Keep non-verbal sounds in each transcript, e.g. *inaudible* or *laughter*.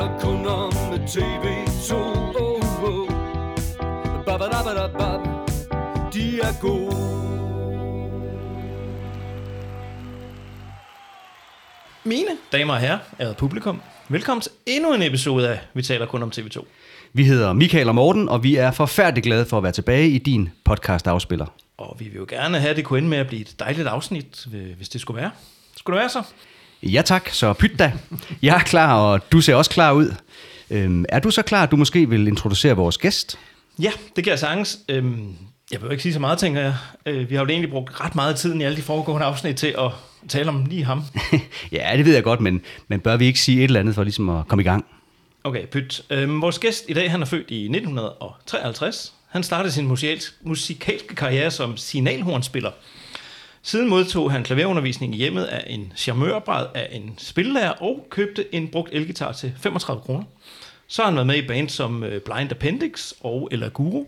taler kun om TV2 oh, oh. Babadabadabab. De er gode Mine damer og herrer, ærede publikum, velkommen til endnu en episode af Vi taler kun om TV2. Vi hedder Michael og Morten, og vi er forfærdeligt glade for at være tilbage i din podcast-afspiller. Og vi vil jo gerne have, at det kunne ende med at blive et dejligt afsnit, hvis det skulle være. Skulle det være så? Ja tak, så pyt da. Jeg er klar, og du ser også klar ud. Øhm, er du så klar, at du måske vil introducere vores gæst? Ja, det kan jeg sagtens. Øhm, jeg vil ikke sige så meget, tænker jeg. Øh, vi har jo egentlig brugt ret meget tid i alle de foregående afsnit til at tale om lige ham. *laughs* ja, det ved jeg godt, men, men bør vi ikke sige et eller andet for ligesom at komme i gang? Okay, pyt. Øhm, vores gæst i dag, han er født i 1953. Han startede sin musikalske karriere som signalhornspiller. Siden modtog han klaverundervisning i hjemmet af en charmørbræd af en spillelærer og købte en brugt elgitar til 35 kroner. Så har han været med i band som øh, Blind Appendix og Eller Guru.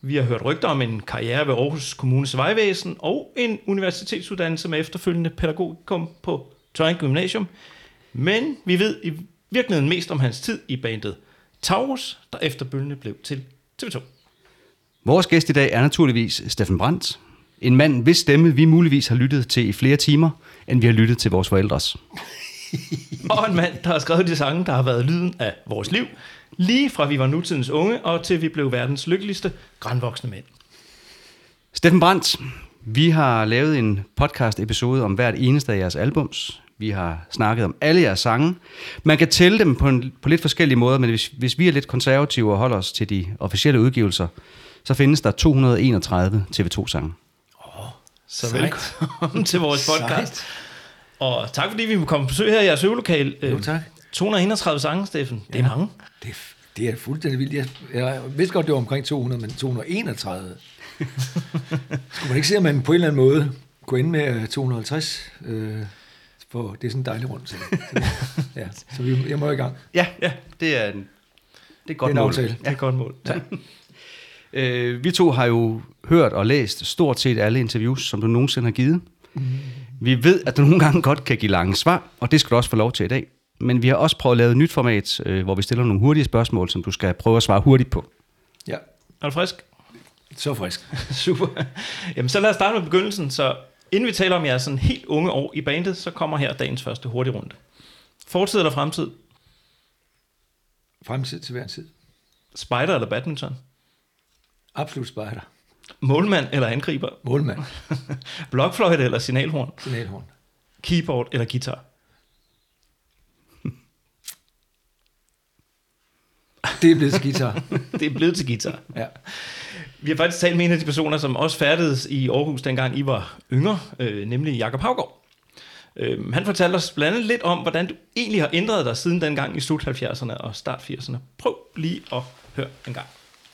Vi har hørt rygter om en karriere ved Aarhus Kommunes Vejvæsen og en universitetsuddannelse med efterfølgende pædagogikum på Tøring Gymnasium. Men vi ved i virkeligheden mest om hans tid i bandet Taurus, der efterfølgende blev til TV2. Vores gæst i dag er naturligvis Steffen Brandt. En mand, hvis stemme vi muligvis har lyttet til i flere timer, end vi har lyttet til vores forældres. *laughs* og en mand, der har skrevet de sange, der har været lyden af vores liv, lige fra vi var nutidens unge, og til vi blev verdens lykkeligste grænvoksne mænd. Steffen Brandt, vi har lavet en podcast-episode om hvert eneste af jeres albums. Vi har snakket om alle jeres sange. Man kan tælle dem på, en, på lidt forskellige måder, men hvis, hvis vi er lidt konservative og holder os til de officielle udgivelser, så findes der 231 TV2-sange. Så Sejt. velkommen til vores *laughs* podcast. Sejt. Og tak fordi vi må komme på besøg her i jeres øvelokal. Jo, tak. 231 sange, Steffen. Det er ja, mange. Det, det er fuldstændig vildt. Jeg, jeg vidste godt, det var omkring 200, men 231. *laughs* Skulle man ikke se, at man på en eller anden måde kunne ende med 250? Øh, for det er sådan en dejlig rundt. Så, så, *laughs* ja, så vi, jeg må i gang. Ja, ja det er en, det er godt det er mål. Ja. Det er godt mål. Ja. Øh, vi to har jo hørt og læst stort set alle interviews, som du nogensinde har givet. Mm. Vi ved, at du nogle gange godt kan give lange svar, og det skal du også få lov til i dag. Men vi har også prøvet at lave et nyt format, øh, hvor vi stiller nogle hurtige spørgsmål, som du skal prøve at svare hurtigt på. Ja. Er du frisk? Så frisk. *laughs* Super. Jamen, så lad os starte med begyndelsen. Så inden vi taler om jeres sådan helt unge år i bandet, så kommer her dagens første hurtige runde. Fortid eller fremtid? Fremtid til hver tid. Spider eller badminton? Absolut spider. Målmand eller angriber? Målmand. *laughs* Blokfløjte eller signalhorn? Signalhorn. Keyboard eller guitar? Det er blevet til guitar. *laughs* det er blevet til guitar. Ja. Vi har faktisk talt med en af de personer, som også færdedes i Aarhus, dengang I var yngre, øh, nemlig Jakob Havgaard. Øh, han fortalte os blandt andet lidt om, hvordan du egentlig har ændret dig siden dengang i slut 70'erne og start 80'erne. Prøv lige at høre en gang.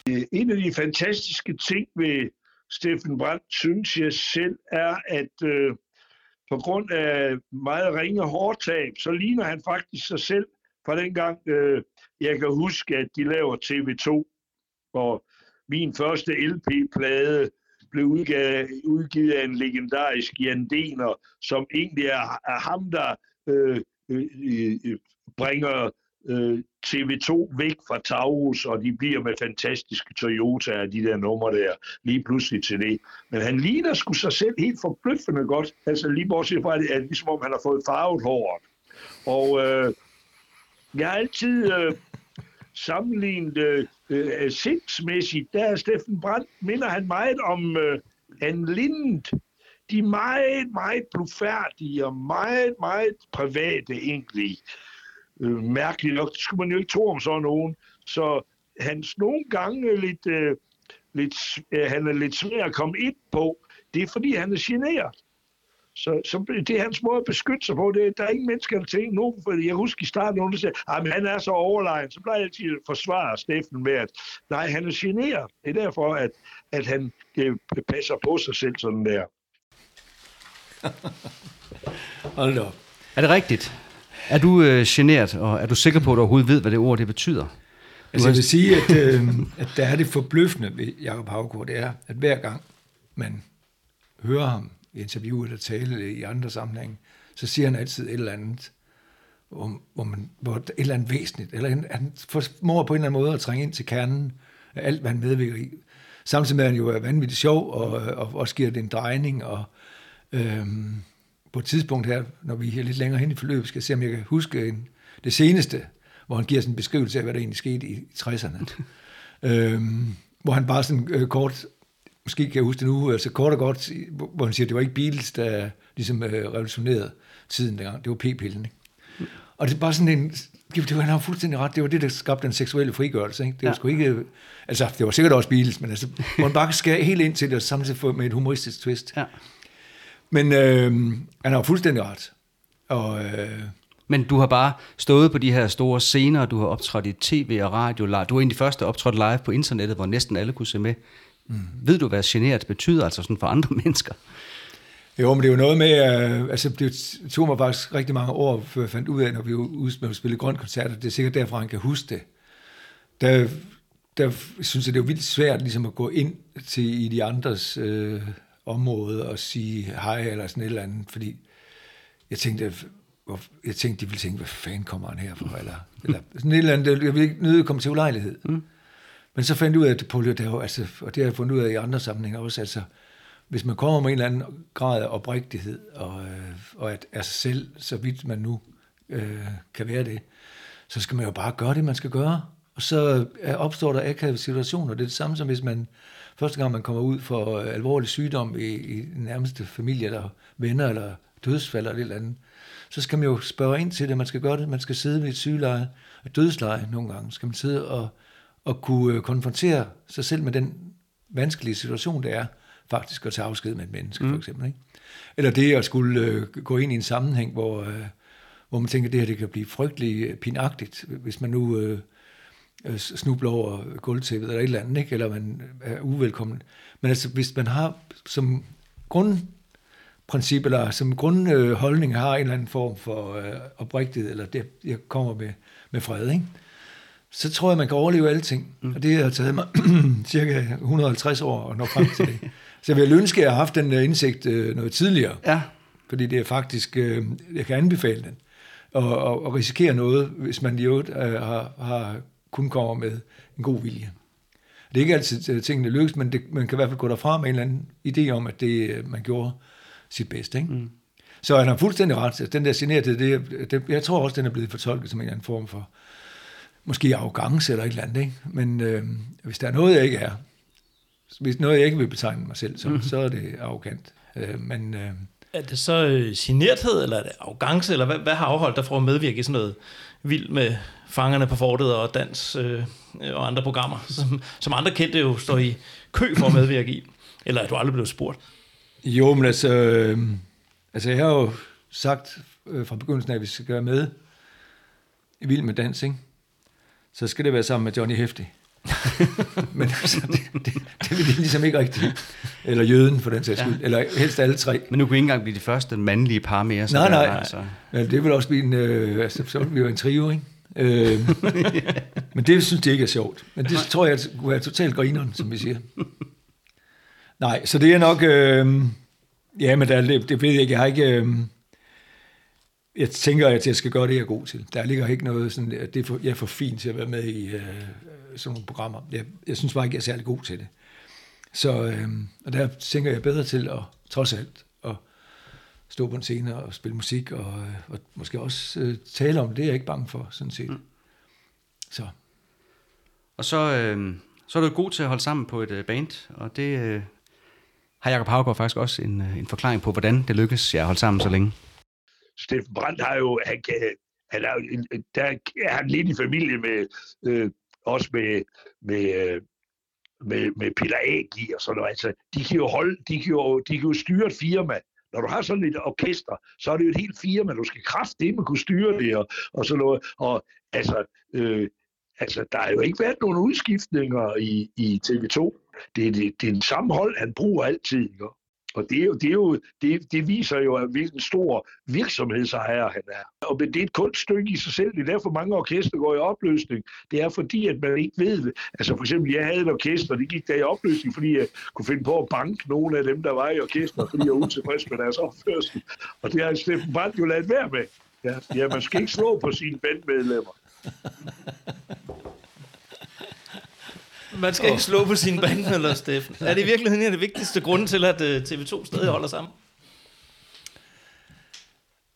Øh, en af de fantastiske ting ved Steffen Brandt, synes jeg selv, er, at øh, på grund af meget ringe hårdtab, så ligner han faktisk sig selv fra dengang, øh, jeg kan huske, at de laver TV2, og min første LP-plade blev udgivet, udgivet af en legendarisk Jan Dener, som egentlig er, er ham, der øh, øh, øh, øh bringer øh, TV2 væk fra Taurus, og de bliver med fantastiske Toyota de der numre der, lige pludselig til det. Men han ligner sgu sig selv helt forbløffende godt, altså lige bortset fra, at, at ligesom om han har fået farvet håret. Og øh, jeg har altid øh, sammenlignet øh, øh, sindsmæssigt, der er Steffen Brandt, minder han meget om øh, Anne Lind. De er meget, meget blufærdige og meget, meget private egentlig. Øh, mærkelig nok, det skulle man jo ikke tro om sådan nogen. Så hans nogle gange lidt, øh, lidt, øh, han er lidt svær at komme ind på. Det er fordi, han er generet. Så, så det er hans måde at beskytte sig på. Det, der er ingen mennesker, der tænker nogen, for jeg husker i starten, nogen der siger, ah, at han er så overlegen. Så plejer jeg altid at forsvare Steffen med, at nej, han er generet. Det er derfor, at, at han øh, passer på sig selv sådan der. *laughs* Hold op. Er det rigtigt? Er du øh, generet, og er du sikker på, at du overhovedet ved, hvad det ord det betyder? Altså, jeg vil sige, at, øh, at der er det forbløffende ved Jacob Havgaard, det er, at hver gang man hører ham i interview eller tale i andre sammenhænge, så siger han altid et eller andet. hvor, hvor, man, hvor et eller andet væsentligt, eller en, han formår på en eller anden måde at trænge ind til kernen af alt, hvad han medvirker i. Samtidig med, at han jo er vanvittigt sjov, og, og også giver det en drejning, og øhm, på et tidspunkt her, når vi er lidt længere hen i forløbet, skal jeg se, om jeg kan huske en, det seneste, hvor han giver sådan en beskrivelse af, hvad der egentlig skete i 60'erne. *laughs* øhm, hvor han bare sådan øh, kort, måske kan jeg huske det nu, altså kort og godt, hvor han siger, at det var ikke Beatles, der ligesom øh, revolutionerede tiden dengang, det var p-pillen. Ikke? Og det er bare sådan en, det var, han har fuldstændig ret, det var det, der skabte den seksuelle frigørelse. Ikke? Det var ja. sgu ikke, altså det var sikkert også Beatles, men altså, hvor han bare skære helt ind til det, og samtidig få med et humoristisk twist. Ja. Men øh, han har fuldstændig ret. Og, øh, Men du har bare stået på de her store scener, du har optrådt i tv og radio. live. Du var en af de første optrådt live på internettet, hvor næsten alle kunne se med. Mm. Ved du, hvad generet betyder, altså sådan for andre *laughs* mennesker? Jo, men det er jo noget med, øh, altså det tog mig faktisk rigtig mange år, før jeg fandt ud af, når vi var ude med spille grønkoncerter, det er sikkert derfra, han kan huske det. Der, der synes jeg, det er jo vildt svært ligesom at gå ind til i de andres øh, område og sige hej eller sådan et eller andet, fordi jeg tænkte, hvor, jeg tænkte, de ville tænke, hvad fanden kommer han herfra, eller, eller sådan et eller andet, jeg vil ikke nødt at komme til ulejlighed. Mm. Men så fandt jeg ud af, at det, der, altså, og det har jeg fundet ud af i andre sammenhænge også, altså, hvis man kommer med en eller anden grad af oprigtighed, og, øh, og at af sig selv, så vidt man nu øh, kan være det, så skal man jo bare gøre det, man skal gøre. Og så opstår der akavede situationer. Det er det samme som hvis man, første gang man kommer ud for øh, alvorlig sygdom i, i den nærmeste familie, eller venner, eller dødsfald, eller et eller andet, så skal man jo spørge ind til det, man skal gøre det, man skal sidde ved et sygeleje, et dødsleje nogle gange, skal man sidde og, og kunne øh, konfrontere sig selv med den vanskelige situation, det er, faktisk at tage afsked med et menneske, mm. for eksempel. Ikke? Eller det at skulle øh, gå ind i en sammenhæng, hvor, øh, hvor man tænker, at det her det kan blive frygtelig pinagtigt, hvis man nu øh, øh, snubler over gulvtæppet eller et eller andet, ikke? eller man er uvelkommen. Men altså, hvis man har som grundprincip, eller som grundholdning har en eller anden form for øh, oprigtighed, eller det, jeg kommer med, med fred, ikke? så tror jeg, man kan overleve alting. Mm. Og det har taget mig *clears throat* cirka 150 år at nå frem til det. Så jeg vil ønske, at jeg har haft den indsigt øh, noget tidligere. Ja. Fordi det er faktisk, øh, jeg kan anbefale den. Og, og, og risikere noget, hvis man i øvrigt øh, har, har kun kommer med en god vilje. Det er ikke altid at tingene lykkes, men det, man kan i hvert fald gå derfra med en eller anden idé om, at det, man gjorde sit bedste. Ikke? Mm. Så han har fuldstændig ret. Den der generede, det, det, jeg tror også, den er blevet fortolket som en eller anden form for måske arrogance eller et eller andet. Ikke? Men øh, hvis der er noget, jeg ikke er, hvis noget, jeg ikke vil betegne mig selv som, mm. så er det arrogant. Øh, men, øh, er det så øh, generthed, eller er det arrogance, eller hvad, hvad har afholdt dig for at medvirke i sådan noget vildt med fangerne på fortet og dans øh, og andre programmer, som, som andre kendte jo står i kø for at medvirke i? Eller er du aldrig blevet spurgt? Jo, men altså, øh, altså jeg har jo sagt øh, fra begyndelsen af, at vi skal gøre med i Vild med Dans, ikke? så skal det være sammen med Johnny Hæftig. *laughs* Men altså, det, det, det vil de ligesom ikke rigtigt. Eller jøden, for den sags skyld. Ja. Eller helst alle tre. Men nu kunne I ikke engang blive de første mandlige par mere. Så nej, nej. Altså. Men det vil også blive en... Øh, altså, så vil vi jo en trio, ikke? Øh, *laughs* men det synes de ikke er sjovt. Men det tror jeg kunne være totalt grineren, som vi siger. Nej, så det er nok... Øh, ja, men der, det, det ved jeg ikke. Jeg har ikke... Øh, jeg tænker, at jeg skal gøre det, jeg er god til. Der ligger ikke noget sådan, at det er for, jeg er for fint til at være med i øh, sådan nogle programmer. Jeg, jeg synes bare ikke, jeg er særlig god til det. Så øh, og der tænker jeg bedre til at, trods alt, stå på en scene og spille musik, og, øh, og måske også øh, tale om det, er jeg ikke bange for, sådan set. Mm. Så. Og så, øh, så er du god til at holde sammen på et øh, band, og det øh, har Jacob Havgaard faktisk også en, øh, en forklaring på, hvordan det lykkes jer at holde sammen så længe. Steffen Brandt har jo, han, kan, han er, jo, der er han lidt i familie med, øh, også med, med, øh, med, med Peter Agi og sådan noget. Altså, de kan jo holde, de kan jo, de kan jo styre et firma. Når du har sådan et orkester, så er det jo et helt firma. Du skal kraftedeme kunne styre det og, og sådan noget. Og altså, øh, altså, der har jo ikke været nogen udskiftninger i, i TV2. Det, det, det er samme hold han bruger altid. Ikke? Og det, er jo, det, er jo, det, det viser jo, hvilken stor virksomhedsejer han er. Og det er et kunststykke i sig selv. Det er derfor mange orkester går i opløsning. Det er fordi, at man ikke ved det. Altså for eksempel, jeg havde et orkester, det gik der i opløsning, fordi jeg kunne finde på at banke nogle af dem, der var i orkester, fordi jeg var utilfreds med deres opførsel. Og det har Steffen Brandt jo lavet være med. Ja, ja, man skal ikke slå på sine bandmedlemmer. Man skal ikke slå på sine bandmedlemmer, Steffen. *laughs* Er det i virkeligheden en af de vigtigste grunde til, at øh, TV2 stadig holder sammen?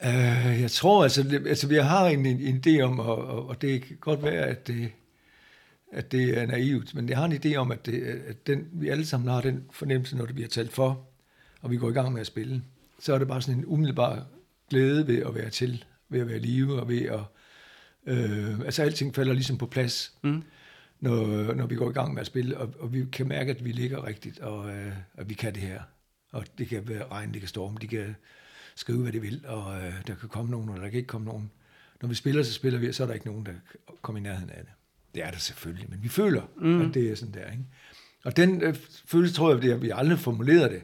Uh, jeg tror, altså, det, altså vi har en, en, en idé om, og, og, og det kan godt være, at det, at det er naivt, men jeg har en idé om, at, det, at den, vi alle sammen har den fornemmelse, når det bliver talt for, og vi går i gang med at spille, så er det bare sådan en umiddelbar glæde ved at være til, ved at være i live, og ved at, øh, altså alting falder ligesom på plads, mm. Når, når vi går i gang med at spille, og, og vi kan mærke, at vi ligger rigtigt, og øh, at vi kan det her. Og det kan være regn, det kan storme, de kan skrive, hvad de vil, og øh, der kan komme nogen, eller der kan ikke komme nogen. Når vi spiller, så spiller vi, så er der ikke nogen, der kommer i nærheden af det. Det er der selvfølgelig, men vi føler, mm. at det er sådan der. Ikke? Og den øh, følelse tror jeg, at vi aldrig formulerer det.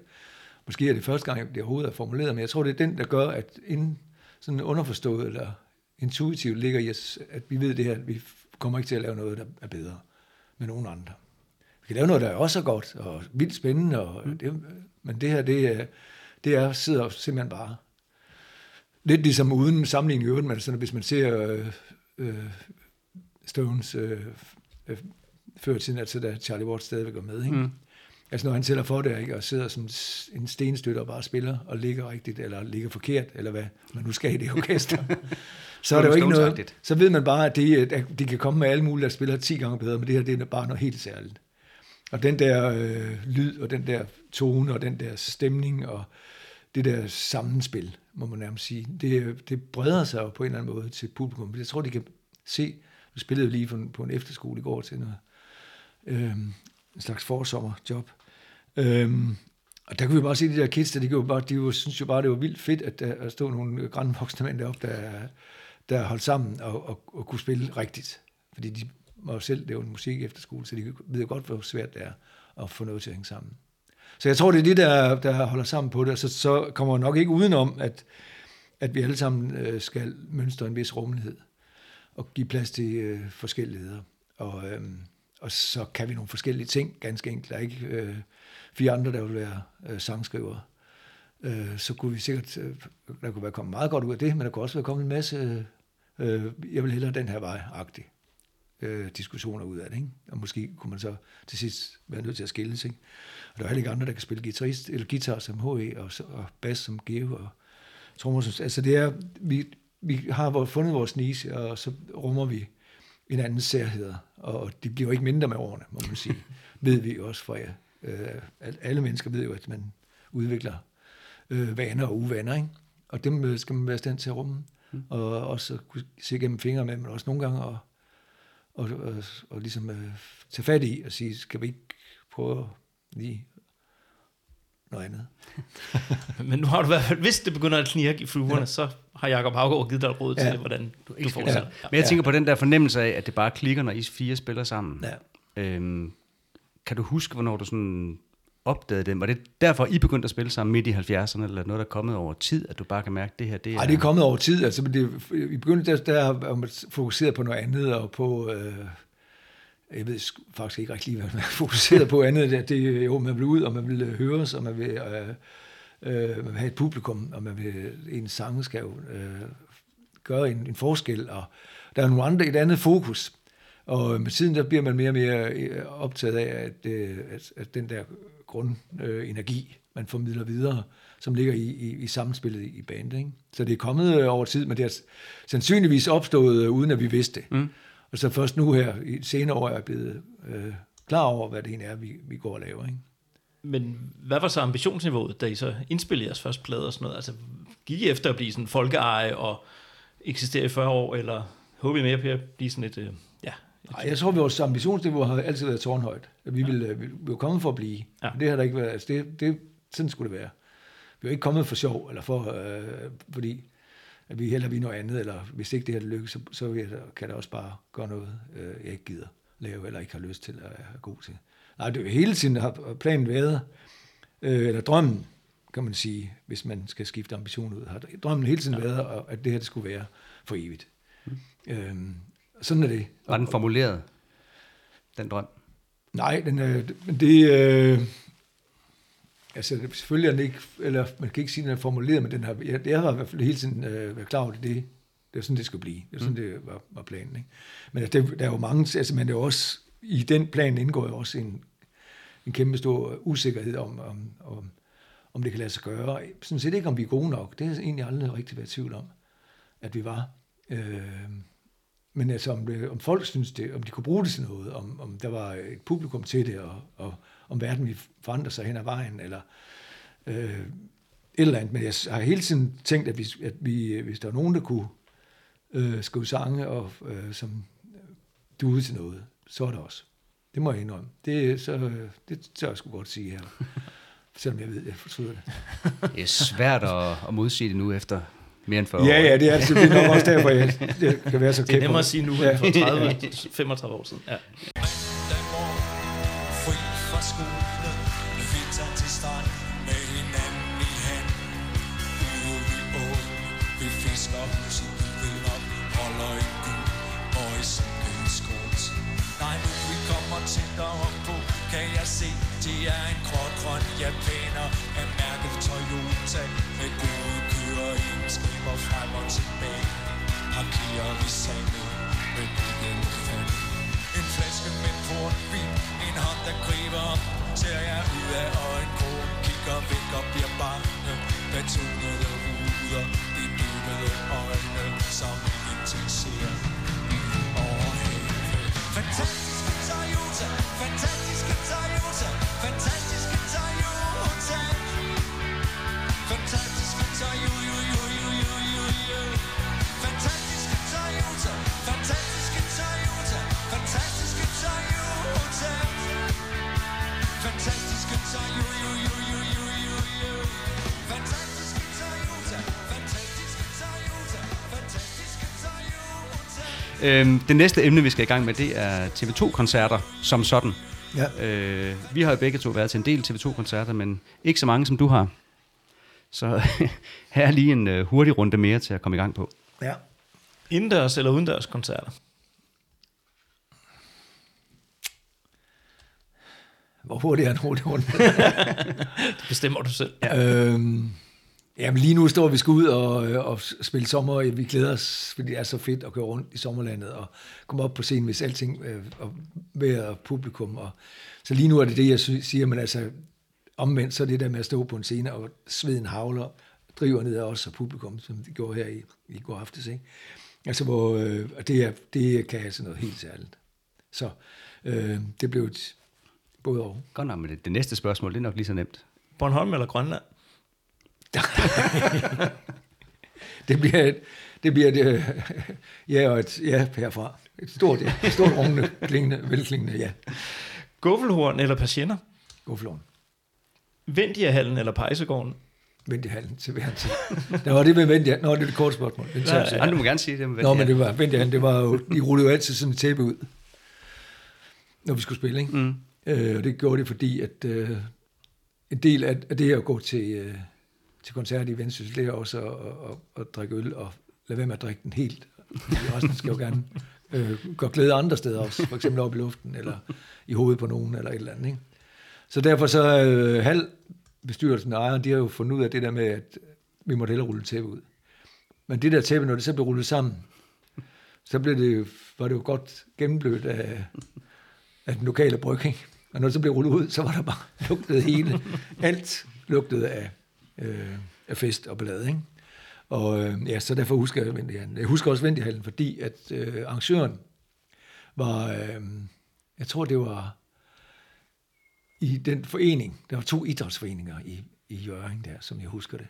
Måske er det første gang, det overhovedet er formuleret, men jeg tror, det er den, der gør, at inden sådan underforstået eller intuitivt ligger i os, at vi ved det her, at vi kommer ikke til at lave noget, der er bedre med nogen andre. Vi kan lave noget, der også er godt og vildt spændende, og mm. det, men det her, det er, det er, sidder simpelthen bare lidt ligesom uden sammenligning i øvrigt, men sådan, hvis man ser øh, øh, Stones øh, øh, før tiden, altså da Charlie Watts stadigvæk var med, ikke? Mm. Altså når han tæller for det, ikke? og sidder som en stenstøtter og bare spiller, og ligger rigtigt, eller ligger forkert, eller hvad man nu skal i det orkester, *laughs* så er der jo ikke noget, så ved man bare, at de, at de kan komme med alle mulige, der spiller 10 gange bedre, men det her det er bare noget helt særligt. Og den der øh, lyd, og den der tone, og den der stemning, og det der sammenspil, må man nærmest sige, det, det breder sig jo på en eller anden måde til publikum. Jeg tror, de kan se, vi spillede lige på en efterskole i går til noget, øh, en slags forsommerjob. Øhm, og der kunne vi bare se de der kids, der, de, bare, de jo, synes jo bare, det var vildt fedt, at der at stå nogle grænvoksne mænd deroppe, der, der holdt sammen og, og, og kunne spille rigtigt. Fordi de var jo selv lave en musik efter skole, så de ved jo godt, hvor svært det er at få noget til at hænge sammen. Så jeg tror, det er det, der, der holder sammen på det, så, så kommer nok ikke udenom, at, at vi alle sammen øh, skal mønstre en vis rummelighed og give plads til øh, forskelligheder. Og, øh, og så kan vi nogle forskellige ting, ganske enkelt. Der er ikke øh, fire andre, der vil være øh, sangskrivere. Øh, så kunne vi sikkert, øh, der kunne være kommet meget godt ud af det, men der kunne også være kommet en masse, øh, øh, jeg vil hellere den her vej, agtig øh, diskussioner ud af det. Ikke? Og måske kunne man så til sidst være nødt til at skille sig. Og der er heller ikke andre, der kan spille guitarist, eller guitar som HE, og, og bass som Geo, og trommer. Altså det er, vi, vi har fundet vores niche, og så rummer vi en anden særhed, og de bliver jo ikke mindre med årene, må man sige. *laughs* ved vi også fra jer. Øh, alle mennesker ved jo, at man udvikler øh, vaner og uvaner, ikke? og dem øh, skal man være stand til at rumme, mm. og også kunne se gennem fingre med, men også nogle gange at og, og, og ligesom øh, tage fat i og sige, skal vi ikke prøve lige noget andet. *laughs* Men nu har du i hvert fald, hvis det begynder at knirke i fluerne, ja. så har Jacob Havgaard givet dig råd ja. til, hvordan du, du fortsætter. Ja. Men jeg tænker på den der fornemmelse af, at det bare klikker, når I fire spiller sammen. Ja. Øhm, kan du huske, hvornår du sådan opdagede det? Var det derfor, I begyndte at spille sammen midt i 70'erne, eller noget, der er kommet over tid, at du bare kan mærke, at det her, det er... Nej, det er kommet over tid. Altså, det, I begyndte, der, der man fokuseret på noget andet, og på... Øh, jeg ved faktisk ikke rigtig lige, hvad man er fokuseret på andet. Det, det, jo, man vil ud, og man vil øh, høres, og man vil, øh, øh, man vil have et publikum, og man vil, en sang skal jo øh, gøre en, en forskel, og der er nogle andre, et andet fokus. Og med tiden der bliver man mere og mere øh, optaget af, at, at, at den der grundenergi, man formidler videre, som ligger i, i, i samspillet i bandet. Ikke? Så det er kommet over tid, men det er sandsynligvis opstået, uden at vi vidste det. Mm. Og så først nu her, i senere år, er jeg blevet øh, klar over, hvad det egentlig er, vi, vi går og laver. Ikke? Men hvad var så ambitionsniveauet, da I så indspillede jeres første plade og sådan noget? Altså, gik I efter at blive sådan folkeeje og eksistere i 40 år, eller håber I mere på at blive sådan et... Øh, ja, Nej, jeg tror, at vores ambitionsniveau har altid været tårnhøjt. Vi vil, ja. vi vil komme for at blive. Ja. Det har der ikke været. Altså det, det, sådan skulle det være. Vi er ikke kommet for sjov, eller for, øh, fordi at vi heller vi noget andet, eller hvis ikke det her lykkes, så, så jeg, kan det også bare gøre noget, øh, jeg ikke gider lave, eller ikke har lyst til at være god til. Nej, det er hele tiden har planen været, øh, eller drømmen, kan man sige, hvis man skal skifte ambition ud, har drømmen hele tiden ja. været, at det her det skulle være for evigt. Mm. Øhm, sådan er det. Var den formuleret, den drøm? Nej, den, øh, det, øh, altså selvfølgelig er den ikke, eller man kan ikke sige, at den er formuleret, men den har, jeg, jeg har i hvert fald hele tiden øh, været klar over det, det er sådan, det skulle blive. Det er sådan, det var, var planen. Ikke? Men altså, det, der er jo mange, altså, men det er også, i den plan indgår jo også en, en kæmpe stor usikkerhed om, om, om, om det kan lade sig gøre. Sådan set ikke, om vi er gode nok. Det er egentlig aldrig rigtig været i tvivl om, at vi var. Øh, men altså, om, det, om folk synes det, om de kunne bruge det til noget, om, om der var et publikum til det, og, og om verden ville forandre sig hen ad vejen, eller øh, et eller andet. Men jeg har hele tiden tænkt, at, vi, at vi, hvis der var nogen, der kunne øh, skrive sange, og, øh, som duede til noget, så er det også. Det må jeg indrømme. Det, så, øh, det tør jeg sgu godt sige her. *laughs* Selvom jeg ved, at jeg fortryder det. Det er svært at, at modsige det nu efter mere end 40 ja, år. Ja, ja, det er altså, det er nok også derfor, jeg, *laughs* jeg kan være så kæft. Det er nemmere at sige nu, end for 30, 35 *laughs* år siden. Ja. tættere på Kan jeg se, det er en gråt grøn japaner Af mærket Toyota kommer frem og tilbage Parkerer vi sandet med bilen fanden en flaske med portvin En hånd der griber op Ser jeg ud af øjenkrogen Kigger væk og bliver bange. Betonede ruder De dybede øjne Som ingenting ser Over havet Fantastiske Toyota Fantastiske Toyota Fantastiske Toyota. Fantastiske Toyota. Fantastiske Toyota Fantastiske Toyota Fantastiske Toyota Fantastiske Toyota Øhm, det næste emne, vi skal i gang med, det er TV2-koncerter som sådan. Ja. Øh, vi har jo begge to været til en del TV2-koncerter, men ikke så mange, som du har. Så *laughs* her er lige en øh, hurtig runde mere til at komme i gang på. ja. Indendørs eller udendørs koncerter? Hvor hurtigt er en hurtig runde? *laughs* Det bestemmer du selv. øhm, jamen lige nu står vi sgu ud og, øh, og spille sommer. Vi glæder os, fordi det er så fedt at køre rundt i sommerlandet og komme op på scenen, hvis alting øh, og vejr og publikum. Og, så lige nu er det det, jeg siger, men altså omvendt, så er det der med at stå på en scene, og sveden havler, driver ned af os og publikum, som det gjorde her i, i går aftes. Ikke? Altså, hvor, øh, og det, er, det kan altså noget helt særligt. Så øh, det blev et både og. Godt nok, men det, det næste spørgsmål, det er nok lige så nemt. Bornholm eller Grønland? *laughs* Det bliver et, det bliver et, øh, ja, og et ja herfra. Et stort, ja, et stort rungende, klingende, velklingende ja. Guffelhorn eller Patienter? Flåen. Vendiahallen eller Pejsegården? Vent i hallen til hver tid. Der var det med vent i hallen. Nå, det er det korte spørgsmål. Den tager jeg Ja, du må gerne sige det. Men Nå, men det var, vent i hallen, det var jo, de rullede jo altid sådan et tæppe ud, når vi skulle spille, ikke? Mm. Øh, og det gjorde det, fordi at øh, en del af, af det at gå til, øh, til koncert i Vendsyssel, det er også at, at, at, at drikke øl og lade være med at drikke den helt. Fordi Resten skal jo gerne øh, gøre glæde andre steder også, for eksempel op i luften, eller i hovedet på nogen, eller et eller andet. Ikke? Så derfor så øh, halv bestyrelsen og ejeren, de har jo fundet ud af det der med, at vi måtte hellere rulle tæppe ud. Men det der tæppe, når det så blev rullet sammen, så blev det, var det jo godt gennemblødt af, af den lokale brygging. Og når det så blev rullet ud, så var der bare *laughs* lugtet hele. Alt lugtede af, øh, af fest og ballade. Ikke? Og øh, ja, så derfor husker jeg Vendighallen. Jeg husker også Vendighallen, fordi at øh, arrangøren var, øh, jeg tror det var i den forening, der var to idrætsforeninger i, i Jørgen der, som jeg husker det.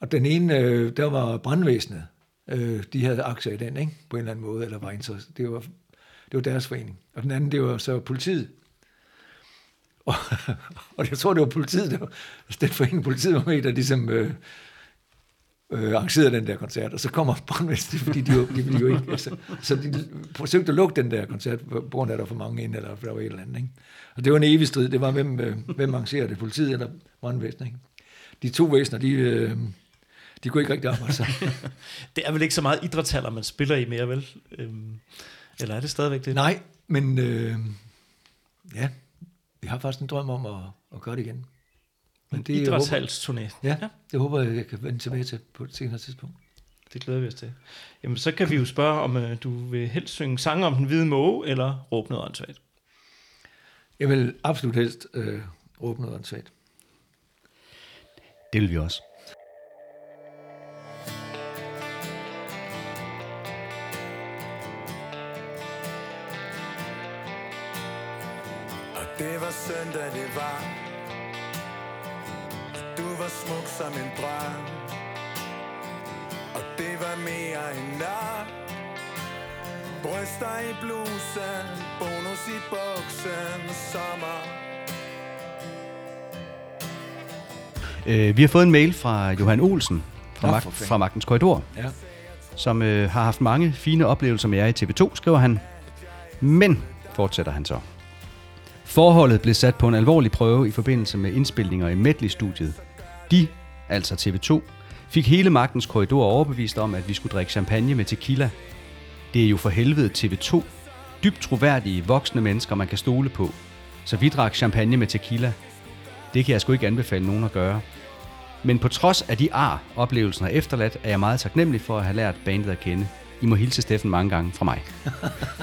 Og den ene, øh, der var brandvæsenet. Øh, de havde aktier i den, ikke? på en eller anden måde, eller var interesseret. Det var, det var deres forening. Og den anden, det var så politiet. Og, *laughs* og jeg tror, det var politiet, der den forening, politiet var med, der ligesom øh, øh, arrangerede den der koncert, og så kommer brandvæsenet, fordi de, jo- de ville jo ikke, altså, så de forsøgte at lukke den der koncert, på grund af, at der var for mange inde, eller der var et eller andet, ikke? Og det var en evig strid, det var, hvem, øh, hvem arrangerede det, politiet eller brandvæsenet, ikke? De to væsener, de, øh, de kunne ikke rigtig arbejde sammen. *laughs* Det er vel ikke så meget idrætshaller, man spiller i mere, vel? Øhm, eller er det stadigvæk det? Nej, men øh, ja, vi har faktisk en drøm om at, at gøre det igen. Men det håber, Idrætshalsturné. ja, det håber jeg, jeg kan vende tilbage til på et senere tidspunkt. Det glæder vi os til. Jamen, så kan vi jo spørge, om øh, du vil helst synge sange om den hvide måge, eller råbe noget åndssvagt. Jeg vil absolut helst øh, råbe noget åndssvagt. Det vil vi også. Søndag, det var Du var smuk som en drøm Og det var mere end nok Bryster i blusen Bonus i buksen Sommer Øh, vi har fået en mail fra Johan Olsen fra, Mag- fra Magtens Korridor, Ja. som øh, har haft mange fine oplevelser med jer i TV2, skriver han. Men, fortsætter han så. Forholdet blev sat på en alvorlig prøve i forbindelse med indspilninger i Medley-studiet. De, altså TV2, fik hele Magtens Korridor overbevist om, at vi skulle drikke champagne med tequila. Det er jo for helvede TV2. Dybt troværdige voksne mennesker, man kan stole på. Så vi drak champagne med tequila. Det kan jeg sgu ikke anbefale nogen at gøre. Men på trods af de ar, oplevelsen har efterladt, er jeg meget taknemmelig for at have lært bandet at kende. I må hilse Steffen mange gange fra mig.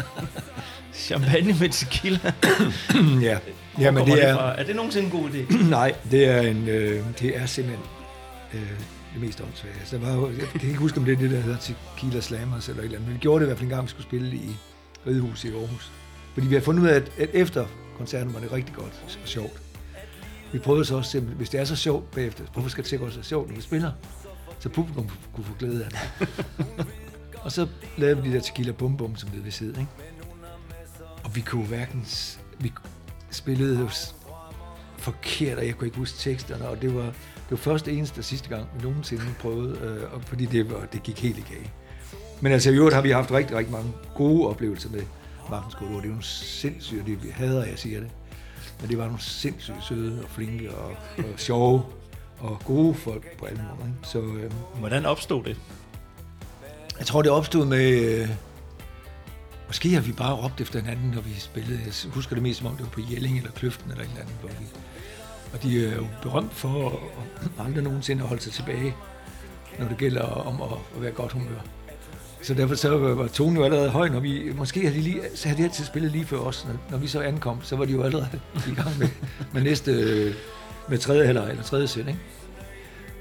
*laughs* Champagne med tequila. *clears throat* ja. ja, men det er... fra? er det nogensinde en god idé? *clears throat* Nej, det er, en, øh, det er simpelthen øh, det mest åndssvage. Altså, der var jo, jeg kan ikke huske, om det er det, der hedder Tequila Slammers eller et eller andet, men vi gjorde det i hvert fald en gang, vi skulle spille i Ridehus i Aarhus. Fordi vi har fundet ud af, at, at efter koncerten var det rigtig godt og sjovt. Vi prøvede så også simpelthen, hvis det er så sjovt bagefter, hvorfor skal det sikkert også være sjovt, når vi spiller? Så publikum kunne få glæde af det. *laughs* og så lavede vi de der tequila bum bum, som det ved siden, ikke? Og vi kunne hverken... Vi spillede jo forkert, og jeg kunne ikke huske teksterne, og det var, det var første eneste og sidste gang, vi nogensinde prøvede, øh, og fordi det, var, det gik helt i gage. Men altså i øvrigt har vi haft rigtig, rigtig mange gode oplevelser med Martens Korridor. Det er jo nogle sindssyge, det vi hader, jeg siger det. Men det var nogle sindssygt søde og flinke og, og sjove og gode folk på alle måder. Ikke? Så øh, Hvordan opstod det? Jeg tror, det opstod med... Øh, måske har vi bare råbt efter hinanden, når vi spillede. Jeg husker det mest som om, det var på Jelling eller Kløften eller et eller andet. Hvor vi, og de er jo berømt for at, at aldrig nogensinde at holde sig tilbage, når det gælder om at, at være godt humør. Så derfor så var tonen jo allerede høj, når vi, måske havde de, lige, så havde de altid spillet lige før os, når, når vi så ankom, så var de jo allerede i gang med, med næste, med tredje halvleg eller tredje sæt, ikke?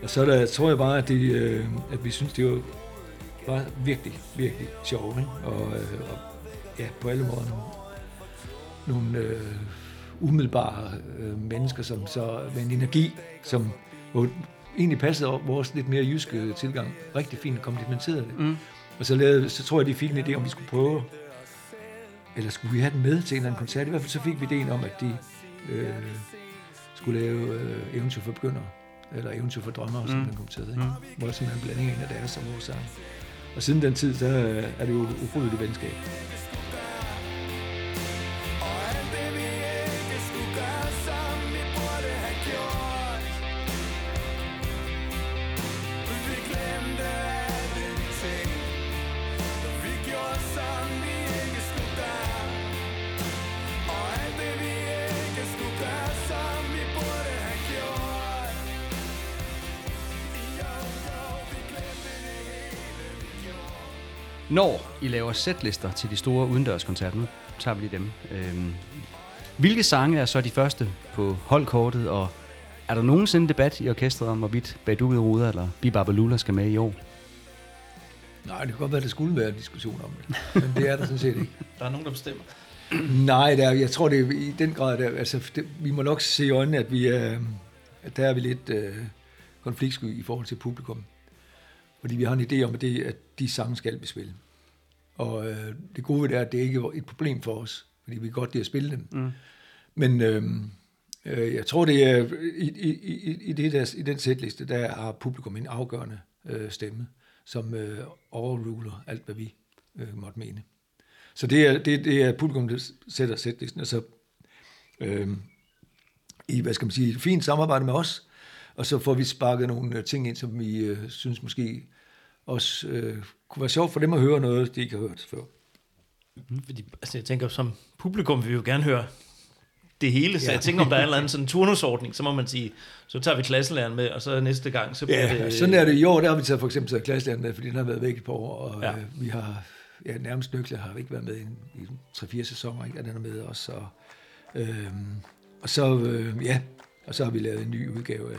Og så der, tror jeg bare, at, de, øh, at vi synes, det var, var virkelig, virkelig sjovt, ikke? Og, øh, og ja, på alle måder nogle, nogle øh, umiddelbare øh, mennesker, som så med en energi, som jo egentlig passede vores lidt mere jyske tilgang, rigtig fint komplementerede det. Mm. Og så, lavede, så tror jeg, de fik en idé om, vi skulle prøve, eller skulle vi have den med til en eller anden koncert. I hvert fald så fik vi idéen om, at de øh, skulle lave øh, eventyr for begyndere, eller eventyr for drømmere, mm. som den kom til. Ikke? Mm. Hvor der simpelthen en blanding af en af deres og vores sang. Og siden den tid, så øh, er det jo ubrydeligt venskab. Når I laver setlister til de store udendørskoncerter, nu tager vi lige dem. Øhm, hvilke sange er så de første på holdkortet, og er der nogensinde debat i orkestret om, hvorvidt Badu Ruder eller Bibabalula skal med i år? Nej, det kan godt være, at der skulle være en diskussion om det. Men det er der sådan set ikke. *laughs* Der er nogen, der bestemmer. Nej, der, jeg tror, det er i den grad, der, altså, det, vi må nok se i øjnene, at, vi er, at der er vi lidt øh, konfliktsky i forhold til publikum. Fordi vi har en idé om, at, det, at de sange skal vi spille. Og øh, det gode ved det er, at det ikke er et problem for os, fordi vi godt lide at spille dem. Mm. Men øh, øh, jeg tror, det er i, i, i, i, det der, i den sætliste, der har publikum en afgørende øh, stemme, som øh, overruler alt, hvad vi øh, måtte mene. Så det er, det, det er publikum, der sætter sætlisten, og så øh, i, hvad skal man sige, et fint samarbejde med os, og så får vi sparket nogle øh, ting ind, som vi øh, synes måske også øh, kunne være sjovt for dem at høre noget, de ikke har hørt før. Fordi, altså jeg tænker, som publikum vil vi jo gerne høre det hele. Så Ja. jeg tænker, om der er en eller anden sådan turnusordning, så må man sige, så tager vi klasselæreren med, og så næste gang, så bliver Ja, det... sådan er det i år. Der har vi taget for eksempel taget klasselæreren med, fordi den har været væk et par år, og Ja. øh, vi har, ja, nærmest Nøkle har ikke været med i, i 3-4 sæsoner, ikke? og den er med også. Og, øhm, og så, øh, ja, og så har vi lavet en ny udgave af,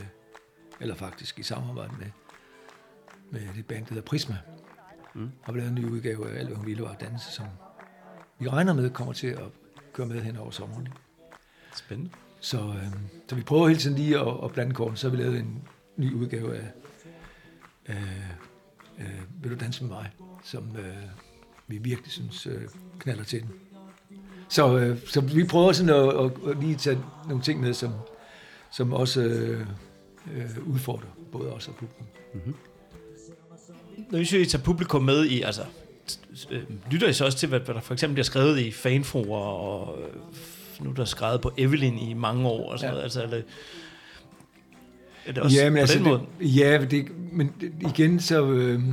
eller faktisk i samarbejde med, med det band, der hedder Prisma, mm. har vi lavet en ny udgave af Alvang Ville og Danse, som vi regner med kommer til at køre med hen over sommeren. Spændende. Så, øh, så vi prøver hele tiden lige at, at blande korten. Så har vi lavet en ny udgave af, af øh, Vil du danse med mig? Som øh, vi virkelig synes øh, knaller til den. Så, øh, så vi prøver sådan at, at, at lige tage nogle ting med, som, som også øh, øh, udfordrer både os og publikum. Når vi siger, I tager publikum med i, altså, øh, lytter I så også til, hvad, hvad der for eksempel bliver skrevet i fanforer, og øh, nu er der skrevet på Evelyn i mange år, og sådan Ja. noget, altså, er det, er det også ja, men på altså, den måde? Det, ja, det, men det, igen så... Øh,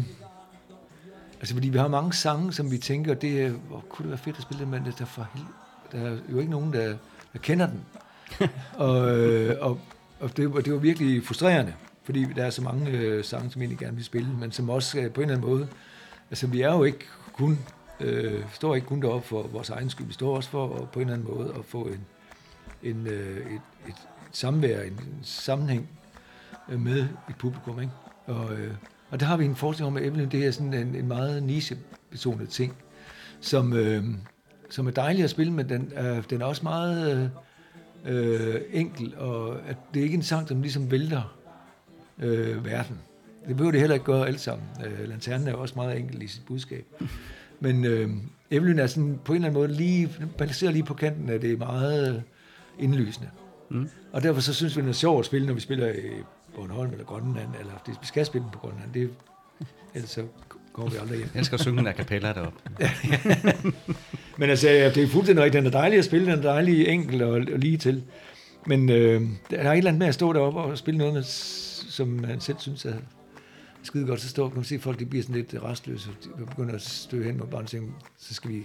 altså, fordi vi har mange sange, som vi tænker, det er, hvor kunne det være fedt at spille det, men det er for der er jo ikke nogen, der, der kender den. *laughs* og øh, og, og det, og det var virkelig frustrerende, fordi der er så mange øh, sange, som jeg egentlig gerne vil spille, men som også øh, på en eller anden måde... Altså, vi er jo ikke kun... Øh, står ikke kun deroppe for vores egen skyld, vi står også for og på en eller anden måde at få en, en, øh, et, et, et samvær, en, en sammenhæng øh, med et publikum. Ikke? Og, øh, og der har vi en forestilling om, at Evelyn, det er sådan en, en meget niche-betonet ting, som, øh, som er dejlig at spille, men den øh, den er også meget øh, øh, enkel, og at det er ikke en sang, som ligesom vælter øh, verden. Det behøver det heller ikke gøre alle sammen. Øh, Lanternen er jo også meget enkel i sit budskab. *laughs* Men øh, Evelyn er sådan på en eller anden måde lige, balancerer lige på kanten af det er meget indlysende. Mm. Og derfor så synes vi, det er sjovt at spille, når vi spiller i Bornholm eller Grønland, eller det, vi skal spille den på Grønland. Det, ellers så går vi aldrig hjem. Jeg skal synge en a cappella deroppe. *laughs* Men altså, det er fuldstændig rigtigt. Den er dejlig at spille, den er dejlig enkel og, og lige til. Men øh, der er et eller andet med at stå deroppe og spille noget, s- som man selv synes er skide godt. Så står kan man se, at folk de bliver sådan lidt restløse. De begynder at støde hen og bare tænke, så skal vi,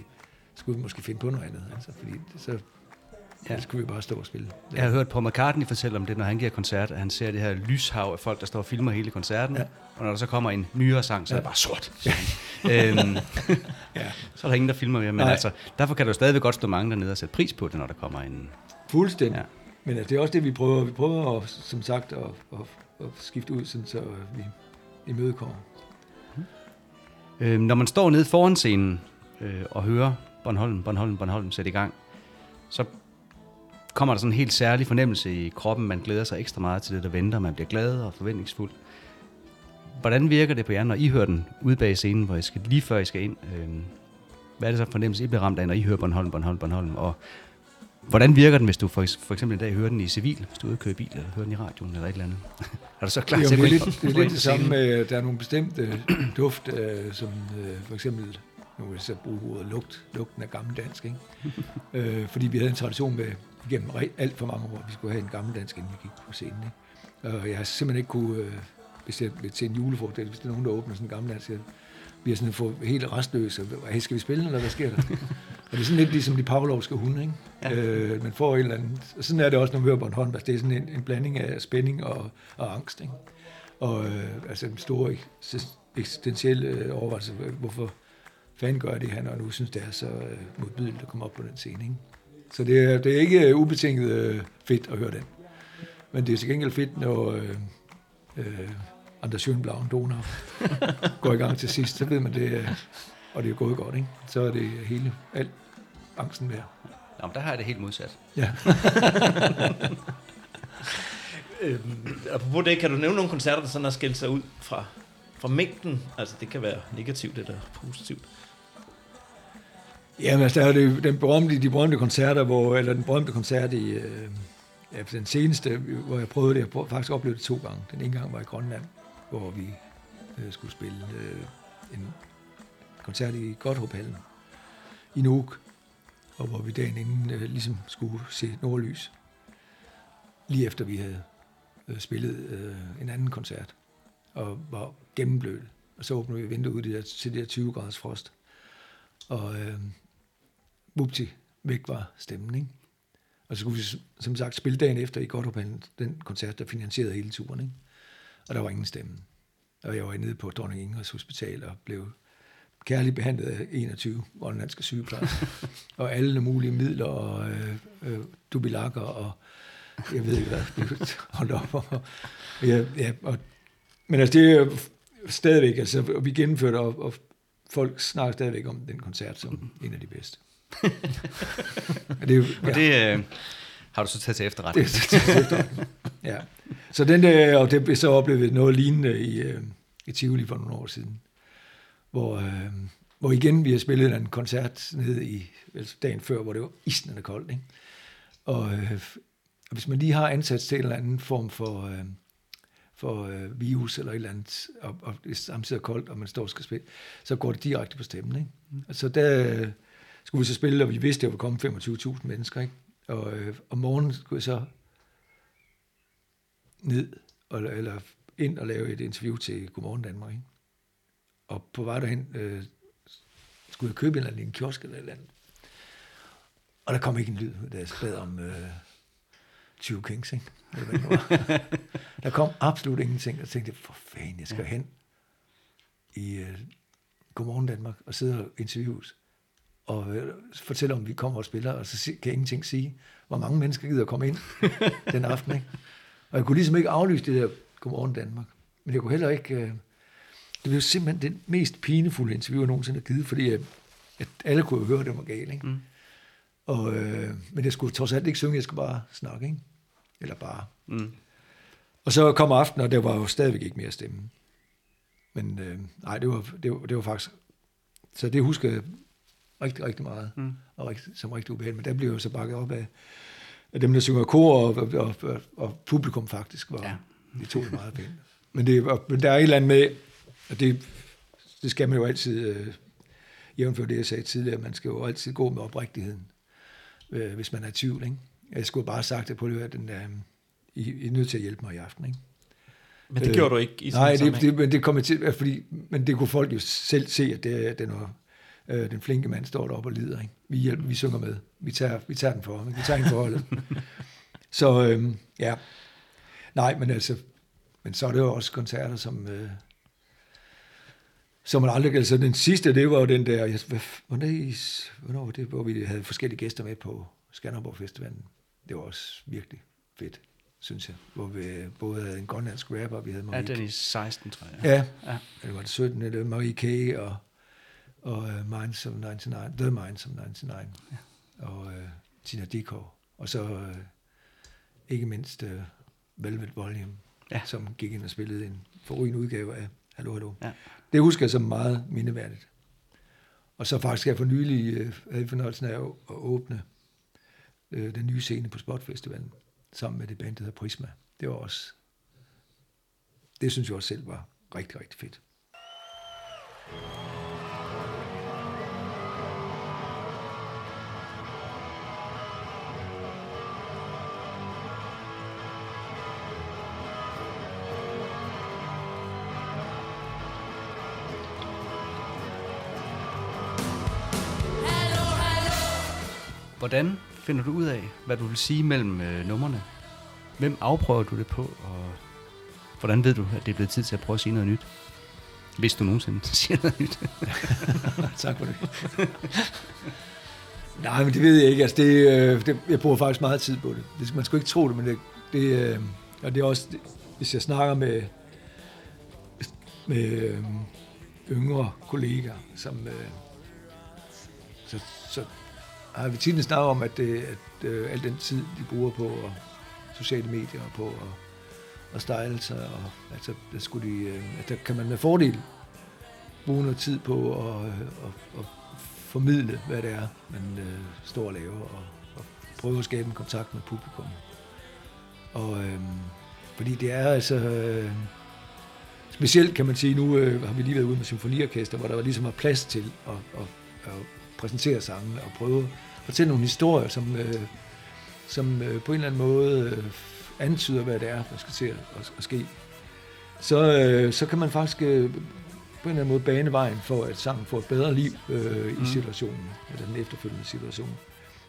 skulle vi måske finde på noget andet. Altså, fordi så ja. Ja. skulle vi bare stå og spille. Jeg har hørt Paul McCartney fortælle om det, når han giver koncert, at han ser det her lyshav af folk, der står og filmer hele koncerten. Ja. Ja. Og når der så kommer en nyere sang, så er det Ja. bare sort. Ja. *laughs* øhm, Ja. så er der ingen, der filmer mere. Men Nej. altså, derfor kan der jo stadigvæk godt stå mange dernede og sætte pris på det, når der kommer en... Fuldstændig. Ja. Ja. Men altså, det er også det, vi prøver. Vi prøver, at, som sagt, at, at, at skifte ud, sådan, så vi imødekommer. Øhm, når man står nede foran scenen øh, og hører Bornholm, Bornholm, Bornholm sætte i gang, så kommer der sådan en helt særlig fornemmelse i kroppen. Man glæder sig ekstra meget til det, der venter. Man bliver glad og forventningsfuld. Hvordan virker det på jer, når I hører den ude bag scenen, hvor I skal, lige før I skal ind? Øh, hvad er det så for fornemmelse, I bliver ramt af, når I hører Bornholm, Bornholm, Bornholm? Og hvordan virker den, hvis du for, for eksempel en dag hører den i civil, hvis du ude og køre i bil, eller hører den i radioen, eller et eller andet? *laughs* er du så klar Jo, til at det, gå ind det er lidt det samme med, at der er nogle bestemte *clears throat* duft, øh, som øh, for eksempel, nu vil jeg så bruge ordet lugt, lugten af gammeldansk, ikke? *laughs* øh, fordi vi havde en tradition med, igennem re- alt for mange år, vi skulle have en gammeldansk, inden vi gik på scenen. Ikke? Og jeg har simpelthen ikke kunne, øh, hvis jeg til en julefrokost, hvis der er nogen, der åbner sådan en gammeldansk, jeg bliver sådan få helt restløs, og, hey, skal vi spille, eller hvad sker der? *laughs* og det er sådan lidt ligesom de pavlovske hunde, ikke? Ja. Øh, man får en eller anden, og sådan er det også, når man hører Bornholm, altså det er sådan en, en blanding af spænding og, og angst, ikke? Og øh, altså en stor eks- eksistentiel øh, overvejelse, hvorfor fanden gør det, han og nu synes, det er så øh, modbydeligt at komme op på den scene. Ikke? Så det er, det er ikke øh, ubetinget øh, fedt at høre den. Men det er til gengæld fedt, når øh, øh, Anders Schönblauen Donau *laughs* går i gang til sidst, så ved man det, øh, og det er gået godt, ikke? så er det hele, alt angsten værd. Nå, men der har jeg det helt modsat. Ja. *laughs* Øhm, apropos det, kan du nævne nogle koncerter, der sådan har skilt sig ud fra, fra mængden? Altså, det kan være negativt eller positivt. Jamen, altså, der er det, den berømte, de berømte koncerter, hvor, eller den berømte koncert i, øh, ja, den seneste, hvor jeg prøvede det, jeg prøvede, faktisk oplevede det to gange. Den ene gang var i Grønland, hvor vi øh, skulle spille øh, en koncert i Godthåbhallen i Nuuk, og hvor vi dagen inden øh, ligesom skulle se nordlys, lige efter vi havde øh, spillet øh, en anden koncert, og var gennemblødt. Og så åbnede vi vinduet ud til det der 20 graders frost. Og øh, vupti, væk var stemmen, ikke? Og så skulle vi som sagt spille dagen efter i Godthåbhallen, den koncert, der finansierede hele turen. Ikke? Og der var ingen stemme. Og jeg var nede på Dronning Ingrids Hospital og blev kærligt behandlet af 21 grønlandske sygeplejersker. *laughs* og alle mulige midler og øh, øh, dubilakker og jeg ved ikke hvad, blev holdt op. Og, ja, ja, og, men altså det er stadigvæk, altså og vi gennemførte, og, og folk snakker stadigvæk om den koncert som en af de bedste. *laughs* Det er jo, Og det øh, har du så taget til efterretning. det, det, det, ja. Så den der, og det blev så oplevet noget lignende i, øh, i Tivoli for nogle år siden, hvor, øh, hvor igen vi har spillet en koncert nede i altså dagen før, hvor det var isnende koldt. Ikke? Og, øh, hvis man lige har ansat til en eller anden form for, øh, for øh, virus eller et eller andet, og, og det er samtidig koldt, og man står og skal spille, så går det direkte på stemmen. Ikke? Mm. Altså der skulle vi så spille, og vi vidste, at der ville komme 25.000 mennesker. Ikke? Og øh, om morgenen skulle jeg så ned, og, eller ind og lave et interview til Godmorgen Danmark. Ikke? Og på vej derhen øh, skulle jeg købe en eller anden en kiosk eller et eller andet. Og der kom ikke en lyd, da jeg bad om øh, 20 kings, ikke? Eller *laughs* der kom absolut ingenting, og jeg tænkte, for fanden, jeg skal ja. hen i øh, Godmorgen Danmark og sidde og interviews og øh, fortælle om, vi kommer og spiller, og så kan jeg ingenting sige, hvor mange mennesker gider komme ind *laughs* den aften. Ikke? Og jeg kunne ligesom ikke aflyse det der Godmorgen Danmark. Men jeg kunne heller ikke... Øh, det var jo simpelthen den mest pinefulde interview, jeg nogensinde har givet, fordi at, at alle kunne jo høre, at det var galt. Ikke? Mm. Og, øh, men jeg skulle trods alt ikke synge, jeg skulle bare snakke. Ikke? Eller bare. Mm. Og så kom aftenen, og der var jo stadigvæk ikke mere stemme. Men øh, nej, det var, det, var, det var faktisk... Så det husker jeg rigtig, rigtig meget. Mm. Og rigtig, som rigtig ubehageligt. Men der blev jo så bakket op af, af dem, der synger kor, og, og, og, og publikum faktisk var... Ja. De tog det meget pænt. Men, det, var- men der er et eller andet med, og det, det skal man jo altid, øh, jævnfør det, jeg sagde tidligere, man skal jo altid gå med oprigtigheden, øh, hvis man er i tvivl. Ikke? Jeg skulle bare have sagt det på det, at den der, I, I er nødt til at hjælpe mig i aften. Ikke? Men det Øh, gjorde du ikke i Nej, det, det, men det kommer til, fordi, men det kunne folk jo selv se, at det, er- den, var, øh, den flinke mand står deroppe og lider. Ikke? Vi hjælper, vi synger med. Vi tager, vi tager den for ham. Vi tager en forholdet. *laughs* så øhm, ja, nej, men altså, men så er det jo også koncerter, som, øh, som man aldrig, altså den sidste, det var jo den der, jeg, hvad, hvornår, hvornår var det, hvor vi havde forskellige gæster med på Skanderborg Festivalen. Det var også virkelig fedt, synes jeg. Hvor vi både havde en grønlandsk rapper, vi havde Ja, Marie den er i 16, tror jeg. Ja, Ja. ja. det var det 17. Det var Marie K. og, og uh, Minds of 99, The Minds of 99, ja. og uh, Tina Dikov, og så uh, ikke mindst uh, Velvet Volume, Ja. som gik ind og spillede en forrygende udgave af Hallo Hallo. Ja. Det husker jeg som meget mindeværdigt. Og så faktisk her for nylig uh, havde jeg fornøjelsen af at, åbne uh, den nye scene på Spot Festivalen, sammen med det band, der hedder Prisma. Det var også, det synes jeg også selv var rigtig, rigtig fedt. Hvordan finder du ud af, hvad du vil sige mellem øh, numrene? Hvem afprøver du det på, og hvordan ved du, at det er blevet tid til at prøve at sige noget nyt? Hvis du nogensinde *laughs* siger noget nyt. *laughs* tak for det. Nej, men det ved jeg ikke. Altså, det, øh, det, jeg bruger faktisk meget tid på det. det man skulle ikke tro det, men det, det, øh, og det er også, det, hvis jeg snakker med, med øh, yngre kollegaer, som, øh, så, så har vi tit snakket om, at, det, at øh, al den tid, de bruger på og sociale medier og på at, og style sig, og, altså, der, skulle de, øh, at der kan man med fordel bruge noget tid på at, øh, at, at formidle, hvad det er, man øh, står og laver, og, og prøve at skabe en kontakt med publikum. Og øh, fordi det er altså... Øh, specielt kan man sige, nu øh, har vi lige været ude med symfoniorkester, hvor der var ligesom var plads til at, at, at præsentere sangen og prøve at fortælle nogle historier, som, øh, som øh, på en eller anden måde øh, antyder, hvad det er, der skal til at, at ske. Så, øh, så kan man faktisk øh, på en eller anden måde bane vejen for, at sangen får et bedre liv øh, i situationen, eller den efterfølgende situation.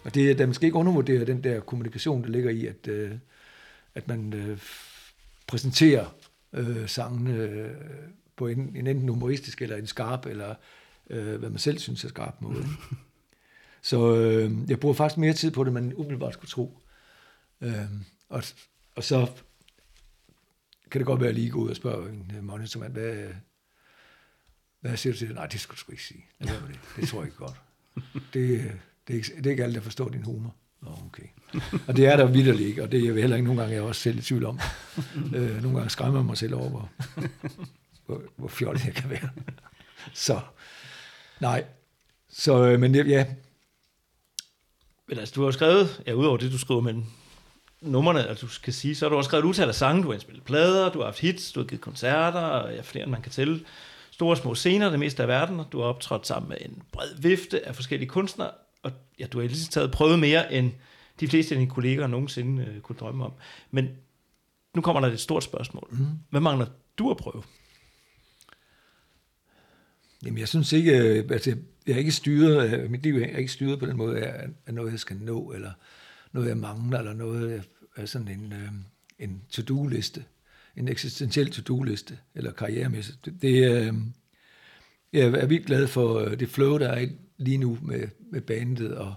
Og det, der måske ikke undervurdere den der kommunikation, der ligger i, at, øh, at man øh, præsenterer øh, sangene øh, på en, en enten humoristisk eller en skarp, eller øh, hvad man selv synes er skarp måde. *laughs* Så øh, jeg bruger faktisk mere tid på det, man umiddelbart skulle tro. Øh, og, og så kan det godt være, at jeg lige gå ud og spørge en øh, monitormand, hvad, hvad siger du til det? Nej, det skulle du sgu ikke sige. Med det. det tror jeg ikke godt. Det, det, er ikke, det er ikke alle, der forstår din humor. Nå, okay. Og det er der vidderligt ikke, og det er jeg heller ikke nogle gange, jeg er også selv i tvivl om. øh, nogle gange skræmmer jeg mig selv over, hvor, hvor, hvor fjollet jeg kan være. Så, nej. Så, øh, men ja, Men altså, du har jo skrevet, ja, udover det, du skriver med numrene, altså du skal sige, så har du også skrevet et utal af sange, du har indspillet plader, du har haft hits, du har givet koncerter, og ja, flere end man kan tælle. Store og små scener, det meste af verden, og du har optrådt sammen med en bred vifte af forskellige kunstnere, og ja, du har lige taget prøvet mere, end de fleste af dine kolleger nogensinde øh, kunne drømme om. Men nu kommer der et stort spørgsmål. Mm. Hvad mangler du at prøve? Jamen, jeg synes ikke, øh, altså, jeg er ikke styret, øh, mit liv er ikke styret på den måde, af, af noget, jeg skal nå, eller noget, jeg mangler, eller noget af sådan en, øh, en to-do-liste, en eksistentiel to-do-liste, eller karrieremæssigt. Det, det, jeg er vildt glad for det flow, der er lige nu med, med bandet, og,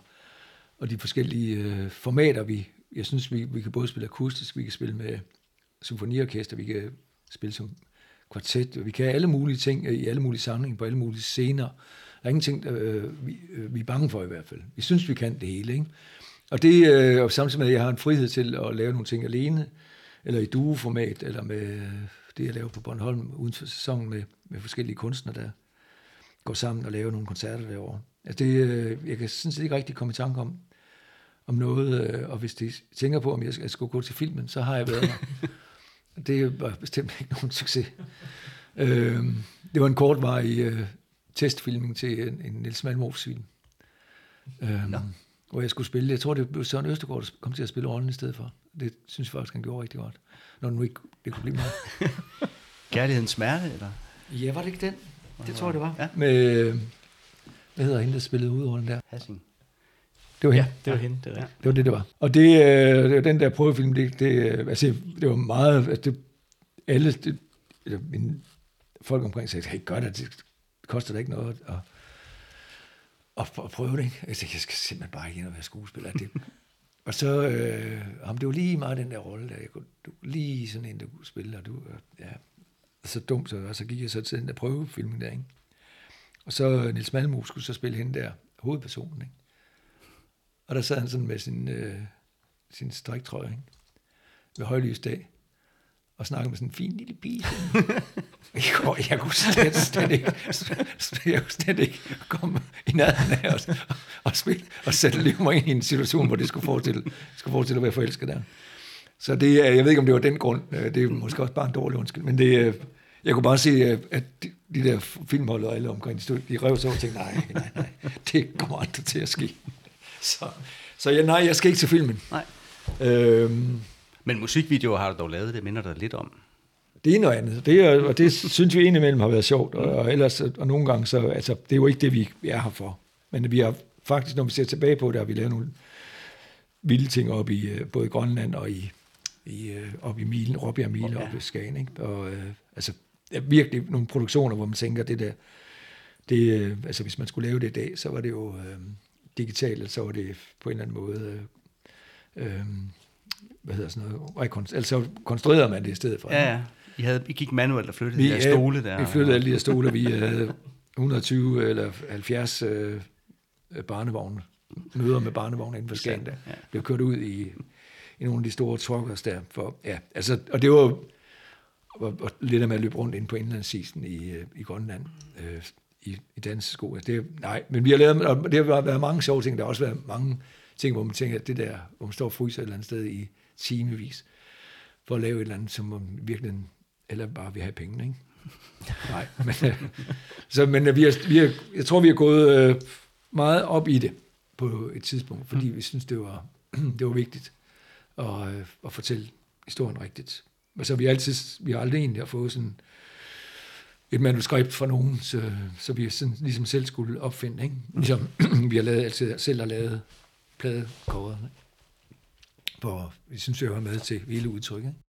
og de forskellige formater, vi, jeg synes, vi, vi kan både spille akustisk, vi kan spille med symfoniorkester, vi kan spille som kvartet, og vi kan alle mulige ting øh, i alle mulige samlinger, på alle mulige scener. Der er ingenting, øh, vi, øh, vi er bange for i hvert fald. Vi synes, vi kan det hele, ikke? Og det øh, og samtidig med, at jeg har en frihed til at lave nogle ting alene, eller i dueformat, eller med øh, det, jeg laver på Bornholm uden for sæsonen med, med forskellige kunstnere, der går sammen og laver nogle koncerter derovre. Altså det, øh, jeg kan sådan set ikke rigtig komme i tanke om, om noget, øh, og hvis de tænker på, om jeg skal, jeg skulle gå til filmen, så har jeg været der. *laughs* det var bestemt ikke nogen succes. Øh, det var en kortvarig øh, testfilming til en, en Niels Malmros film. Øh, hvor jeg skulle spille. Jeg tror, det blev Søren Østergaard, der kom til at spille rollen i stedet for. Det synes jeg faktisk, han gjorde rigtig godt. Når nu ikke det kunne blive mig. *laughs* Kærlighedens smerte, eller? Ja, var det ikke den? Det tror jeg, det var. Ja. Med, øh, hvad hedder hende, der spillede hovedrollen der? Hassing. Det var hende. Det var hende, det er rigtigt. Det var det, det var. Og det, øh, det var den der prøvefilm, det, det, øh, altså, det var meget, altså, det, alle, det, eller mine folk omkring sagde, hey, gør det, det koster da ikke noget at, at, at prøve det, ikke? Jeg tænkte, jeg skal simpelthen bare ikke ind og være skuespiller. Det, *laughs* og så, øh, jamen, det var lige meget den der rolle, der jeg kunne, du, lige sådan en, der kunne spille, og du, ja, så dumt, så, og så gik jeg så til den der prøvefilm der, ikke? Og så øh, Nils Malmo skulle så spille hende der, hovedpersonen, ikke? Og der sad han sådan med sin, øh, sin striktrøje, ikke? Ved højlys dag, og snakkede med sådan en fin lille pige. *laughs* jeg, kunne, jeg kunne slet, slet ikke, jeg kunne slet ikke komme i nærheden af os og, og spille, og sætte liv mig ind i en situation, hvor det skulle forestille, skulle forestille at være forelsket der. Så det, er- jeg ved ikke, om det var den grund. øh, Det er måske også bare en dårlig undskyld. Men det, øh, jeg kunne bare se, øh, at de, de der filmhold og alle omkring, de, stod, de rev sig over og tænkte, nej, nej, nej, det kommer aldrig til at ske. *laughs* Så, så ja, nej, jeg skal ikke til filmen. Nej. Øhm, Men musikvideoer har du dog lavet, det minder dig lidt om. det er noget andet. Det er, og det synes vi indimellem har været sjovt. Og, og ellers, og nogle gange, så, altså, det er jo ikke det, vi er her for. Men vi har faktisk, når vi ser tilbage på det, har vi lavet nogle vilde ting op i øh, både Grønland og i, i øh, op i Milen, Råbjerg Mile, ja. op i Skagen. Ikke? Og, øh, altså, er virkelig nogle produktioner, hvor man tænker, det der, det, øh, altså hvis man skulle lave det i dag, så var det jo øh, digitalt, så var det på en eller anden måde, øh, øh, hvad hedder sådan noget, rekon- altså konstruerede man det i stedet for. Ja, ja. I, havde, I gik manuelt og flyttede de der ja, stole der. Vi flyttede alle de her stole, vi havde *laughs* 120 eller 70 øh, barnevogne, møder med barnevogne inden for Skagen, der Ja. blev kørt ud i, i nogle af de store truckers der. For, ja, altså, og det var og, og lidt af med at løbe rundt ind på indlandsisen i, øh, i Grønland øh, i, i dansesko. Altså, det, nej, men vi har lavet, og det har været mange sjove ting. Der har også været mange ting, hvor man tænker, at det der, hvor man står og fryser et eller andet sted i timevis, for at lave et eller andet, som man virkelig eller bare vil have pengene, ikke? *laughs* Nej, men, øh, så, men øh, vi har, vi har, jeg tror, vi har gået øh, meget op i det på et tidspunkt, fordi vi synes, det var, *clears throat* det var vigtigt at, øh, at fortælle historien rigtigt. Altså, vi har altid, vi har aldrig egentlig har fået sådan et manuskript fra nogen, så, så vi sådan, ligesom selv skulle opfinde, ikke? Ligesom *clears throat* vi har lavet, altid selv har lavet pladekåret, Hvor vi synes, jeg var med til hele udtrykket. Ikke?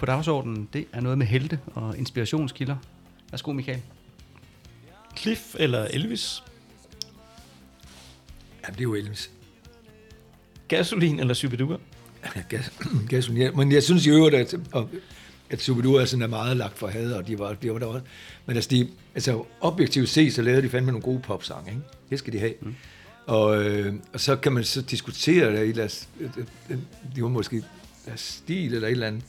På dagsordenen, det er noget med helte og inspirationskilder. Værsgo, Michael. Cliff eller Elvis? Jamen, det er jo Elvis. Gasolin eller Superdua? Gas, *clears throat* gasolin. Ja, Men jeg synes i øvrigt, at, at Superdua sådan er meget lagt for had, og de var, de var der også. Men altså, de, altså objektivt set, så lavede de fandme nogle gode popsange, ikke? Det skal de have. Mm. Og, øh, og så kan man så diskutere det i deres, øh, øh, de var måske deres stil eller et eller andet,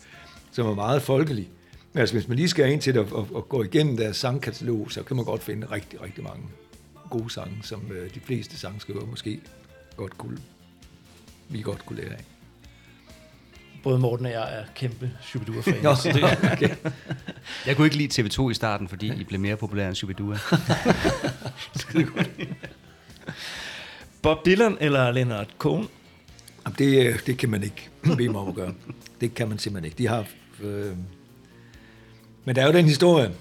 som var meget folkelig. Altså, hvis man lige skal ind til det og, og, og gå igennem deres sangkatalog, så kan man godt finde rigtig, rigtig mange gode sange, som øh, de fleste sangskriver måske godt kunne, vi godt kunne lære af. Både Morten og jeg er kæmpe Superdua-fans. *laughs* Nå, så det, okay. *laughs* Jeg kunne ikke lide TV2 i starten, fordi I blev mere populære end Shubidua. *laughs* Bob Dylan eller Leonard Cohen? Jamen, det, øh, det kan man ikke bede mig om at gøre. Det kan man simpelthen ikke. De har... Øh... Men der er jo den historie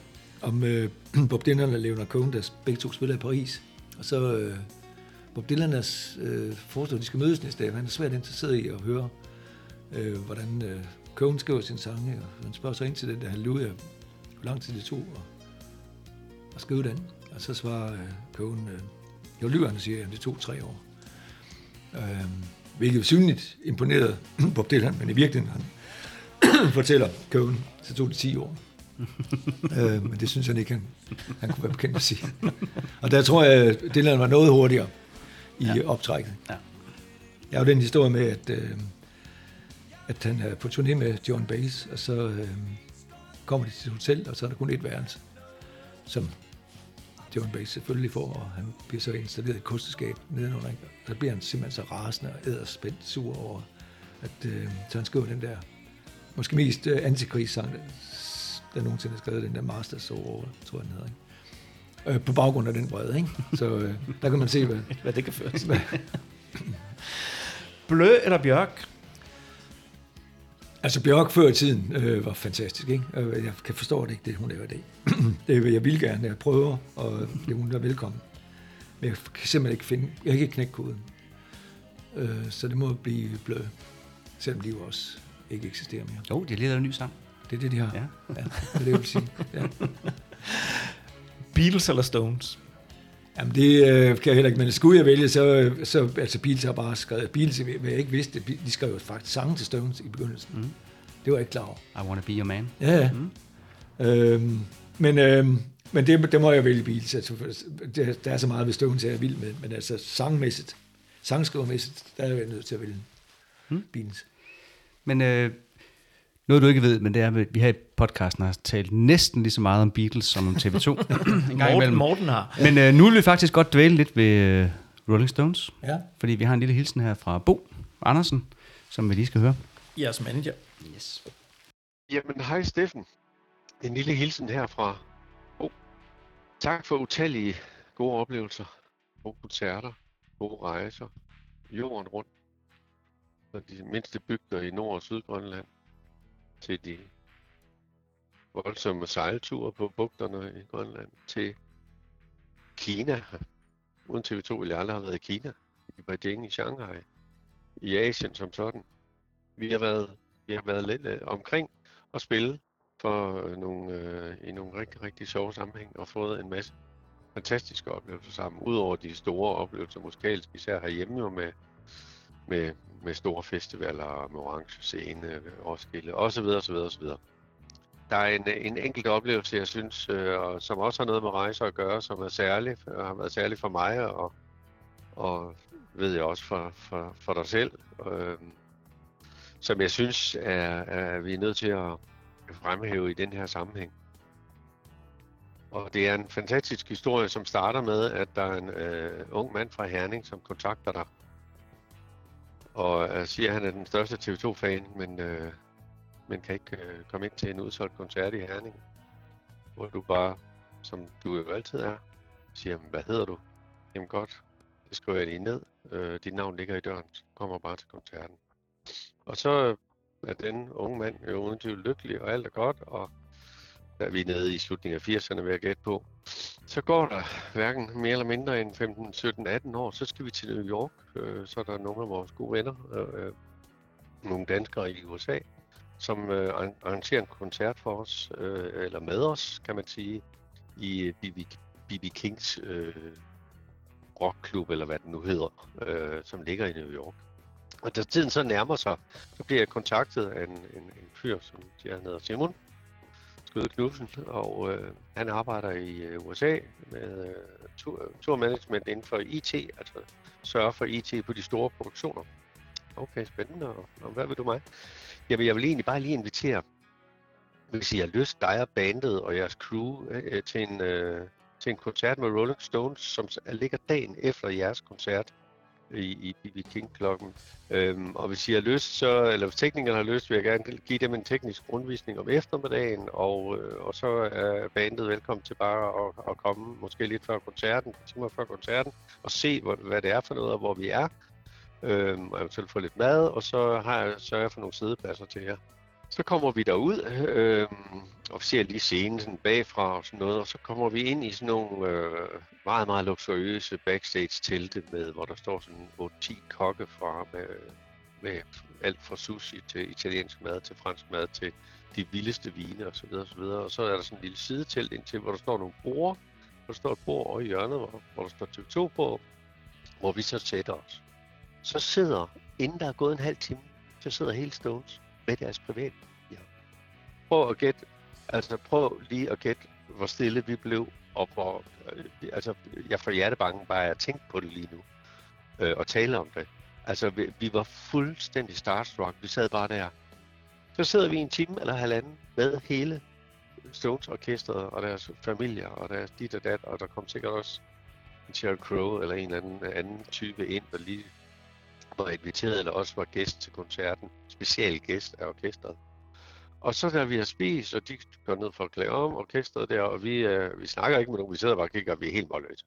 om øh, *clears throat* Bob Dylan og Leonard Cohen, der begge to spiller i Paris. Og så øh, Bob Dylan er øh, foreslår, at de skal mødes næste dag. Han er svært interesseret i at høre, øh, hvordan øh, Cohen skriver sin sange. Og han spørger så ind til den der Halleluja, hvor lang tid det tog at, at skrive den. Og så svarer øh, Cohen, øh, jo lyver han og siger, at det tog tre år. Øh, hvilket synligt imponerede *clears throat* Bob Dylan, men i virkeligheden, han *coughs* fortæller Cohen, så tog det 10 år. *laughs* øh, men det synes han ikke, han, han kunne være bekendt at sige. og der tror jeg, Dylan var noget hurtigere i ja. optrækket. Ja. Jeg har jo den historie med, at, øh, at han er på turné med John Baez, og så øh, kommer de til et hotel, og så er der kun et værelse, som John Baez selvfølgelig får, og han bliver så installeret i et kosteskab nedenunder. Og så bliver han simpelthen så rasende og æderspændt sur over, at øh, så han skriver den der, måske mest øh, antikrigssang, der nogensinde har skrevet den der Masters over, tror jeg den hedder. Ikke? Øh, på baggrund af den brede, ikke? Så øh, der kan man se, hvad, *laughs* Hvad det kan føre til. Blø eller Bjørk? Altså Bjørk før i tiden øh, var fantastisk, ikke? Jeg kan forstå det ikke, det hun laver i dag. *clears throat* det vil jeg vil gerne, jeg prøver, og det hun er velkommen. Men jeg kan simpelthen ikke finde, jeg kan ikke knække koden. Øh, så det må blive blø, selvom de jo også ikke eksisterer mere. Jo, de har lige lavet en ny sang. Det er det, de har. Ja. ja det er det, jeg vil sige. Ja. *laughs* Beatles eller Stones? Jamen det øh, kan jeg heller ikke, men skulle jeg vælge, så, så altså Beatles har bare skrevet, Beatles, hvad jeg ikke vidste, de skrev jo faktisk sange til Stones i begyndelsen. Mm. Det var jeg ikke klar over. I Wanna Be Your Man. Ja, ja. Mm. Øhm, men øhm, men det, det må jeg vælge Beatles. Altså, det, der er så meget ved Stones, jeg er vild med, men altså sangmæssigt, sangskrivermæssigt, der er jeg nødt til at vælge mm. Beatles. Men øh, noget du ikke ved, men det er, at vi her i podcasten har talt næsten lige så meget om Beatles som om TV2. *laughs* en gang Morten, imellem. Morten har. Men øh, nu vil vi faktisk godt dvæle lidt ved øh, Rolling Stones. Ja. Fordi vi har en lille hilsen her fra Bo Andersen, som vi lige skal høre. Jeres manager. Yes. Jamen, hej Steffen. En lille hilsen herfra. Oh. Tak for utallige gode oplevelser, gode koncerter, gode rejser, jorden rundt. Fra de mindste bygder i Nord- og Sydgrønland til de voldsomme sejlture på bugterne i Grønland til Kina. Uden TV2 ville jeg aldrig have været i Kina, i Beijing, i Shanghai, i Asien som sådan. Vi har været, vi har været lidt øh, omkring og spille for øh, nogle, øh, i nogle rigtig, rigtig sjove sammenhæng og fået en masse fantastiske oplevelser sammen. Udover de store oplevelser musikalsk, især herhjemme jo med, med, med store festivaler, med orange scene, Roskilde osv. osv. osv. Der er en, en enkelt oplevelse, jeg synes, øh, og som også har noget med rejser at gøre, som er særlig, og har været særlig for mig, og, og ved jeg også for, for, for dig selv, øh, som jeg synes, er, er, vi er nødt til at fremhæve i den her sammenhæng. Og det er en fantastisk historie, som starter med, at der er en øh, ung mand fra Herning, som kontakter dig. Og øh, siger, at han er den største TV2-fan, men, øh, men kan ikke øh, komme ind til en udsolgt koncert i Herning. Hvor du bare, som du jo altid er, siger, hvad hedder du? Jamen godt, det skriver jeg lige ned. Øh, dit navn ligger i døren, så kommer bare til koncerten. Og så er den unge mand jo uden tvivl lykkelig, og alt er godt, og da vi er nede i slutningen af 80'erne, vil jeg gætte på, så går der hverken mere eller mindre end 15, 17, 18 år, så skal vi til New York, øh, så er der nogle af vores gode venner, øh, øh nogle danskere i USA, som øh, arrangerer en koncert for os, øh, eller med os, kan man sige, i øh, BB, BB Kings øh, rockklub, eller hvad den nu hedder, øh, som ligger i New York. Og da tiden så nærmer sig, så bliver jeg kontaktet af en, en, en fyr, som siger, han hedder Simon Skøde Knudsen, og øh, han arbejder i øh, USA med øh, tur, turmanagement inden for IT, altså sørger for IT på de store produktioner. Okay, spændende. Og, og hvad vil du mig? Jamen, jeg vil egentlig bare lige invitere, hvis I har lyst, dig og bandet og jeres crew øh, til, en, øh, til en koncert med Rolling Stones, som ligger dagen efter jeres koncert i, i BB King klokken. Øhm, og hvis I har lyst, så, eller hvis teknikerne har lyst, vil jeg gerne give dem en teknisk rundvisning om eftermiddagen, og, øh, og så er bandet velkommen til bare at, at komme, måske lidt før koncerten, timer før koncerten, og se, hvor, hvad det er for noget, og hvor vi er. Øhm, og eventuelt få lidt mad, og så har jeg sørget for nogle sædepladser til jer. Så kommer vi derud, øhm, og ser lige scenen sådan bagfra og sådan noget, og så kommer vi ind i sådan nogle øh, meget, meget luksuriøse backstage-telte, med, hvor der står sådan 8-10 kokke fra med, med alt fra sushi til italiensk mad, til fransk mad, til de vildeste vine osv. Og, så videre, og, så videre. og så er der sådan en lille sidetelt indtil, hvor der står nogle borde, hvor der står et bord over i hjørnet, hvor, hvor der står TV2 på, hvor vi så sætter os. Så sidder, inden der er gået en halv time, så sidder hele Stones med deres private ja. Prøv at gætte, altså prøv lige at gætte, hvor stille vi blev, og hvor, øh, altså jeg får hjertebanken bare at tænke på det lige nu, øh, og tale om det. Altså vi, vi var fuldstændig starstruck, vi sad bare der. Så sidder vi en time eller halvanden med hele Stones orkestret og deres familier og deres dit og dat, og der kom sikkert også en Sheryl Crow eller en eller anden, anden type ind, der lige var inviteret eller også var gæst til koncerten. Special gæst af orkestret. Og så da vi har spist, og de går ned for at klæde om orkestret der, og vi, øh, vi snakker ikke med nogen, vi sidder bare og kigger, og vi er helt målløse.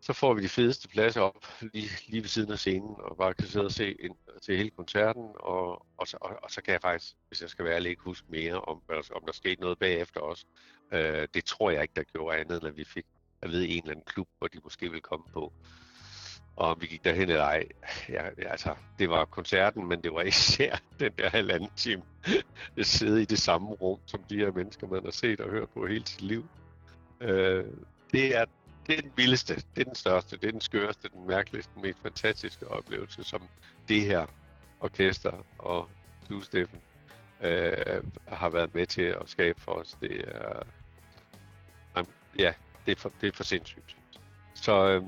Så får vi de fedeste pladser op lige, lige ved siden af scenen, og bare kan sidde og se ind til hele koncerten, og, og, så, og, og så kan jeg faktisk, hvis jeg skal være ærlig, ikke huske mere om, om der skete noget bagefter også. Øh, det tror jeg ikke, der gjorde andet, end at vi fik at vide en eller anden klub, hvor de måske ville komme på. Og om vi gik derhen eller ej, ja, altså, det var koncerten, men det var især *laughs* den der halvanden time, at sidde i det samme rum, som de her mennesker, man har set og hørt på hele sit liv. Øh, det, er, det er den vildeste, det er den største, det er den skørste, den mærkeligste, den mest fantastiske oplevelse, som det her orkester og du, Steffen, øh, har været med til at skabe for os. Det er, ja, det er for, det er for sindssygt. Så øh,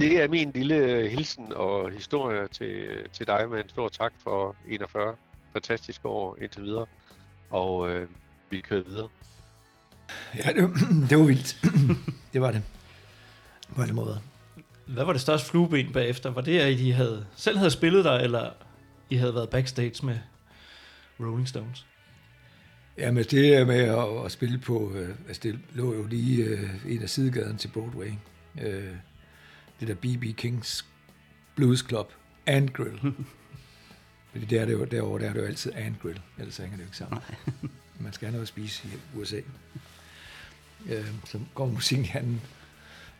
det er min lille hilsen og historie til, til dig med en stor tak for 41 fantastiske år indtil videre. Og øh, vi kører videre. Ja, det, var- *clears throat* det var vildt. *clears throat* det var det. På alle måder. Hvad var det største flueben bagefter? Var det, at I havde, selv havde spillet der, eller I havde været backstage med Rolling Stones? Ja, men det med at, at spille på, øh, altså det lå jo lige øh, en af sidegaderne til Broadway. Øh, det der B.B. Kings Blues Club and Grill. *laughs* Fordi der er det jo, derovre der er det jo altid and grill, ellers hænger det jo ikke sammen. *laughs* Man skal have noget at spise i USA. Øh, så går musikken i anden,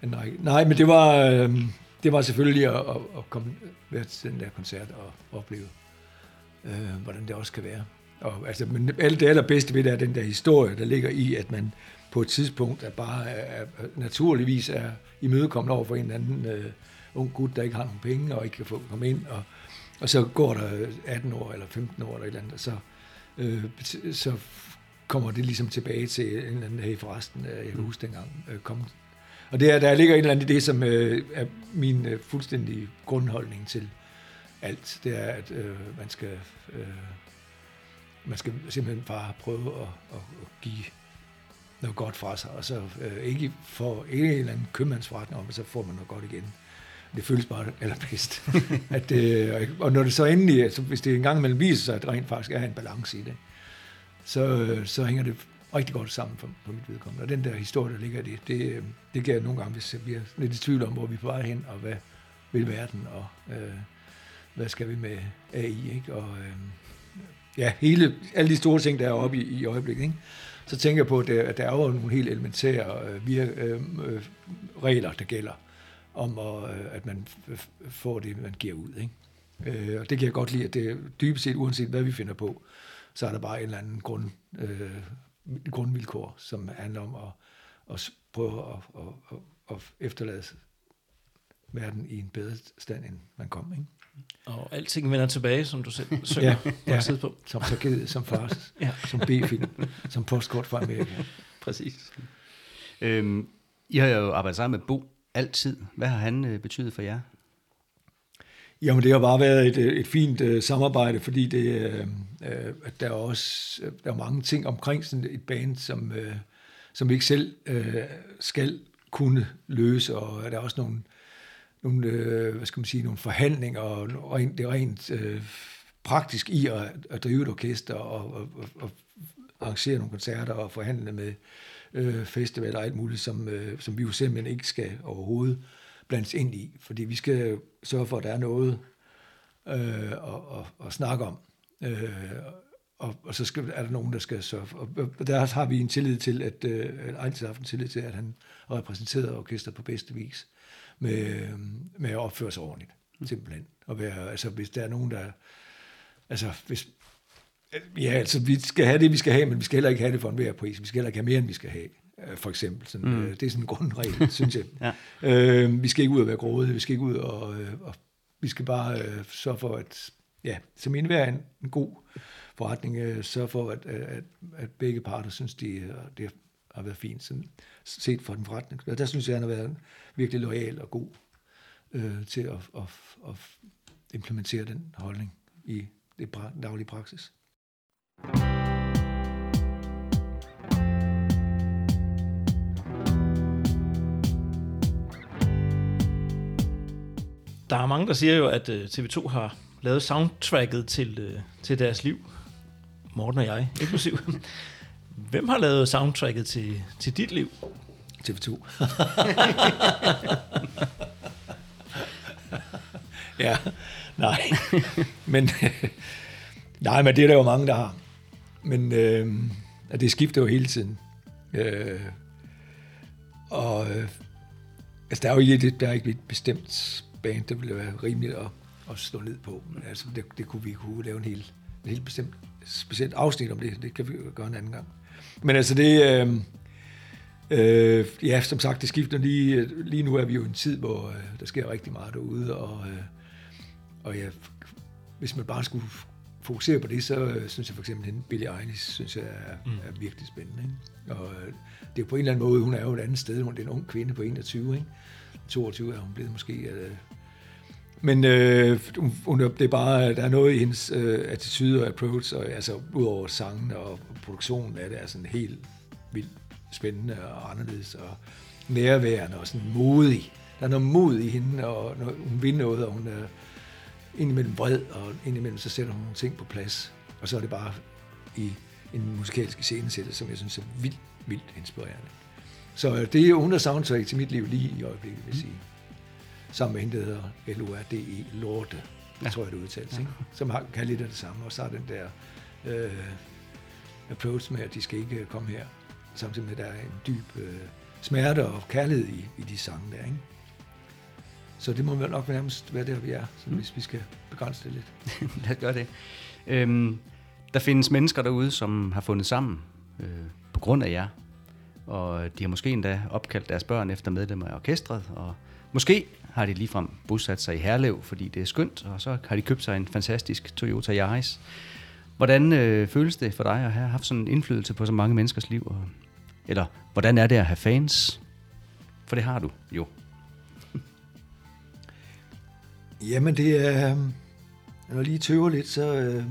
anden række. Nej, men det var, øh, det var selvfølgelig at, at, at komme være til den der koncert og opleve, øh, hvordan det også kan være. og, altså, men alt det allerbedste ved det er den der historie, der ligger i, at man på et tidspunkt er bare er, er, naturligvis er imødekommet over for en eller anden øh, ung gut, der ikke har nogen penge og ikke kan få komme ind, og, og så går der 18 år eller 15 år eller et eller andet, og så, øh, så kommer det ligesom tilbage til en eller anden, hey forresten, øh, jeg kan huske dengang, øh, kom. Og det er, der ligger et eller andet i det, som øh, er min øh, fuldstændige grundholdning til alt. Det er, at øh, man skal øh, man skal simpelthen bare prøve at, at, at give noget godt fra sig, og så øh, ikke for ikke en eller anden købmandsforretning, men så får man noget godt igen. Det føles bare allerbedst. *laughs* at, øh, og når det så endelig, altså, hvis det engang imellem viser sig, at der rent faktisk er en balance i det, så, øh, så hænger det rigtig godt sammen for, for mit vedkommende. Og den der historie, der ligger i det, det, øh, det gør jeg nogle gange, hvis vi er lidt i tvivl om, hvor vi er på vej hen, og hvad vil verden, og øh, hvad skal vi med AI, ikke? Og, øh, ja, hele, alle de store ting, der er oppe i, i øjeblikket, ikke? Så tænker jeg på, at der, der er jo nogle helt elementære øh, vir, øh, øh regler, der gælder om, at, øh, at man får det, man giver ud. Ikke? Øh, og det kan jeg godt lide, at det dybest set, uanset hvad vi finder på, så er der bare en eller anden grund, øh, grundvilkår, som handler om at, at prøve at, at, at, at efterlade verden i en bedre stand, end man kom. Ikke? Og alting vender tilbage, som du selv *laughs* synger ja, på et tidspunkt. Som tragedie, som fars, *laughs* Ja. ja. som B-film, som postkort fra Amerika. *laughs* Præcis. Øhm, I har jo arbejdet sammen med Bo altid. Hvad har han øh, betydet for jer? Jamen, det har bare været et, øh, et fint uh, samarbejde, fordi det, øh, øh, at der er også øh, der er mange ting omkring sådan et band, som, øh, som vi ikke selv øh, skal kunne løse, og der er også nogle, nogle øh, hvad skal man sige, nogle forhandlinger, og rent, det er rent øh, praktisk i at, at drive et orkester, og, og, og, og arrangere nogle koncerter, og forhandle med øh, festivaler og alt muligt, som, øh, som vi jo simpelthen ikke skal overhovedet blandes ind i, fordi vi skal sørge for, at der er noget øh, at, at, at snakke om. Øh, og, og så skal, er der nogen, der skal sørge for. Og, der har vi en tillid til, at øh, eller haft en tillid til, at han repræsenterer orkester på bedste vis med, med at opføre sig ordentligt, simpelthen. Og være, altså, hvis der er nogen, der... Altså, hvis, Ja, altså vi skal have det, vi skal have, men vi skal heller ikke have det for enhver pris. Vi skal heller ikke have mere, end vi skal have, øh, for eksempel. Sådan, mm. øh, det er sådan en grundregel, *laughs* synes jeg. Ja. øh, vi skal ikke ud og være grådige, vi skal ikke ud og, øh, og vi skal bare øh, sørge for, at, ja, som indebærer en, en god forretning, øh, sørge for, at, at, at begge parter synes, de, øh, det har været fint, sådan, set for den forretning. Og der synes jeg, han har været virkelig lojal og god øh, til at, at, at implementere den holdning i det pra- daglige praksis. Der er mange, der siger jo, at øh, TV2 har lavet soundtracket til, øh, til deres liv. Morten og jeg, inklusiv. *laughs* Hvem har lavet soundtracket til, til dit liv? TV2. *laughs* ja, nej. men, *laughs* nej, men det er der jo mange, der har. Men øh, at det skifter jo hele tiden. Øh, og øh, altså, der er jo ikke, et- der er ikke et bestemt band, der ville være rimeligt at, at slå ned på. Men altså, det, det kunne vi kunne lave en helt, en helt bestemt, specielt afsnit om det. Det kan vi gøre en anden gang. Men altså, det... Øh, Øh, ja, som sagt, det skifter lige, lige nu er vi jo i en tid, hvor øh, der sker rigtig meget derude, og, øh, og ja, hvis man bare skulle fokusere på det, så øh, synes jeg for eksempel, hende Billie Eilish, synes jeg er, mm. er virkelig spændende. Ikke? Og øh, det er jo på en eller anden måde, hun er jo et andet sted, hun er en ung kvinde på 21, ikke? 22 er hun blevet måske. Øh, men øh, hun, det er bare, der er noget i hendes øh, attitude og approach, og altså udover sangen og produktionen er det er sådan helt vildt spændende og anderledes og nærværende og sådan modig. Der er noget mod i hende, og når hun vil noget, og hun er indimellem vred, og indimellem så sætter hun nogle ting på plads. Og så er det bare i en musikalsk iscenesættelse, som jeg synes er vildt, vildt inspirerende. Så øh, det er hun er soundtrack til mit liv lige i øjeblikket, vil jeg sige. Sammen med hende, der hedder L-O-R-D-E, Lorte. Det ja. tror jeg, det udtales, ikke? Som har, kan lidt af det samme. Og så er den der øh, approach med, at de skal ikke komme her. Samtidig med, at der er en dyb øh, smerte og kærlighed i, i de sange der, ikke? Så det må vel nok nærmest være der, vi er, så hvis vi skal begrænse det lidt. *laughs* Lad os gøre det. Øhm, Der findes mennesker derude, som har fundet sammen øh, på grund af jer. Og de har måske endda opkaldt deres børn efter medlemmer af orkestret. Og måske har de ligefrem bosat sig i Herlev, fordi det er skønt. Og så har de købt sig en fantastisk Toyota Yaris. Hvordan øh, føles det for dig at have haft sådan en indflydelse på så mange menneskers liv? Og, eller hvordan er det at have fans? For det har du jo. Jamen, det er... Øhm, når jeg lige tøver lidt, så... Øh,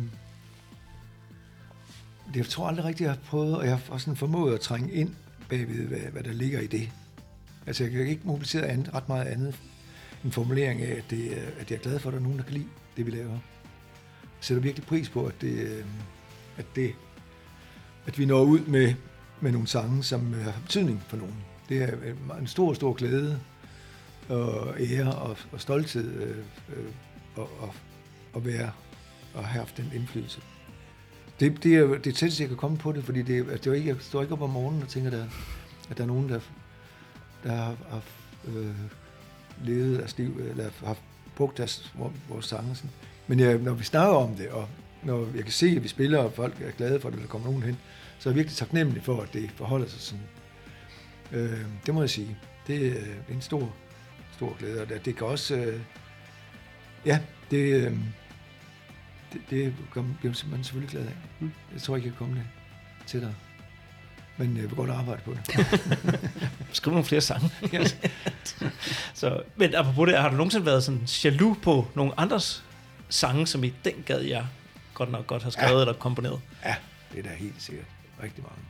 det, jeg tror aldrig rigtigt, jeg har prøvet, og jeg har også sådan formået at trænge ind bagved, hvad, hvad der ligger i det. Altså, jeg kan ikke mobilisere andet, ret meget andet en formulering af, at, det, øh, at jeg er glad for, at der er nogen, der kan lide det, vi laver. Jeg sætter virkelig pris på, at det, øhm, at det at vi når ud med, med nogle sange, som har betydning for nogen. Det er øh, en stor, stor glæde og ære og, og stolthed øh, øh, og, og, og være og have haft den indflydelse. Det, det er det tætteste, jeg kan komme på det, fordi det, altså, det er ikke, jeg står ikke op om morgenen og tænker, der, at der er nogen, der, der har, har øh, levet deres liv, eller har brugt deres, vores, vores sange. Sådan. Men jeg, når vi snakker om det, og når jeg kan se, at vi spiller, og folk er glade for det, eller der kommer nogen hen, så er jeg virkelig taknemmelig for, at det forholder sig sådan. Øh, det må jeg sige. Det er en stor, stor glæde, og det, det kan også... Øh, ja, det, øh, det, det bliver man selvfølgelig glad af. Mm. Jeg tror ikke, jeg kan komme det tættere. Men jeg vil godt arbejde på det. *laughs* Skriv nogle flere sange. *laughs* så, men apropos det, har du nogensinde været sådan jaloux på nogle andres sange, som i den gad jeg godt nok godt har skrevet ja. eller komponeret? Ja, det er da helt sikkert. Rigtig mange.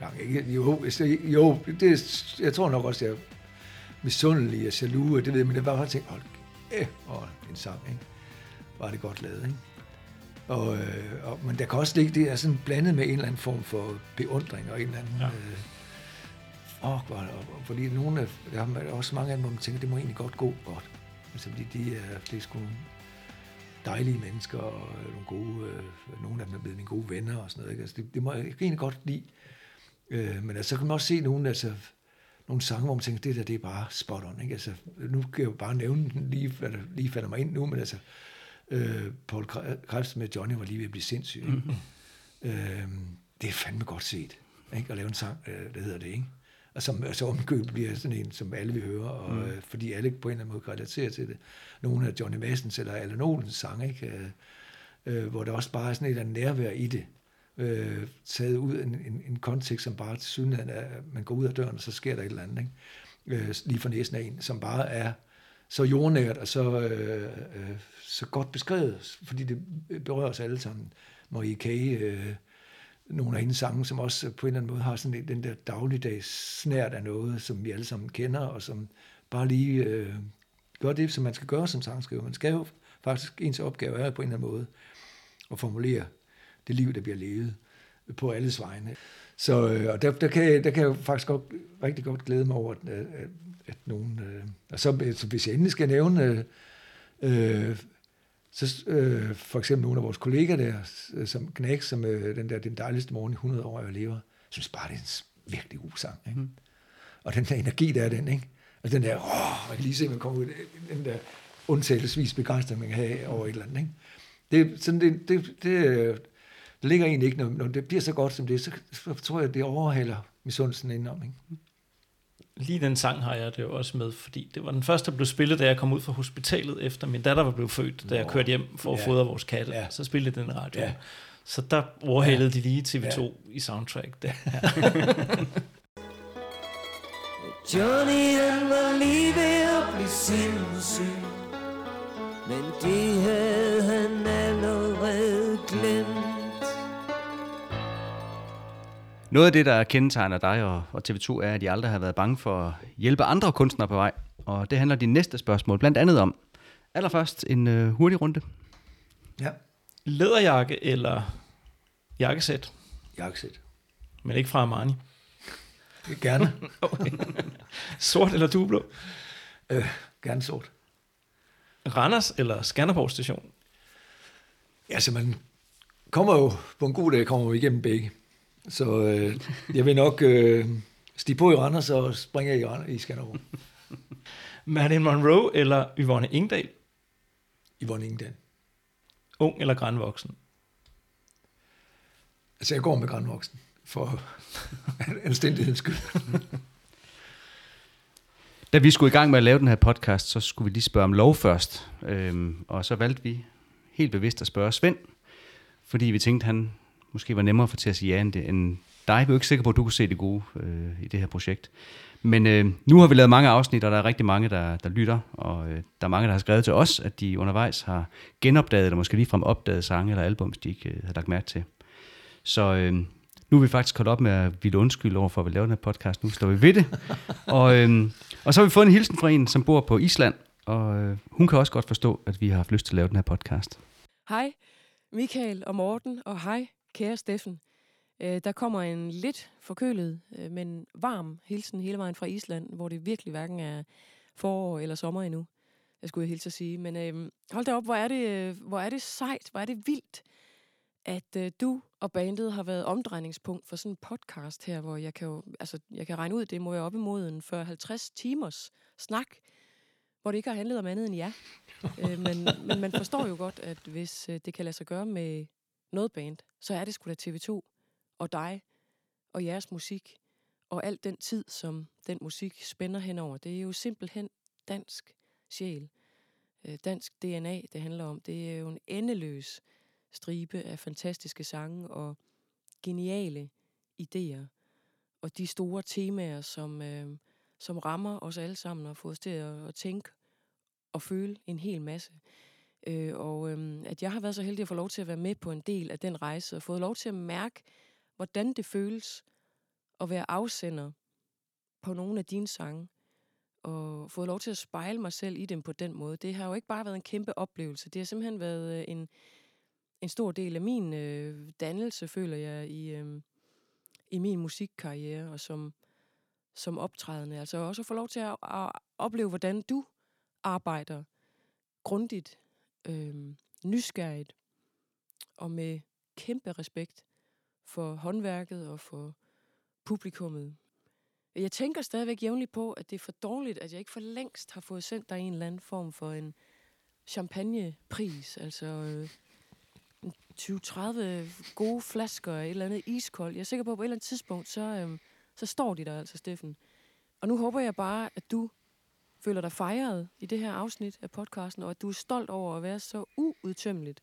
Gang, ikke? Jo, jo det, jeg tror nok også, jeg er misundelig og jaloux, og det ved jeg, men det var bare at tænke, hold kæft, og en sang, ikke? Var det godt lavet, ikke? Og, øh, og, men der kan også ligge, det er sådan blandet med en eller anden form for beundring og en eller anden... Ja. Øh, hvor, og, og, fordi nogle af, der er også mange af dem, hvor man tænker, det må egentlig godt gå godt. Altså, fordi de er, det er sgu dejlige mennesker, og øh, nogle gode, øh, nogle af dem er blevet mine gode venner og sådan noget. Ikke? Altså, det, det må jeg egentlig godt lide. Øh, men altså, så kan man også se nogle, altså, nogle sange, hvor man tænker, det der, det er bare spot on. Ikke? Altså, nu kan jeg jo bare nævne den lige, hvad der lige falder mig ind nu, men altså, øh, Paul Kre- Krebs med Johnny var lige ved at blive sindssyg. Ikke? Mm-hmm. Øh, det er fandme godt set, ikke? at lave en sang, øh, der hedder det, ikke? Og som så omkøb bliver sådan en, som alle vil høre, og, mm. øh, fordi alle på en eller anden måde kan relatere til det. Nogle af Johnny Madsens eller Allan Olens sange, ikke? Øh, øh, hvor der også bare er sådan et eller andet nærvær i det, øh, taget ud af en, en, en kontekst, som bare til er, at man går ud af døren, og så sker der et eller andet, ikke? Øh, lige for næsen af en, som bare er så jordnært og så, øh, øh, så godt beskrevet, fordi det berører os alle sammen. Marie K., øh, nogle af hendes sange, som også på en eller anden måde har sådan en, den der dagligdags snært af noget, som vi alle sammen kender, og som bare lige øh, gør det, som man skal gøre som sangskriver. Man skal jo faktisk, ens opgave er på en eller anden måde at formulere det liv, der bliver levet på alles vegne. Så øh, og der, der, kan, jeg- der kan jeg faktisk godt, rigtig godt glæde mig over, at, at, at nogen... Øh, og så, så hvis jeg endelig skal nævne... Øh, øh så øh, for eksempel nogle af vores kolleger der, øh, som Knæk, som øh, den der Den dejligste morgen i 100 år, jeg lever, synes bare, det er en virkelig god sang. Ikke? Mm. Og den der energi, der er den, ikke? Altså den der, åh, man kan lige se, man kommer ud, af den der undtagelsesvis begejstring, man kan have over et eller andet, ikke? Det, sådan, det, det, det, øh, det ligger egentlig ikke, når, når det bliver så godt som det, så, så tror jeg, det overhaler misundelsen indenom, ikke? Lige den sang har jeg det jo også med, fordi det var den første, der blev spillet, da jeg kom ud fra hospitalet, efter min datter var blevet født, da jeg kørte hjem for at Ja. fodre vores katte. Ja. Så spillede den radio. Ja. Så der overhalede de lige TV2 Ja. i soundtrack. Der. *laughs* Johnny han var lige ved at blive sindssyg Men det havde han allerede glemt Noget af det, der kendetegner dig og, og TV2, er, at I aldrig har været bange for at hjælpe andre kunstnere på vej. Og det handler de næste spørgsmål blandt andet om. Allerførst en øh, hurtig runde. Ja, Læderjakke eller jakkesæt, jakkesæt. men ikke fra Armani. Gerne. *laughs* Sort eller dublå. øh, gerne sort. Randers eller Skanderborg station. Ja, så man kommer jo, på en god dag kommer man igennem begge. Så øh, jeg vil nok øh, stige på i Randers og springe i, Randers, i Skanderborg. Marilyn Monroe eller Yvonne Ingdal. Yvonne Ingedal. Ung eller grænvoksen. Altså, jeg går med grænvoksen for *laughs* anstændighedens skyld. Da vi skulle i gang med at lave den her podcast, så skulle vi lige spørge om lov først. Øhm, og så valgte vi helt bevidst at spørge Svend, fordi vi tænkte, han måske var nemmere for til at sige ja end, det, end dig. Vi er jo ikke sikre på, at du kunne se det gode øh, i det her projekt. Men øh, nu har vi lavet mange afsnit, og der er rigtig mange, der, der lytter, og øh, der er mange, der har skrevet til os, at de undervejs har genopdaget, eller måske ligefrem opdaget sange eller albums, de ikke øh, har lagt mærke til. Så øh, nu er vi faktisk holdt op med at ville undskylde over for, at vi laver den her podcast. Nu står vi ved det. *laughs* og, øh, og så har vi fået en hilsen fra en, som bor på Island, og øh, hun kan også godt forstå, at vi har haft lyst til at lave den her podcast. Hej Michael og Morten, og hej kære Steffen. Øh, der kommer en lidt forkølet, øh, men varm hilsen hele vejen fra Island, hvor det virkelig hverken er forår eller sommer endnu, jeg skulle jeg hilse at sige. Men øh, hold da op, hvor er, det, øh, hvor er det sejt, hvor er det vildt, at øh, du og bandet har været omdrejningspunkt for sådan en podcast her, hvor jeg kan jo, altså, jeg kan regne ud, det må jeg op imod en 40-50 timers snak, hvor det ikke har handlet om andet end ja. øh, men, men man forstår jo godt, at hvis øh, det kan lade sig gøre med noget band, så er det sgu da TV2 og dig og jeres musik og alt den tid, som den musik spænder henover. Det er jo simpelthen dansk sjæl, øh, dansk DNA, det handler om. Det er jo en endeløs stribe af fantastiske sange og geniale idéer og de store temaer, som, øh, som rammer os alle sammen og får os til at, at tænke og føle en hel masse. Øh, og øh, at jeg har været så heldig at få lov til at være med på en del af den rejse og fået lov til at mærke, hvordan det føles at være afsender på nogle af dine sange og fået lov til at spejle mig selv i dem på den måde. Det har jo ikke bare været en kæmpe oplevelse. Det har simpelthen været øh, en, en stor del af min øh, dannelse, føler jeg, i, øh, i min musikkarriere og som, som optrædende. Altså også at få lov til at, at opleve, hvordan du arbejder grundigt, øh, nysgerrigt og med kæmpe respekt for håndværket og for publikummet. Jeg tænker stadigvæk jævnligt på, at det er for dårligt, at jeg ikke for længst har fået sendt dig en eller anden form for en champagnepris. Altså øh, 20-30 gode flasker af et eller andet iskold. Jeg er sikker på, at på et eller andet tidspunkt, så, øh, så står de der altså, Steffen. Og nu håber jeg bare, at du føler dig fejret i det her afsnit af podcasten, og at du er stolt over at være så uudtømmeligt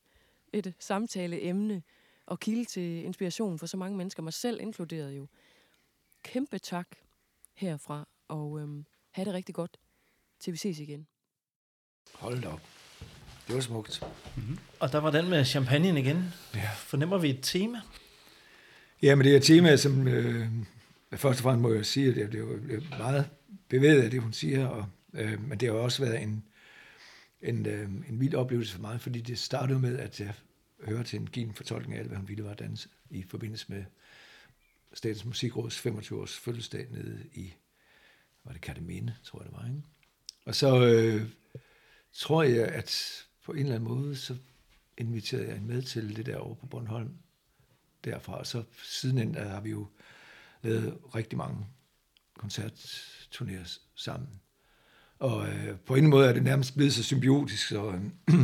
et samtaleemne og kilde til inspiration for så mange mennesker, mig selv inkluderet jo. Kæmpe tak herfra, og øhm, have det rigtig godt, til vi ses igen. Hold da op. Det var smukt. Og der var den med champagnen igen. Ja. Fornemmer vi et tema? Ja, men det er et tema, som øh, først og fremmest må jeg sige, at det, det er jo det er meget bevæget af det, hun siger, og, øh, men det har jo også været en, en, øh, en vild oplevelse for mig, fordi det startede med, at jeg hørte til en given fortolkning af alt, hvad hun ville var at danse, i forbindelse med Statens Musikråds 25-års fødselsdag nede i, var det Kataminde, tror jeg det var, ikke? Og så øh, tror jeg, at på en eller anden måde, så inviterede jeg hende med til det der over på Bornholm derfra, og så siden der har vi jo lavet rigtig mange koncertturnéer sammen. Og øh, på en måde er det nærmest blevet så symbiotisk, så, øh, *clears throat*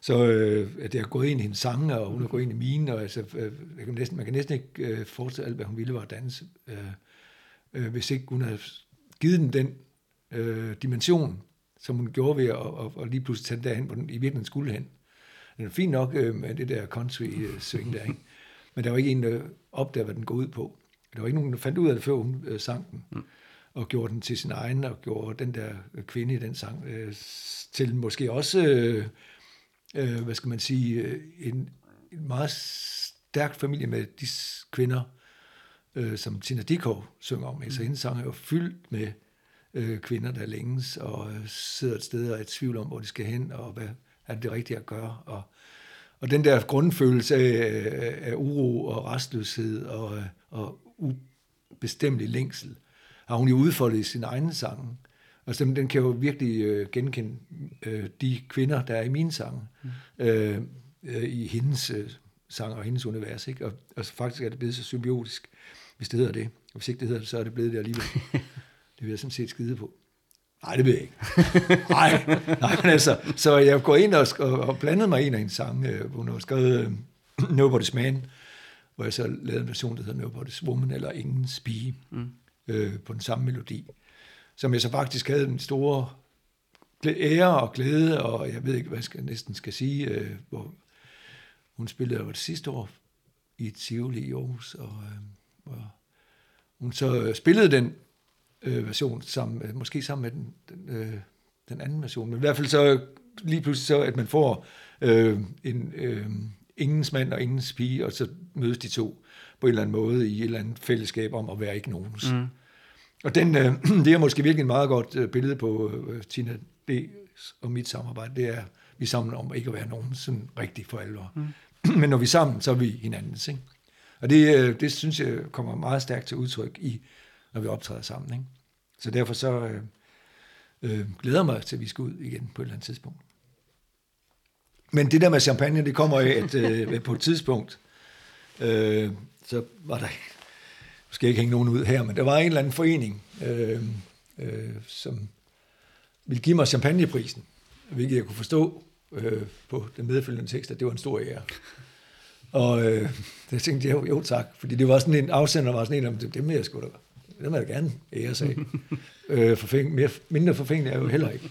så øh, at jeg har gået ind i hendes sange, og hun har gået ind i mine, og altså, øh, jeg kan næsten, man kan næsten ikke øh, forestille alt, hvad hun ville var at danse, øh, øh, hvis ikke hun havde givet den den øh, dimension, som hun gjorde ved at, og, og lige pludselig tage den derhen, hvor den i virkeligheden skulle hen. Den er fint nok øh, med det der country-sving øh, der, ikke? men der var ikke en, der opdagede, hvad den går ud på. Der var ikke nogen, der fandt ud af det, før hun øh, sang den, mm og gjorde den til sin egen, og gjorde den der kvinde i den sang øh, til måske også, øh, øh, hvad skal man sige, øh, en, en meget stærk familie med de kvinder, øh, som Tina Dikov synger om. Altså hendes sang er jo fyldt med øh, kvinder, der længes og øh, sidder et sted og er i tvivl om, hvor de skal hen, og hvad er det rigtige at gøre. Og, og den der grundfølelse af, af uro og restløshed og, øh, og ubestemmelig længsel, har hun jo udfoldet i sin egen sang. Og så den kan jo virkelig øh, genkende øh, de kvinder, der er i mine sange, øh, øh, i hendes øh, sang og hendes univers. Ikke? Og, og så faktisk er det blevet så symbiotisk, hvis det hedder det. Og hvis ikke det hedder det, så er det blevet det alligevel. *laughs* det vil jeg sådan set skide på. Nej, det ved jeg ikke. Nej, nej, men altså, så jeg går ind og, og, og blandede mig en af hendes sange, øh, hvor hun har skrevet øh, Nobody's Man, hvor jeg så lavede en version, der hedder Nobody's Woman, eller Ingen Spige, mm øh, på den samme melodi, som jeg så faktisk havde en store ære og glæde, og jeg ved ikke, hvad jeg skal, næsten skal sige, øh, hvor hun spillede det sidste år i Tivoli i Aarhus, og øh, hvor hun så øh, spillede den øh, version, sammen, øh, måske sammen med den, den, øh, den anden version, men i hvert fald så lige pludselig så, at man får øh, en øh, ingens mand og ingens pige, og så mødes de to på en eller anden måde i et eller andet fællesskab om at være ikke nogens. Mm. Og den, øh, *clears throat* det er måske virkelig et meget godt øh, billede på øh, Tina D's og mit samarbejde. Det er, vi er sammen om ikke at være nogen sådan rigtig for alvor. Mm. *clears throat* Men når vi er sammen, så er vi hinandens. Ikke? Og det, øh, det synes jeg kommer meget stærkt til udtryk i, når vi optræder sammen. Ikke? Så derfor så øh, øh, glæder jeg mig til, at vi skal ud igen på et eller andet tidspunkt. Men det der med champagne, det kommer af, at øh, *laughs* på et tidspunkt, øh, så var der, skal jeg ikke hænge nogen ud her, men der var en eller anden forening, øh, øh, som ville give mig champagneprisen, hvilket jeg kunne forstå øh, på den medfølgende tekst, at det var en stor ære. Og øh, jeg tænkte, jo, jo tak, fordi det var sådan en afsender, var sådan en, om det, det vil jeg sgu da, det vil jeg gerne ære sig. *laughs* øh, forfæng, mere, mindre forfængende er jeg jo heller ikke.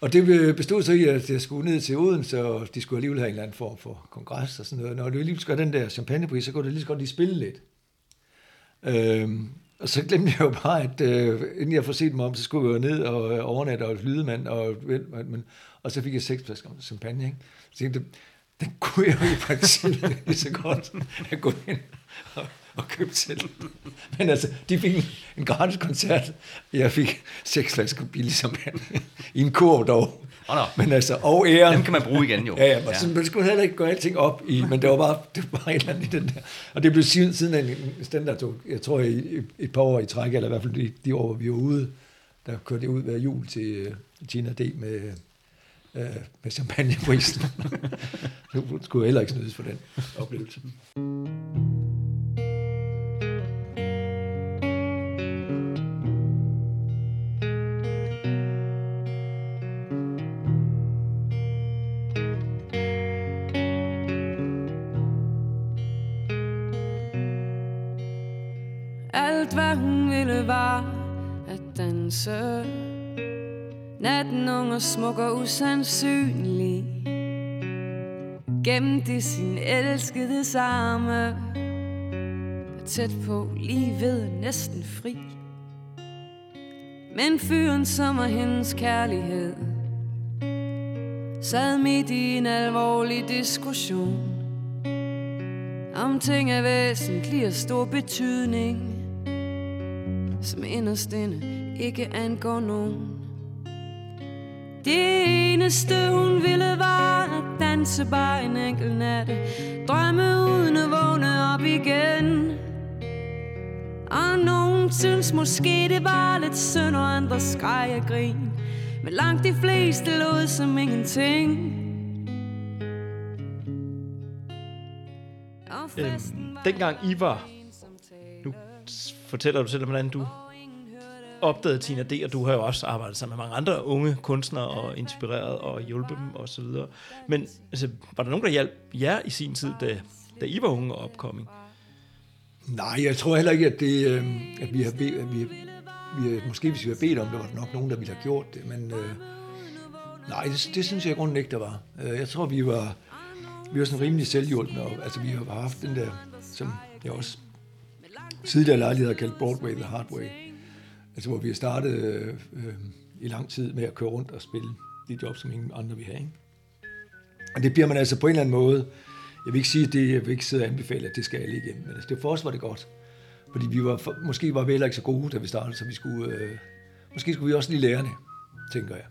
Og det bestod så i, at jeg skulle ned til Odense, og de skulle alligevel have en eller anden form for kongres og sådan noget. Når du lige skal den der champagnepris, så kunne det lige så godt lige spille lidt. Øh, og så glemte jeg jo bare, at øh, inden jeg får set mig om, så skulle jeg jo ned og øh, overnatte og et lydemand, og, men, og så fik jeg seks flasker champagne. Ikke? Så tænkte jeg, den kunne jeg jo i princippet *laughs* lige så godt have gået ind og, og købt selv. Men altså, de fik en, en gratis koncert, og jeg fik seks flasker billig champagne. I en kurv dog. Åh, nå. Men altså, og æren. Dem kan man bruge igen, jo. Ja, ja, ja. man skulle heller ikke gå alting op i, men det var bare, det var et eller andet i den der. Og det blev siden, siden en, standard tog, jeg tror i, i, et par år i træk, eller i hvert fald de, de år, vi var ude, der kørte det ud hver jul til uh, Gina D. med, uh, med champagneprisen. *laughs* så skulle jeg heller ikke snydes for den oplevelse. Var at danse. Natten ung og smuk og usandsynlig. Gemte sin elskede arme Tæt på, lige ved, næsten fri. Men fyren, som er hendes kærlighed Sad midt i en alvorlig diskussion Om ting af væsentlig og stor betydning som inderst inde ikke angår nogen. Det eneste hun ville var at danse bare en enkelt natte, drømme uden at vågne op igen. Og nogen synes måske det var lidt synd, og andre skreg og grin. Men langt de fleste lod som ingenting. Øhm, dengang I var, nu fortæller du selv, hvordan du opdagede Tina D, og du har jo også arbejdet sammen med mange andre unge kunstnere og inspireret og hjulpet dem og så videre. Men altså, var der nogen, der hjalp jer i sin tid, da, da I var unge og opkoming? Nej, jeg tror heller ikke, at, det, øh, at vi har bedt, at vi, vi, måske hvis vi har bedt om det, var der nok nogen, der ville have gjort det, men øh, nej, det, det synes jeg grundlæggende ikke, der var. Øh, jeg tror, vi var, vi var sådan rimelig selvhjulpende, og altså vi har haft den der, som jeg også tidligere lejlighed har kaldt Broadway the Hard Way, altså hvor vi har startet øh, øh, i lang tid med at køre rundt og spille de job, som ingen andre vil have. Ikke? Og det bliver man altså på en eller anden måde, jeg vil ikke sige, at det, jeg vil ikke sidde og anbefale, at det skal alle igennem, men altså, det for os var det godt. Fordi vi var, for, måske var vi heller ikke så gode, da vi startede, så vi skulle, øh, måske skulle vi også lige lære det, tænker jeg.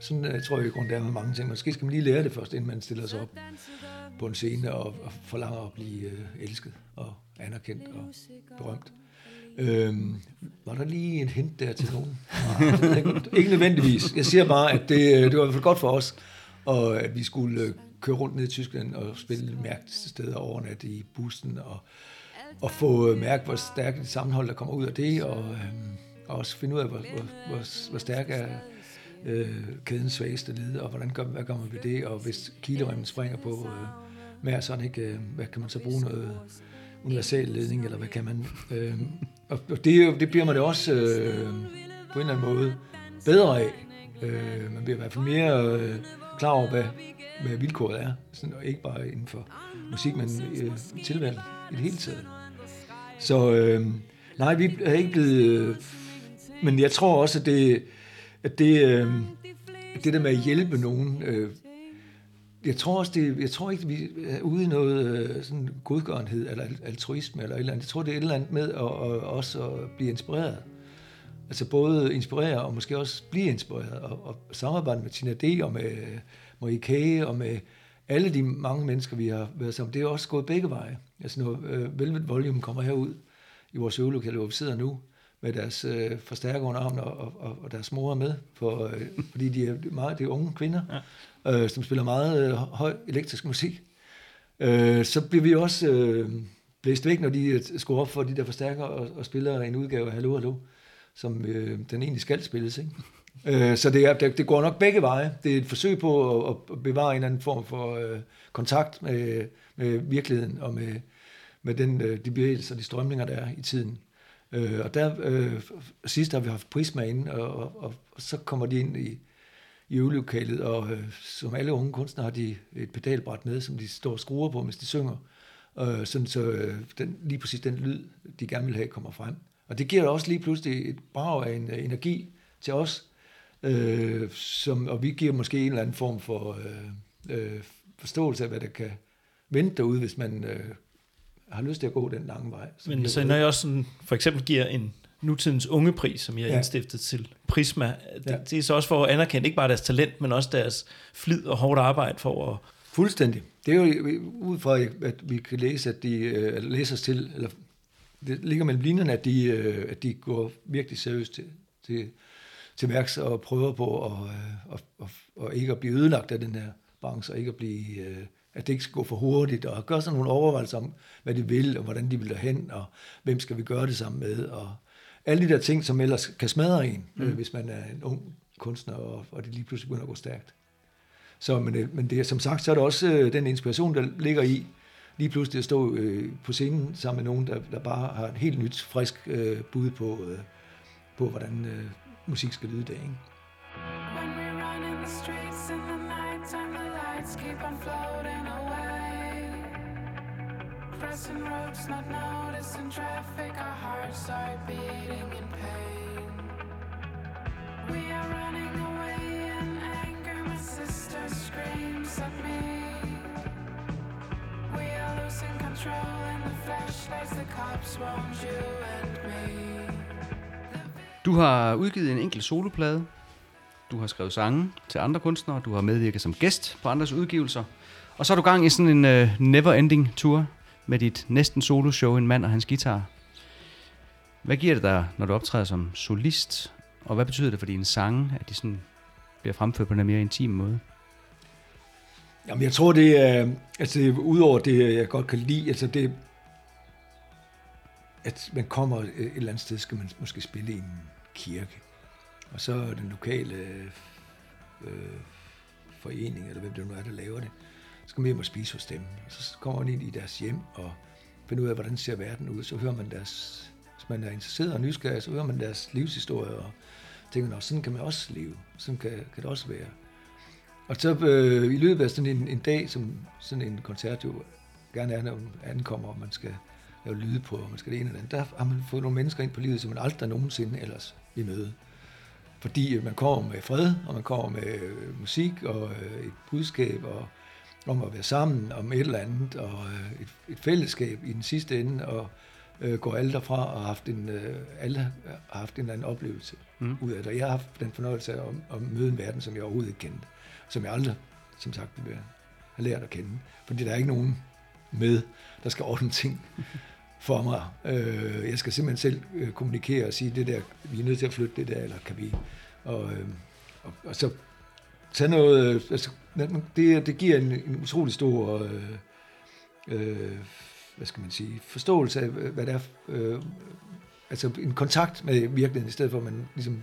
Sådan jeg tror jeg i grunden, det er med mange ting. Måske skal man lige lære det først, inden man stiller sig op på en scene og, og forlanger at blive øh, elsket og anerkendt og berømt. Øhm, var der lige en hint der til nogen? Nej, det jeg ikke. ikke nødvendigvis. Jeg siger bare, at det, øh, det var i hvert fald godt for os, og at vi skulle øh, køre rundt ned i Tyskland og spille mærkeligste steder overnat i bussen, og, og få øh, mærke, hvor stærkt et sammenhold, der kommer ud af det, og, øhm, og også finde ud af, hvor, hvor, hvor, hvor stærk er øh, kædens svageste led, og hvordan gør, hvad gør man ved det, og hvis kileremmen springer på øh, med sådan ikke, øh, hvad kan man så bruge noget universal ledning, eller hvad kan man? Øh, og og det, det bliver man jo også øh, på en eller anden måde bedre af. Øh, man bliver i hvert fald mere øh, klar over, hvad, hvad vilkåret er. Sådan, og ikke bare inden for musik, men øh, tilvalg i det hele taget. Så øh, nej, vi er ikke blevet... Øh, men jeg tror også, at det, at det, øh, det der med at hjælpe nogen... Øh, jeg tror også, det, jeg tror ikke, vi er ude i noget øh, sådan godgørenhed eller altruisme eller et eller andet. Jeg tror, det er et eller andet med at, at, også at blive inspireret. Altså både inspirere og måske også blive inspireret og, og samarbejde med Tina D. og med øh, Marie Kage og med alle de mange mennesker, vi har været sammen. Det er også gået begge veje. Altså når øh, Velvet Volume kommer herud i vores øvelokale, hvor vi sidder nu, med deres øh, forstærker under armen og, og, og deres mor med, for, øh, fordi de er meget det er unge kvinder, ja. øh, som spiller meget øh, høj elektrisk musik. Øh, så bliver vi også øh, blæst væk, når de øh, skruer op for de der forstærkere og, og spiller en udgave af Hallo Hallo, som øh, den egentlig skal spilles. Ikke? Øh, så det, er, det, det går nok begge veje. Det er et forsøg på at, at bevare en eller anden form for øh, kontakt med, med virkeligheden og med, med den, øh, de bevægelser, de strømninger, der er i tiden. Øh, og der øh, sidst har vi haft Prisma inde, og, og, og, og så kommer de ind i, i øvelokalet, og øh, som alle unge kunstnere har de et pedalbræt med, som de står og skruer på, mens de synger. Øh, sådan så øh, den, lige præcis den lyd, de gerne vil have, kommer frem. Og det giver også lige pludselig et brag af en, uh, energi til os, øh, som, og vi giver måske en eller anden form for øh, øh, forståelse af, hvad der kan vente derude, hvis man øh, har lyst til at gå den lange vej. Men så når jeg også sådan, for eksempel giver en nutidens unge pris, som jeg har Ja. indstiftet til Prisma, det, Ja. det er så også for at anerkende ikke bare deres talent, men også deres flid og hårdt arbejde for at Fuldstændig. Det er jo ud fra, at vi kan læse, at de øh, eller læse os til, eller det ligger mellem linjerne, at de, øh, at de går virkelig seriøst til, til, til værks og prøver på at, øh, at, at, at ikke at blive ødelagt af den her branche, og ikke at blive, øh, at det ikke skal gå for hurtigt, og gøre sådan nogle overvejelser om, hvad de vil, og hvordan de vil derhen, og hvem skal vi gøre det sammen med, og alle de der ting, som ellers kan smadre en, mm. øh, hvis man er en ung kunstner, og, og det lige pludselig begynder at gå stærkt. Så, men, øh, men det, er- som sagt, så er der også øh, den inspiration, der ligger i lige pludselig at stå øh, på scenen sammen med nogen, der, der bare har et helt nyt, frisk øh, bud på, øh, på hvordan øh, musik skal lyde i dag. Ikke? When we run in the streets time, the lights keep on floating away. Crossing roads, not noticing traffic, our hearts are beating in pain. We are running away in anger, my sister screams at me. We are losing control in the flashlights, the cops want you and me. Du har udgivet en enkelt soloplade. Du har skrevet sange til andre kunstnere. Du har medvirket som gæst på andres udgivelser. Og så er du gang i sådan en uh, never-ending tour med dit næsten soloshow, En mand og hans guitar. Hvad giver det dig, når du optræder som solist? Og hvad betyder det for dine sange, at de sådan bliver fremført på en mere intim måde? Jamen, jeg tror, det er, altså, udover det, jeg godt kan lide, altså det, at man kommer øh, et eller andet sted, skal man måske spille i en kirke. Og så den lokale øh, øh, forening, eller hvem det nu er, der laver det, så skal man hjem og spise hos dem. Og så kommer man ind i deres hjem og finder ud af, hvordan ser verden ud. Så hører man deres, hvis man er interesseret og nysgerrig, så hører man deres livshistorie og tænker, Nå, sådan kan man også leve. Sådan kan, kan det også være. Og så øh, i løbet af sådan en, en dag, som sådan en koncert jo gerne er, når man ankommer, og man skal lave lyde på, og man skal det ene eller andet, der har man fået nogle mennesker ind på livet, som man aldrig nogensinde ellers vil møde. Fordi øh, man kommer med fred, og man kommer med øh, musik og øh, et budskab, og om at være sammen om et eller andet, og et, et fællesskab i den sidste ende, og øh, går alle derfra og har haft en, øh, alle har haft en eller anden oplevelse mm. ud af det. Og jeg har haft den fornøjelse af at, at møde en verden, som jeg overhovedet ikke kendte. Som jeg aldrig, som sagt, have lært at kende. Fordi der er ikke nogen med, der skal ordne ting for mig. Øh, jeg skal simpelthen selv øh, kommunikere og sige, det der, vi er nødt til at flytte det der, eller kan vi? Og, øh, og, og så tage noget, altså, det, det giver en, en utrolig stor, øh, øh, hvad skal man sige, forståelse af, hvad det er, øh, altså en kontakt med virkeligheden, i stedet for at man ligesom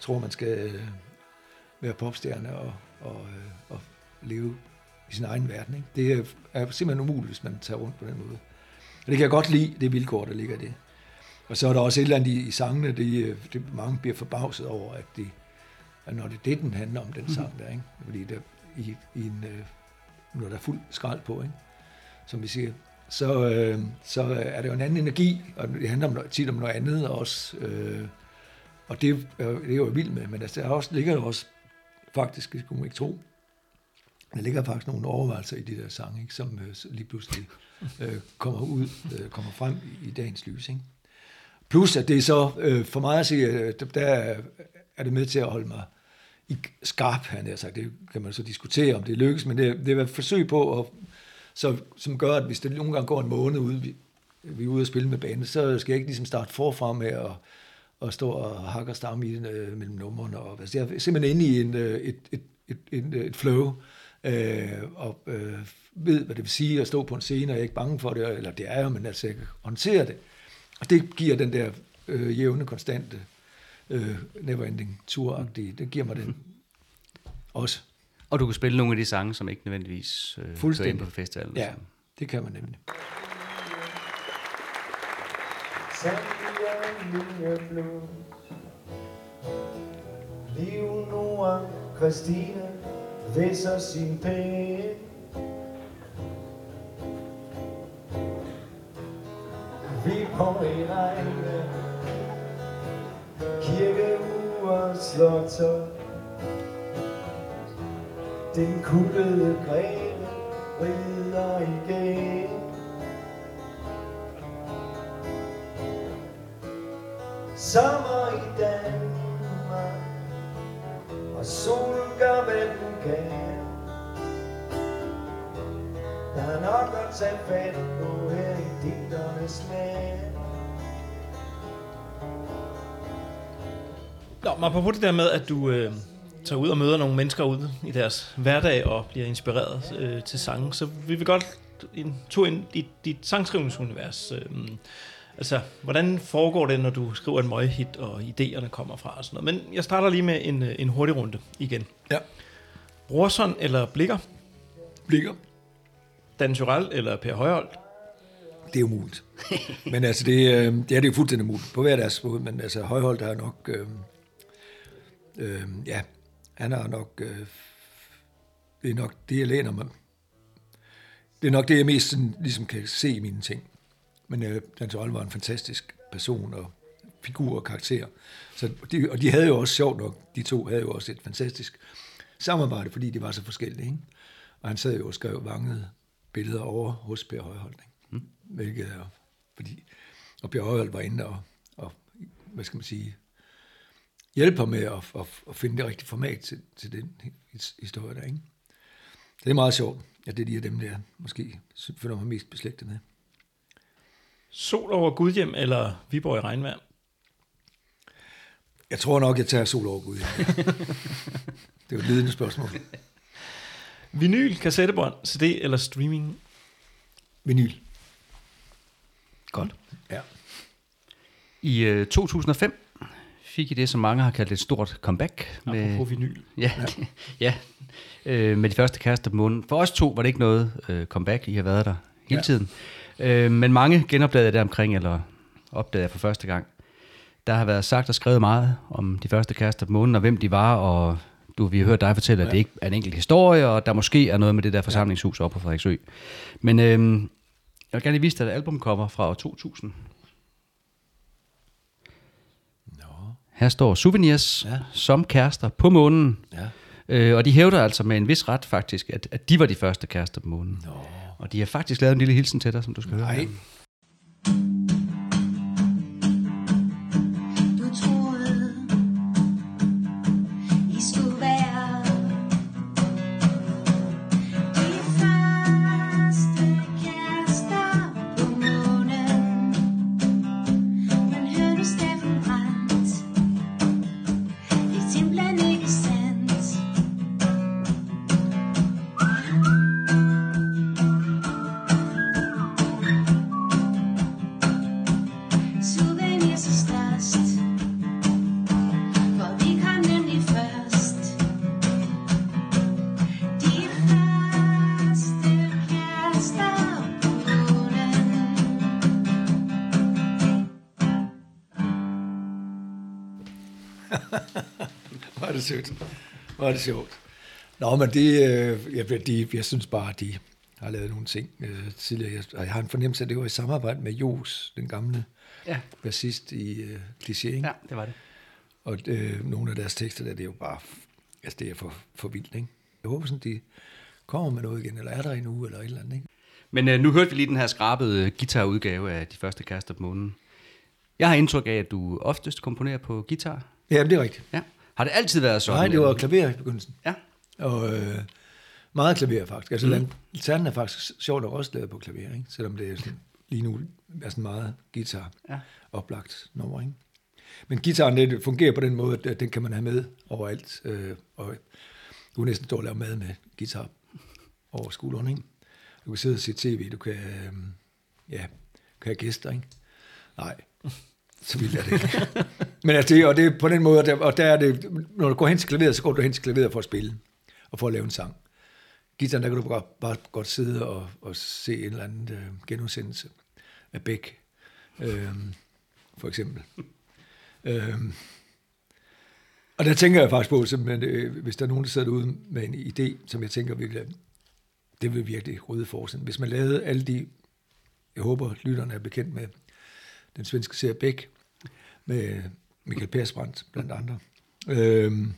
tror, man skal øh, være popstjerne og, og, øh, og leve i sin egen verden. Ikke? Det er simpelthen umuligt, hvis man tager rundt på den måde. Og det kan jeg godt lide, det vilkår, der ligger i det. Og så er der også et eller andet i, i sangene, det, øh, det, mange bliver forbavset over, at, de, at når det er det, den handler om, den sang der, ikke? fordi der, i, i en, øh, når der er fuld skrald på, ikke? som vi siger, så, øh, så er der jo en anden energi, og det handler om, tit om noget andet også. Øh, og det, jo- det er jo vild med, men altså, der er også, ligger jo også faktisk, det skulle man ikke tro, der ligger faktisk nogle overvejelser i de der sange, ikke, som øh, lige pludselig øh, kommer ud, øh, kommer frem i, i dagens lys. Ikke? Plus at det er så, øh, for mig at se, øh, der- er- er det med til at holde mig i skarp, han har sagt. Det kan man så diskutere, om det lykkes, men det, det er et forsøg på, at, så, som gør, at hvis det nogle gange går en måned ude, vi, vi er ude og spille med banen, så skal jeg ikke ligesom starte forfra med at, at stå og hakke og stamme i den, øh, mellem numrene. Og, altså, jeg er simpelthen inde i en, øh, et, et, et, et, et flow, øh, og øh, ved, hvad det vil sige at stå på en scene, og jeg er ikke bange for det, eller det er jeg, men altså, jeg kan håndtere det. Og det giver den der øh, jævne, konstante, øh, neverending tour det giver mig den også. Og du kan spille nogle af de sange, som ikke nødvendigvis øh, kører ind Fuldstændig. på festivalen. Ja, det kan man nemlig. Liv Nora Christine væsser sin penge Vi på en egne. Kirkeuger slår tør Den kuttede grene rider igen. Sommer i Danmark Og solen gør, vand kan Der er nok at tage fat på her i digternes land Nå, men apropos det der med, at du øh, tager ud og møder nogle mennesker ude i deres hverdag og bliver inspireret øh, til sange, så vi vil godt en tur ind i dit sangskrivningsunivers. Øh, altså, hvordan foregår det, når du skriver en møghit, og idéerne kommer fra og sådan noget? Men jeg starter lige med en, øh, en hurtig runde igen. Ja. Brorson eller Blikker? Blikker. Dan Tyrell eller Per Højholdt? Det er umuligt. *laughs* men altså, det, øh, det er det jo fuldstændig umuligt. På hver deres måde, men altså, Højholdt er nok... Øh, øh, ja, han er nok... Øh, det er nok det, jeg læner mig. Det er nok det, jeg mest sådan, ligesom kan se i mine ting. Men øh, Dan Tyrell var en fantastisk person og figur og karakter. Så de, og de havde jo også, sjovt nok, de to havde jo også et fantastisk samarbejde, fordi de var så forskellige. Ikke? Og han sad jo og skrev vangede billeder over hos Per Højholdt. Ikke? Mm. Hvilket er, fordi, og Per Højholdt var inde og, og, hvad skal man sige, hjælpe ham med at, at, at finde det rigtige format til, til den his- historie der. Ikke? Det er meget sjovt, at det er de af dem, der måske føler mig mest beslægtet med. Sol over Gudhjem eller Viborg i regnvejr? Jeg tror nok, jeg tager sol over Gud. *laughs* det er jo et ledende spørgsmål. *laughs* Vinyl, kassettebånd, CD eller streaming? Vinyl. Godt. Ja. I øh, 2005 fik I det, som mange har kaldt et stort comeback. Apropos vinyl. Ja, ja. *laughs* ja øh, med de første kærester på månen. For os to var det ikke noget øh, comeback, I har været der hele Ja. tiden. Øh, men mange genopdagede det omkring, eller opdagede for første gang. Der har været sagt og skrevet meget om de første kærester på månen, og hvem de var, og du, vi har hørt dig fortælle, at det ikke er en enkelt historie, og der måske er noget med det der forsamlingshus oppe på Frederiksø. Men øh, jeg vil gerne lige vise dig et albumcover fra år 2000. Her står Souvenirs ja. som kærester på månen. Ja. Øh, og de hævder altså med en vis ret faktisk, at, at de var de første kærester på månen. Nå. Og de har faktisk lavet en lille hilsen til dig, som du skal høre. Nej. her. Det sødt. Hvor er det sjovt. Nå, men det, øh, jeg, de, jeg synes bare, at de har lavet nogle ting øh, tidligere. Jeg, og jeg har en fornemmelse af, at det var i samarbejde med Jos, den gamle Ja. bassist i øh, Cliché? Ja, det var det. Og øh, nogle af deres tekster, der, det er jo bare, altså det er for, for vildt, ikke? Jeg håber sådan, de kommer med noget igen, eller er der en uge, eller et eller andet, ikke? Men øh, nu hørte vi lige den her skrabede guitarudgave af de første kærester på månen. Jeg har indtryk af, at du oftest komponerer på guitar. Ja, det er rigtigt. Ja. Har det altid været sådan? Nej, det var klaver i begyndelsen. Ja. Og øh, meget klaver faktisk. Altså, Mm. Lanternen er faktisk sjovt nok også lavet på klaver, ikke? Selvom det er sådan, lige nu er sådan meget guitar Ja. oplagt nummer, ikke? Men gitaren, det fungerer på den måde, at den kan man have med overalt. Øh, og du kan næsten stå og lave mad med guitar over skulderen, ikke? Du kan sidde og se tv, du kan, øh, ja, kan have gæster, ikke? Nej, så vildt er det ikke. *laughs* Men altså, det, og det er på den måde, og der, er det, når du går hen til klaveret, så går du hen til klaveret for at spille, og for at lave en sang. Gitaren, der kan du bare, bare godt sidde og, og se en eller anden øh, genudsendelse af Beck, øh, for eksempel. øh, og der tænker jeg faktisk på, simpelthen, øh, hvis der er nogen, der sidder derude med en idé, som jeg tænker, virkelig, det vil virkelig rydde forsen. Hvis man lavede alle de, jeg håber, lytterne er bekendt med, den svenske serie Beck, med Michael Persbrandt blandt andre. Øhm,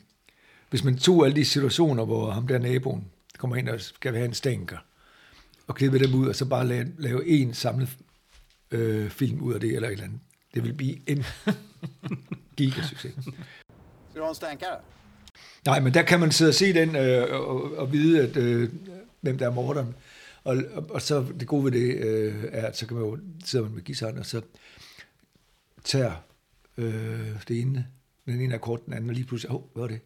hvis man tog alle de situationer, hvor ham der naboen kommer ind og skal have en stænker, og klippe dem ud, og så bare lave, lave en samlet øh, film ud af det, eller et eller andet. Det vil blive en *laughs* gigasucces. Ska du ha en stänkare? Nej, men der kan man sidde og se den øh, og, og vide, at, øh, hvem der er morderen. Og, og, og så det gode ved det øh, er, at så kan man jo sidde man med gitaren, og så tager øh, det ene, den ene akkord, den anden, og lige pludselig, åh, oh, hvad var det?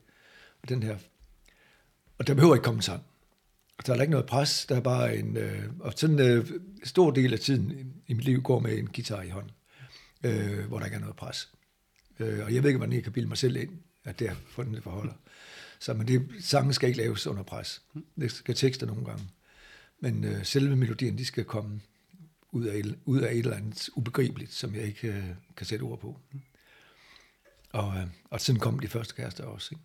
Og den her. Og der behøver ikke komme en sang. Og der er ikke noget pres, der er bare en, øh, og sådan en øh, stor del af tiden i, i mit liv går med en guitar i hånden, øh, hvor der ikke er noget pres. Øh, og jeg ved ikke, hvordan jeg kan bilde mig selv ind, at det er sådan, det forholder. Så men det, sangen skal ikke laves under pres. Det skal tekster nogle gange. Men øh, selve melodien, de skal komme ud af, ud af et eller andet ubegribeligt, som jeg ikke øh, kan sætte ord på. Og, øh, og sådan kom de første kærester også. Ikke?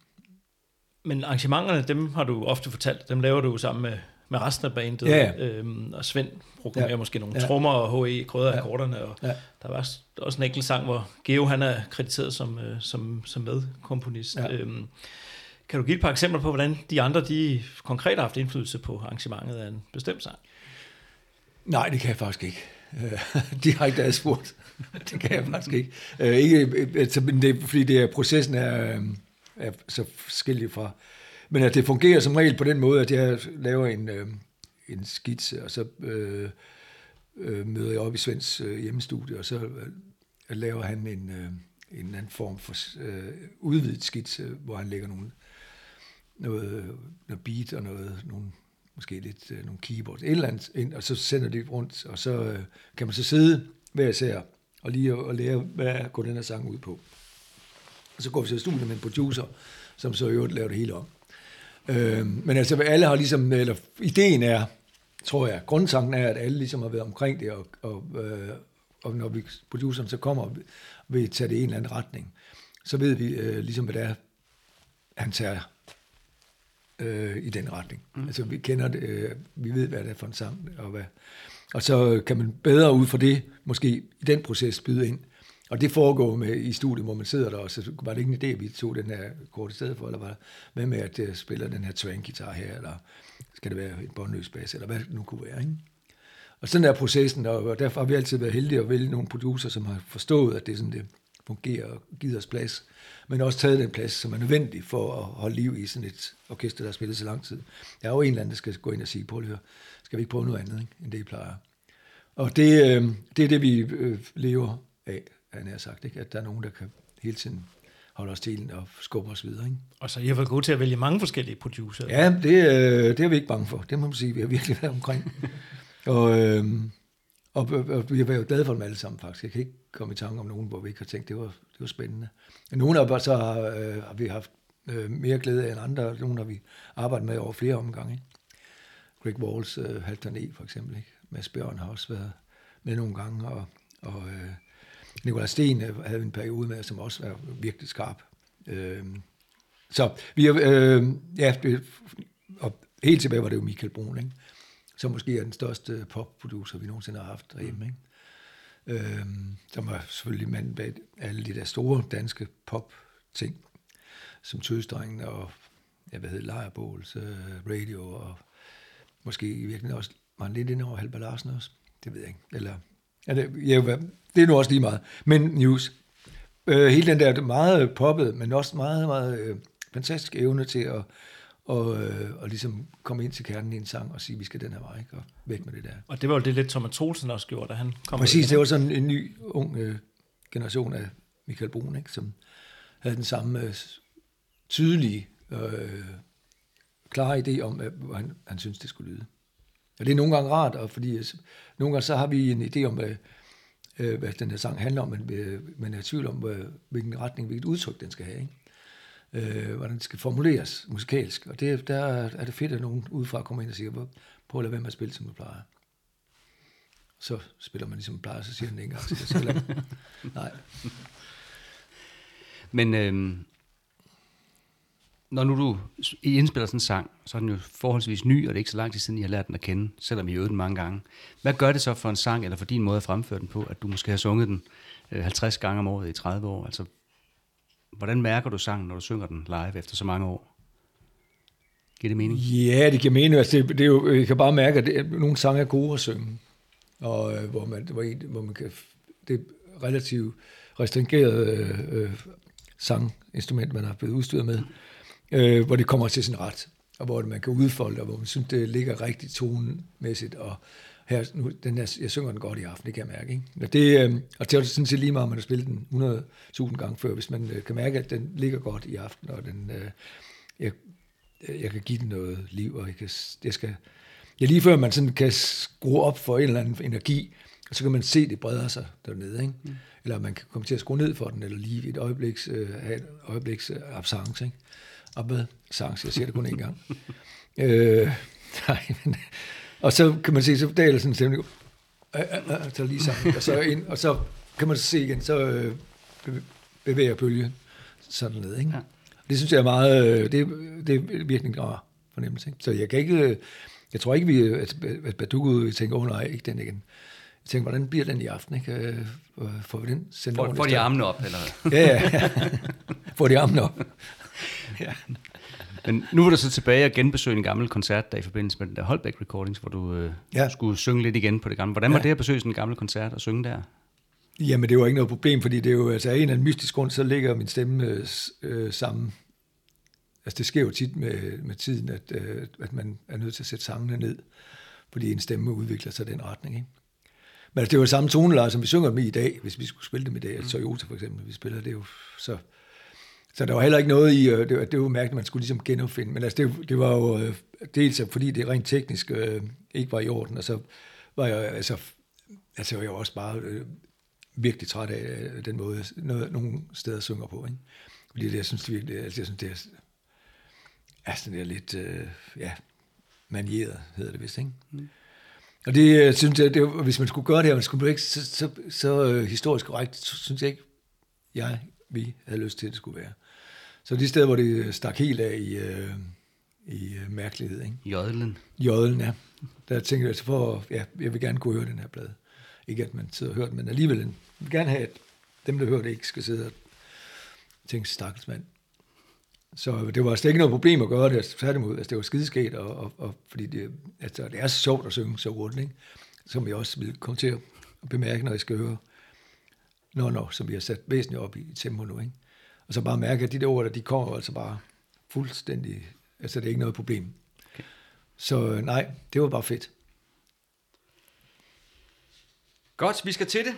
Men arrangementerne, dem har du ofte fortalt, dem laver du sammen med, med resten af bandet. Ja, ja. Øhm, og Svend programmerer ja. Måske nogle Ja. trommer og HE krydder Ja. akkorderne. Og Ja. der var også- en enkelt sang, hvor Geo han er krediteret som, øh, som, som medkomponist. Ja. Øhm, kan du give et par eksempler på, hvordan de andre de konkret har haft indflydelse på arrangementet af en bestemt sang? Nej, det kan jeg faktisk ikke. *laughs* Øh, Direkte adspurgt. *laughs* det kan jeg faktisk ikke. Øh, ikke øh, altså, men det, er, fordi det er, processen er, øh, er så forskellig fra... Men at det fungerer som regel på den måde, at jeg laver en, øh, en skitse, og så øh, øh, møder jeg op i Svends øh, hjemmestudie, og så øh, laver han en, øh, en anden form for øh, udvidet skitse, hvor han lægger nogle, noget, noget beat og noget, nogle, måske lidt øh, nogle keyboards, et eller andet ind, og så sender det rundt, og så øh, kan man så sidde hver især og lige og, og lære, hvad går den her sang ud på. Og så går vi så i studiet med en producer, som så i øvrigt laver det hele om. Øh, men altså, alle har ligesom, eller ideen er, tror jeg, grundtanken er, at alle ligesom har været omkring det, og, og, øh, og når vi, produceren så kommer og vil tage det i en eller anden retning, så ved vi øh, ligesom, hvad det er, han tager øh, i den retning. Mm. Altså vi kender det, øh, vi ved, hvad det er for en sang, og, hvad, og så kan man bedre ud fra det, måske i den proces byde ind. Og det foregår med i studiet, hvor man sidder der, og så var det ikke en idé, at vi tog den her kort i stedet for, eller var hvad med at jeg spiller den her twang-guitar her, eller skal det være en båndløs bas, eller hvad det nu kunne være, ikke? Og sådan er processen, og derfor har vi altid været heldige at vælge nogle producer, som har forstået, at det er sådan, det fungerer og givet os plads, men også taget den plads, som er nødvendig for at holde liv i sådan et orkester, der har spillet så lang tid. Der er jo en eller anden, der skal gå ind og sige, på høre, skal vi ikke prøve noget andet, ikke, end det, I plejer? Og det, øh, det er det, vi øh, lever af, han har sagt, ikke? at der er nogen, der kan hele tiden holde os til og skubbe os videre. Ikke? Og så I har været gode til at vælge mange forskellige producer. Ja, det, øh, det er vi ikke bange for. Det må man sige, vi har virkelig været omkring. *laughs* og, øh, og, og vi har været glade for dem alle sammen, faktisk. Jeg kan ikke komme i tanke om nogen, hvor vi ikke har tænkt, det var, det var spændende. Nogle af os så har, øh, har vi haft øh, mere glæde af end andre. Nogle har vi arbejdet med over flere omgange. Ikke? Greg Walls, øh, Halvdan E. for eksempel. Ikke? Mads Bjørn har også været med nogle gange, og, og øh, Nikolaj Sten øh, havde en periode med, som også var virkelig skarp. Øh, Så vi har, øh, ja, det, og helt tilbage var det jo Michael Brun, ikke? som måske er den største popproducer, vi nogensinde har haft derhjemme. Ikke? Øh, som var selvfølgelig mand bag alle de der store danske pop-ting, som Tøsdrengen og, ja, hvad hedder Lejrebåls, øh, Radio, og måske i virkeligheden også, var han lidt inde over Halber Larsen også? Det ved jeg ikke. Eller, ja, det, ja, det er nu også lige meget. Men News, øh, hele den der meget poppet, men også meget, meget øh, fantastisk evne til at og, øh, og ligesom komme ind til kernen i en sang og sige, vi skal den her vej, ikke? og væk med det der. Og det var jo det lidt Thomas Troelsen også gjorde, da han kom. Præcis, det var sådan en ny, ung øh, generation af Michael Brun, ikke? som havde den samme øh, tydelige, øh, klare idé om, hvad, hvor han, han synes, det skulle lyde. Og det er nogle gange rart, og fordi øh, nogle gange så har vi en idé om, hvad, øh, hvad den her sang handler om, men øh, man er i tvivl om, hvad, hvilken retning, hvilket udtryk den skal have. Ikke? Øh, hvordan det skal formuleres musikalsk. Og det, der er det fedt, at nogen udefra kommer ind og siger, "Hvor- prøv at lade være med at spille, som du plejer. Så spiller man ligesom plejer, så siger den en gang til. Så *laughs* Nej. Men øhm, når nu du I indspiller sådan en sang, så er den jo forholdsvis ny, og det er ikke så lang tid siden, I har lært den at kende, selvom I øvede den mange gange. Hvad gør det så for en sang, eller for din måde at fremføre den på, at du måske har sunget den øh, 50 gange om året i 30 år? Altså, hvordan mærker du sangen, når du synger den live efter så mange år? Giver det mening? Ja, det giver mening. Altså, det, det er jo, jeg kan bare mærke, at det, nogle sange er gode at synge. Og øh, hvor, man, hvor, en, hvor man kan... Det er relativt restringeret øh, øh, sanginstrument, man har blevet udstyret med, øh, hvor det kommer til sin ret, og hvor man kan udfolde, og hvor man synes, det ligger rigtig tonemæssigt, og her, nu, den her, jeg synger den godt i aften, det kan jeg mærke. Ikke? Og, det, øh, og det er sådan set lige meget, om man har spillet den 100.000 gange før, hvis man øh, kan mærke, at den ligger godt i aften, og den, øh, jeg, jeg kan give den noget liv, og jeg, kan, jeg skal... Ja, lige før man sådan kan skrue op for en eller anden energi, og så kan man se, det breder sig dernede, ikke? Mm. Eller man kan komme til at skrue ned for den, eller lige et øjebliks, øh, have et øjebliks øh, absence, ikke? Opad, sans, jeg siger det kun én gang. *laughs* øh, nej, men, og så kan man se, så daler sådan en stemning, øh, øh, øh, så lige sammen, og så ind, og så kan man se igen, så øh, be- bevæger bølgen sådan ned, ikke? Ja. Det synes jeg er meget, øh, det, det er virkelig en rar fornemmelse, ikke? Så jeg kan ikke, øh, jeg tror ikke, vi, at, at Badugu tænker, åh oh, nej, ikke den igen. Jeg tænker, hvordan bliver den i aften, ikke? Øh, Får vi den sendt Får- *laughs* får de armene op, eller? ja, ja. Får de armene op. ja. *laughs* Men nu var du så tilbage og genbesøge en gammel koncert der i forbindelse med den der Holbæk Recordings, hvor du øh, Ja. skulle synge lidt igen på det gamle. Hvordan var Ja. det at besøge sådan en gammel koncert og synge der? Jamen, det var ikke noget problem, fordi det er jo, altså af en eller anden mystisk grund, så ligger min stemme øh, øh, sammen. Altså, det sker jo tit med, med tiden, at, øh, at man er nødt til at sætte sangene ned, fordi en stemme udvikler sig i den retning, ikke? Men altså, det var samme toneleje, som vi synger dem i dag, hvis vi skulle spille dem i dag. Altså, Toyota for eksempel, vi spiller det jo så... Så der var heller ikke noget i, øh, det var, det var mærkeligt, man skulle ligesom genopfinde. Men altså, det, det var jo øh, dels, fordi det rent teknisk øh, ikke var i orden, og så var jeg, altså, altså jeg var også bare øh, virkelig træt af øh, den måde, noget, nogle steder synger på. Ikke? Fordi det, jeg synes det virkelig, altså, jeg synes, det er, er sådan der lidt, øh, ja, manieret, hedder det vist, ikke? Mm. Og det synes jeg, det, hvis man skulle gøre det man skulle ikke så, så, så øh, historisk korrekt, så synes jeg ikke, jeg, vi havde lyst til, at det skulle være. Så de steder, hvor det stak helt af i, øh, i øh, mærkelighed, ikke? Jodlen. Jodlen, ja. Der tænkte jeg, for, ja, jeg vil gerne kunne høre den her plade. Ikke at man sidder og hører den, men alligevel, jeg vil gerne have, at dem, der hører det, ikke skal sidde og tænke, stakkels mand. Så det var slet ikke noget problem at gøre det, altså, tværtimod, altså, det var skideskægt, og, og, og, fordi det, altså, det er så sjovt at synge så hurtigt, ikke? som jeg også vil komme til at bemærke, når jeg skal høre Nå, nå, som vi har sat væsentligt op i, i tempo nu, ikke? Og så bare mærke, at de der ord, der, de kommer altså bare fuldstændig, altså det er ikke noget problem. Okay. Så øh, nej, det var bare fedt. Godt, vi skal til det.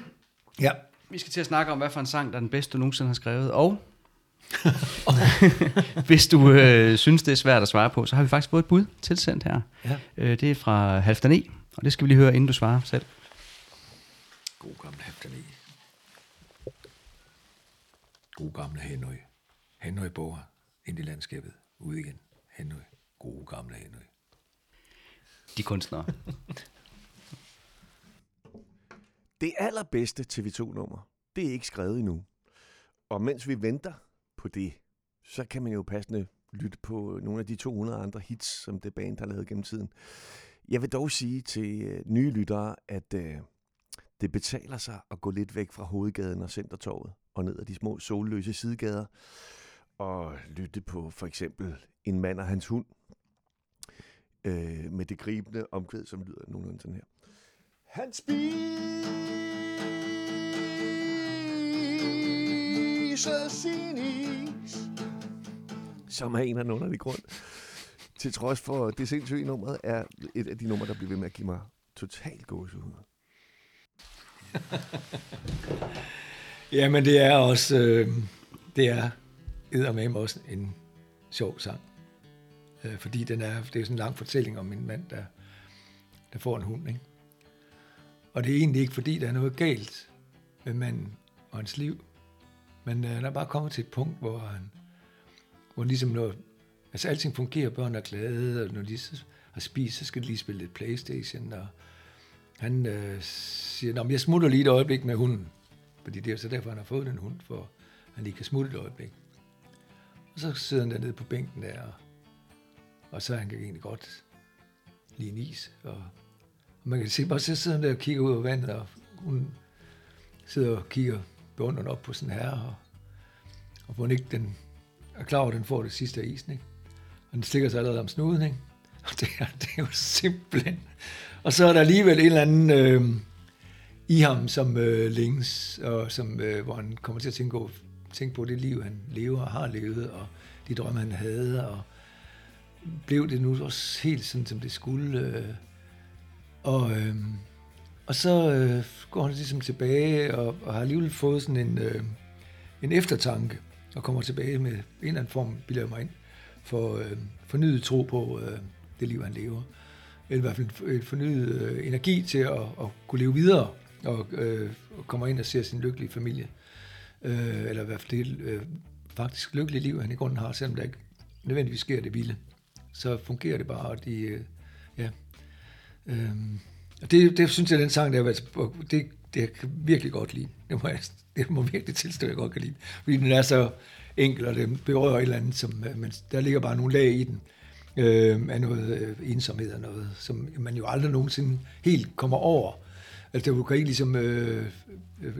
Ja. Vi skal til at snakke om, hvad for en sang, der er den bedste, du nogensinde har skrevet. Og *laughs* hvis du øh, synes, det er svært at svare på, så har vi faktisk fået et bud tilsendt her. Ja. Øh, det er fra Halfdan E, og det skal vi lige høre, inden du svarer selv. God gamle Hæfterne. God gamle Henry. Henry bor ind i landskabet. Ud igen. Henry. God gamle Henry. De kunstnere. *laughs* Det allerbedste TV2-nummer, det er ikke skrevet endnu. Og mens vi venter på det, så kan man jo passende lytte på nogle af de 200 andre hits, som det band har lavet gennem tiden. Jeg vil dog sige til øh, nye lyttere, at øh, det betaler sig at gå lidt væk fra hovedgaden og Centertorvet og ned ad de små solløse sidegader og lytte på for eksempel En mand og hans hund øh, med det gribende omkvæd, som lyder nogenlunde sådan her. Han spiser sin is. Som er en af underlig grund. Til trods for det sindssyge nummer, er et af de numre, der bliver ved med at give mig totalt gåsehud. *laughs* Jamen, det er også, øh, det er eddermame også en sjov sang. Øh, fordi den er, det er sådan en lang fortælling om en mand, der, der får en hund, ikke? Og det er egentlig ikke, fordi der er noget galt med manden og hans liv. Men øh, han er bare kommet til et punkt, hvor han, hvor ligesom når, altså alting fungerer, børn er glade, og når de så har spist, så skal de lige spille lidt Playstation, og han øh, siger, Nå, men jeg smutter lige et øjeblik med hunden. Fordi det er så derfor, han har fået den hund, for han lige kan smutte et øjeblik. Og så sidder han dernede på bænken der, og, og så han kan egentlig godt lige en is. Og, og man kan se, bare så sidder han der og kigger ud over vandet, og hun sidder og kigger beundrende op på sin herre, og, og hvor hun ikke den er klar over, at den får det sidste af isen, ikke? Og den stikker sig allerede om snuden, ikke? Og det er, det er jo simpelthen... Og så er der alligevel en eller anden øh, i ham, som øh, længes, og som, øh, hvor han kommer til at tænke på, tænke på det liv, han lever og har levet, og de drømme, han havde, og blev det nu også helt sådan, som det skulle. Øh, og, øh, og så øh, går han ligesom tilbage, og, og har alligevel fået sådan en, øh, en eftertanke, og kommer tilbage med en eller anden form, bilder jeg mig ind, for øh, fornyet tro på øh, det liv, han lever. Eller i hvert fald en fornyet øh, energi til at, at kunne leve videre, og, øh, kommer ind og ser sin lykkelige familie. Øh, eller i hvert fald det øh, faktisk lykkelige liv, han i grunden har, selvom der ikke nødvendigvis sker det vilde. Så fungerer det bare, og de, øh, ja. Øh, og det, det synes jeg, den sang, der har været, det, det jeg kan virkelig godt lide. Det må, jeg, *laughs* det må virkelig tilstå, jeg godt kan lide. Fordi den er så enkel, og det berører et eller andet, som, øh, men der ligger bare nogle lag i den øh, af noget øh, ensomhed og noget, som man jo aldrig nogensinde helt kommer over. Altså, du kan ikke ligesom øh, øh,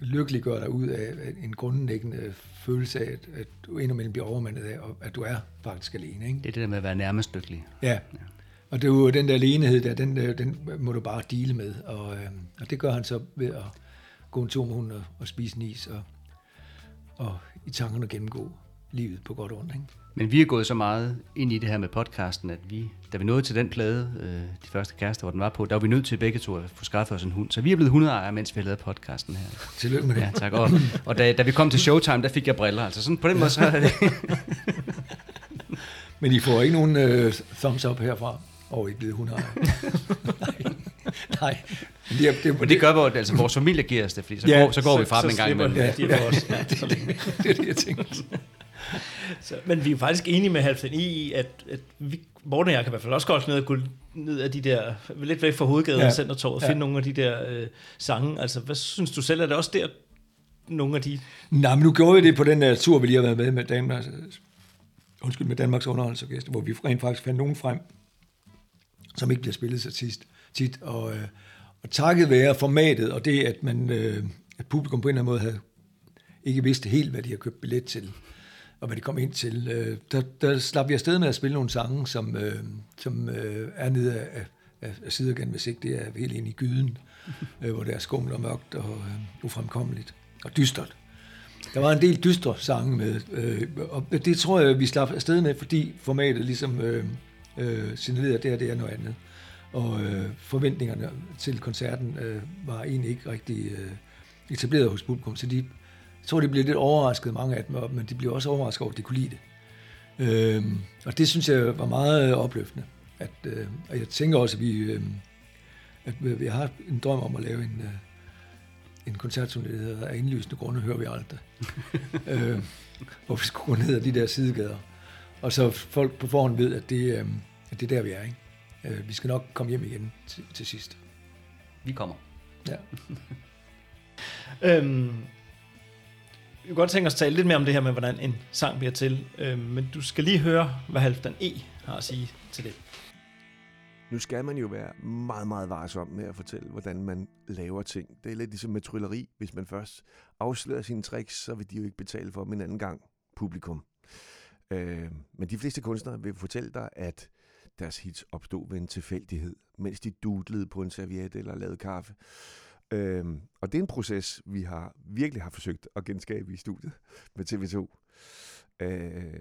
lykkeliggøre dig ud af en grundlæggende følelse af, at, at du indimellem bliver overmandet af, og at du er faktisk alene. Ikke? Det er det der med at være nærmest lykkelig. Ja. Og det er jo den der alenehed der, den, øh, den må du bare dele med. Og, øh, og det gør han så ved at gå en tur med hunden og, og spise en is, og, og i tankerne gennemgå livet på godt og ondt. Ikke? Men vi er gået så meget ind i det her med podcasten, at vi, da vi nåede til den plade, øh, de første kærester, hvor den var på, der var vi nødt til begge to at få skaffet os en hund. Så vi er blevet hundeejere, mens vi har lavet podcasten her. Tillykke med det. Ja, tak. Og, og da, da vi kom til Showtime, der fik jeg briller. Altså sådan på den måde, så er *laughs* det... Men I får ikke nogen øh, thumbs up herfra over I er blevet hundeejer. nej, nej. Men det, er- det, Men det gør vores, altså vores familie giver os det, fordi så, Ja, går, så går vi så- fra så dem en gang imellem. de for os. Ja, *laughs* det, det, det er det, jeg tænker. *laughs* Så, men vi er faktisk enige med Halvdan i, at, at vi, Morten og jeg kan i hvert fald også godt ned og gå ned af de der, lidt væk fra hovedgaden Ja. og Centertorvet, og Ja. finde nogle af de der øh, sange. Altså, hvad synes du selv? Er det også der, nogle af de... Nej, men nu gjorde vi det på den der tur, vi lige har været med med Danmarks, undskyld, med Danmarks Underholdsorkester, hvor vi rent faktisk fandt nogen frem, som ikke bliver spillet så tit. tit og, øh, og takket være formatet, og det, at, man, øh, at publikum på en eller anden måde havde ikke vidste helt, hvad de har købt billet til, og hvad de kom ind til, øh, der, der slap vi afsted med at spille nogle sange, som, øh, som øh, er nede af, af, af sidergan, hvis ikke det er helt ind i gyden, *laughs* øh, hvor det er skummelt og mørkt og øh, ufremkommeligt og dystert. Der var en del dystre sange med, øh, og det tror jeg, vi slap afsted med, fordi formatet ligesom øh, øh, signalerede, at det her det er noget andet. Og øh, forventningerne til koncerten øh, var egentlig ikke rigtig øh, etableret hos publikum, så de, jeg tror, de blev lidt overrasket, mange af dem, men de blev også overrasket over, at de kunne lide det. Øh, og det synes jeg var meget øh, opløftende. At, øh, og jeg tænker også, at vi, øh, at vi vi har en drøm om at lave en, øh, en koncertturné, der hedder Af indlysende grunde hører vi aldrig. *laughs* øh, hvor vi skulle gå ned ad de der sidegader. Og så folk på forhånd ved, at det, øh, at det er der, vi er. Ikke? Øh, vi skal nok komme hjem igen til, til sidst. Vi kommer. Ja. *laughs* Øhm, vi kunne godt tænke os at tale lidt mere om det her med, hvordan en sang bliver til. Øh, men du skal lige høre, hvad Halvdan E har at sige til det. Nu skal man jo være meget, meget varsom med at fortælle, hvordan man laver ting. Det er lidt ligesom med trylleri. Hvis man først afslører sine tricks, så vil de jo ikke betale for dem en anden gang, publikum. Øh, men de fleste kunstnere vil fortælle dig, at deres hits opstod ved en tilfældighed, mens de dudlede på en serviet eller lavede kaffe. Øh, og det er en proces, vi har virkelig har forsøgt at genskabe i studiet *laughs* med TV2. Øh,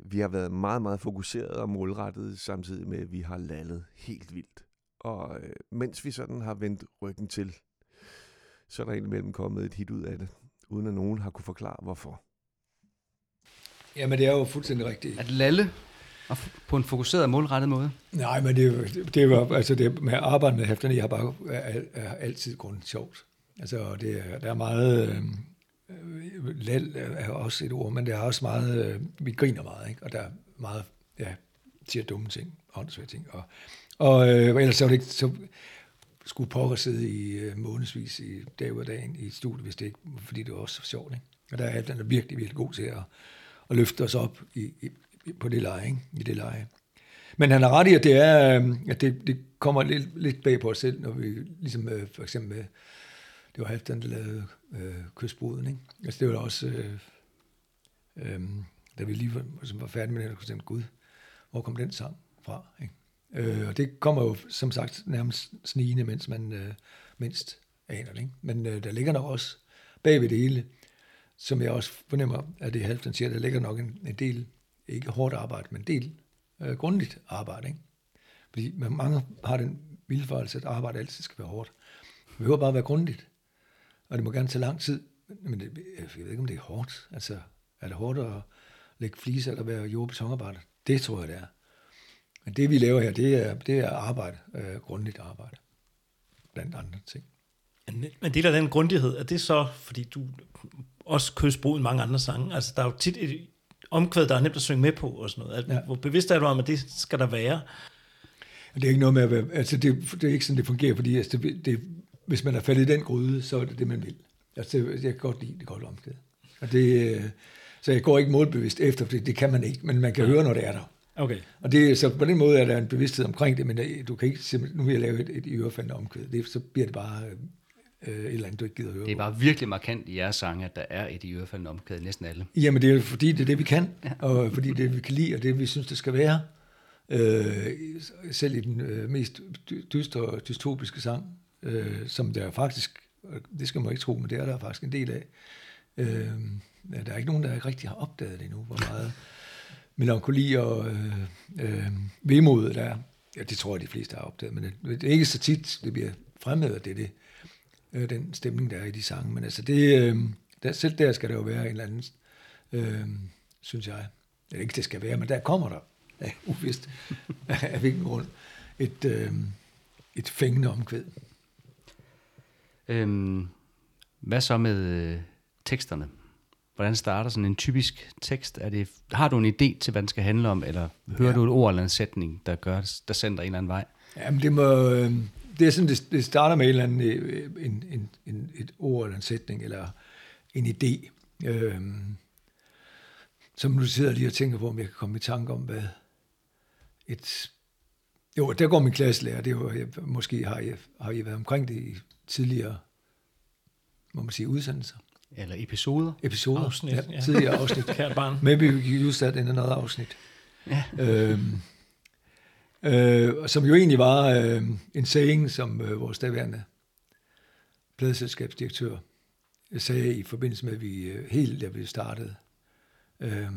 vi har været meget, meget fokuseret og målrettet, samtidig med, at vi har lallet helt vildt. Og øh, mens vi sådan har vendt ryggen til, så er der indimellem kommet et hit ud af det, uden at nogen har kunne forklare, hvorfor. Jamen, det er jo fuldstændig rigtigt. At lalle og på en fokuseret og målrettet måde. Nej, men det, er jo- det var, altså det med arbejde med hæfterne, jeg har bare er, er altid grund sjovt. Altså, det er, der er meget, øh, lal er også et ord, men der er også meget, øh, vi griner meget, ikke? Og der er meget, ja, siger dumme ting, åndssvage ting. Og, og øh, ellers så, var det ikke, så skulle pokker sidde i øh, månedsvis i dag ud af dagen i et studie, hvis det ikke, fordi det var også sjovt, ikke? Og der er Halvdan er virkelig, virkelig god til at, at løfte os op i, i, på det leje, ikke? i det leje. Men han har ret i, at det, er, øhm, at det, det kommer lidt, lidt bag på os selv, når vi ligesom øh, for eksempel med, det var Halvdan, der lavede øh, kystbruden, ikke? Altså det var da også, øh, øh, da vi lige var, som var færdige med det, kunne tænke, gud, hvor kom den sang fra, ikke? Øh, og det kommer jo, som sagt, nærmest snigende, mens man øh, mindst aner det, ikke? Men øh, der ligger nok også bag ved det hele, som jeg også fornemmer, at det Halvdan siger, der ligger nok en, en del, ikke hårdt arbejde, men en del øh, grundigt arbejde. Ikke? Fordi man- mange har den vildfarelse, at arbejde altid skal være hårdt. Det behøver bare at være grundigt. Og det må gerne tage lang tid. Men det, jeg ved ikke, om det er hårdt. Altså, er det hårdt at lægge fliser eller være jord- og betonarbejder? Det tror jeg, det er. Men det, vi laver her, det er, det er arbejde. Øh, grundigt arbejde. Blandt andre ting. Men en del af den grundighed, er det så, fordi du også kystbrug i mange andre sange, altså der er jo tit et omkvæd, der er nemt at synge med på og sådan noget. Altså, Ja. Hvor bevidst er du om, at det skal der være? Det er ikke noget med at være, altså det, det er ikke sådan, det fungerer, fordi altså det, det, hvis man er faldet i den gryde, så er det det, man vil. Altså det, jeg kan godt lide det godt omkvæd. Og det, øh, så jeg går ikke målbevidst efter, for det, det kan man ikke, men man kan høre, når det er der. Okay. Og det, så på den måde er der en bevidsthed omkring det, men øh, du kan ikke simpelthen, nu vil jeg lave et, et ørefaldende omkvæd, det, så bliver det bare øh, et eller andet, du ikke gider høre Det er bare virkelig markant i jeres sange, at der er et i ørefaldende omkvæd i næsten alle. Jamen det er fordi, det er det, vi kan, ja. og fordi det vi kan lide, og det, vi synes, det skal være. Øh, selv i den øh, mest dy- dystre og dystopiske sang, øh, som der faktisk, og det skal man ikke tro, men det er der faktisk en del af. Øh, ja, der er ikke nogen, der rigtig har opdaget det endnu, hvor meget melankoli og øh, øh, vemod der er. Ja, det tror jeg, de fleste har opdaget, men det, det er ikke så tit, det bliver fremhævet, det er det, øh, Øh, den stemning, der er i de sange. Men altså, det, øh, der, selv der skal der jo være en eller anden, øh, synes jeg. Det ikke, det skal være, men der kommer der, ja, uvist, af hvilken grund, et, øh, et fængende omkvæd. Øhm, hvad så med øh, teksterne? Hvordan starter sådan en typisk tekst? Er det, har du en idé til, hvad den skal handle om, eller hører Ja. du et ord eller en sætning, der, gør, der sender en eller anden vej? Jamen, det må, øh, det er sådan, det, det starter med en eller anden, øh, en, en, en, et ord eller en sætning, eller en idé. Øh, som nu sidder lige og tænker på, om jeg kan komme i tanke om, hvad et... Jo, der går min klasselærer, det jo, jeg, måske har jeg, har jeg været omkring det i tidligere, må man sige, udsendelser. Eller episoder? Episoder, Afsnit, ja, ja. tidligere afsnit. *laughs* Kært barn. Maybe we could use that in another afsnit. Ja. Øhm, øh, som jo egentlig var øh, en saying, som øh, vores daværende pladeselskabsdirektør sagde i forbindelse med, at vi øh, helt da vi startede, øh,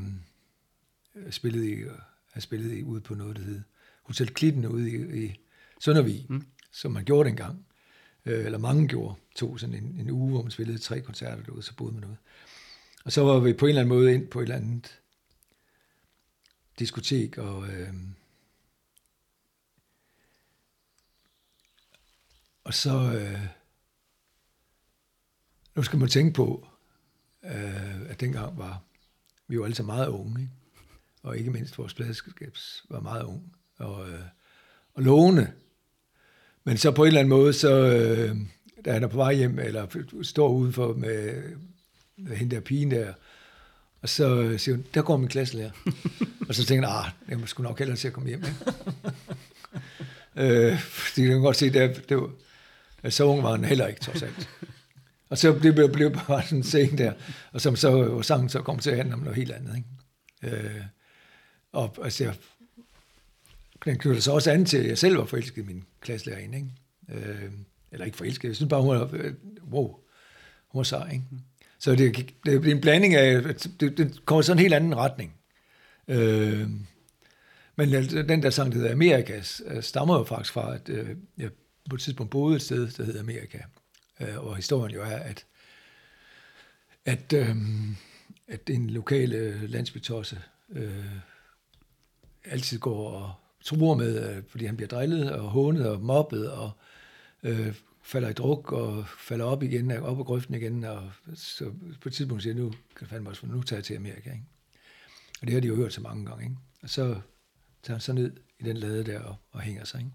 spillede i, har spillet i ude på noget, der hed Hotel Klitten ude i, i Søndervig, mm. som man gjorde dengang, øh, eller mange gjorde, tog sådan en, en uge, hvor man spillede tre koncerter derude, så boede man noget. Og så var vi på en eller anden måde ind på et eller andet diskotek, og, øh, og så, øh, nu skal man tænke på, øh, at dengang var vi jo alle sammen meget unge, ikke? og ikke mindst vores pladselskab var meget ung og, øh, og lovende. Men så på en eller anden måde, så øh, da han er på vej hjem, eller står udenfor med hende der pigen der. Og så øh, siger hun, der går min klasselærer. *laughs* og så tænker jeg, ah, jeg må sgu nok hellere til at komme hjem. Ikke? *laughs* øh, fordi jeg kan godt se, det, det var, så ung var han heller ikke, trods alt. Og så blev det blev bare sådan en scene der, og som så var sangen så kom til at handle om noget helt andet. Ikke? Øh, og altså, den knytter sig også an til, at jeg selv var forelsket i min klasselærerinde. Ikke? Øh, eller ikke forelsket, jeg synes bare, hun var, øh, wow, hun var sej. Ikke? Så det, det, det er en blanding af, det, det kommer sådan en helt anden retning. Øh, men altså, den der sang, der hedder Amerika, stammer jo faktisk fra, at øh, jeg på et tidspunkt boede et sted, der hedder Amerika. Øh, og historien jo er, at, at, øh, at en lokal øh, landsbytosse øh, altid går og truer med, øh, fordi han bliver drillet og hånet og mobbet og øh, falder i druk og falder op igen, op på grøften igen, og så på et tidspunkt siger nu kan fandme også, nu tager jeg til Amerika. Ikke? Og det har de jo hørt så mange gange. Ikke? Og så tager han så ned i den lade der og, og hænger sig. Ikke?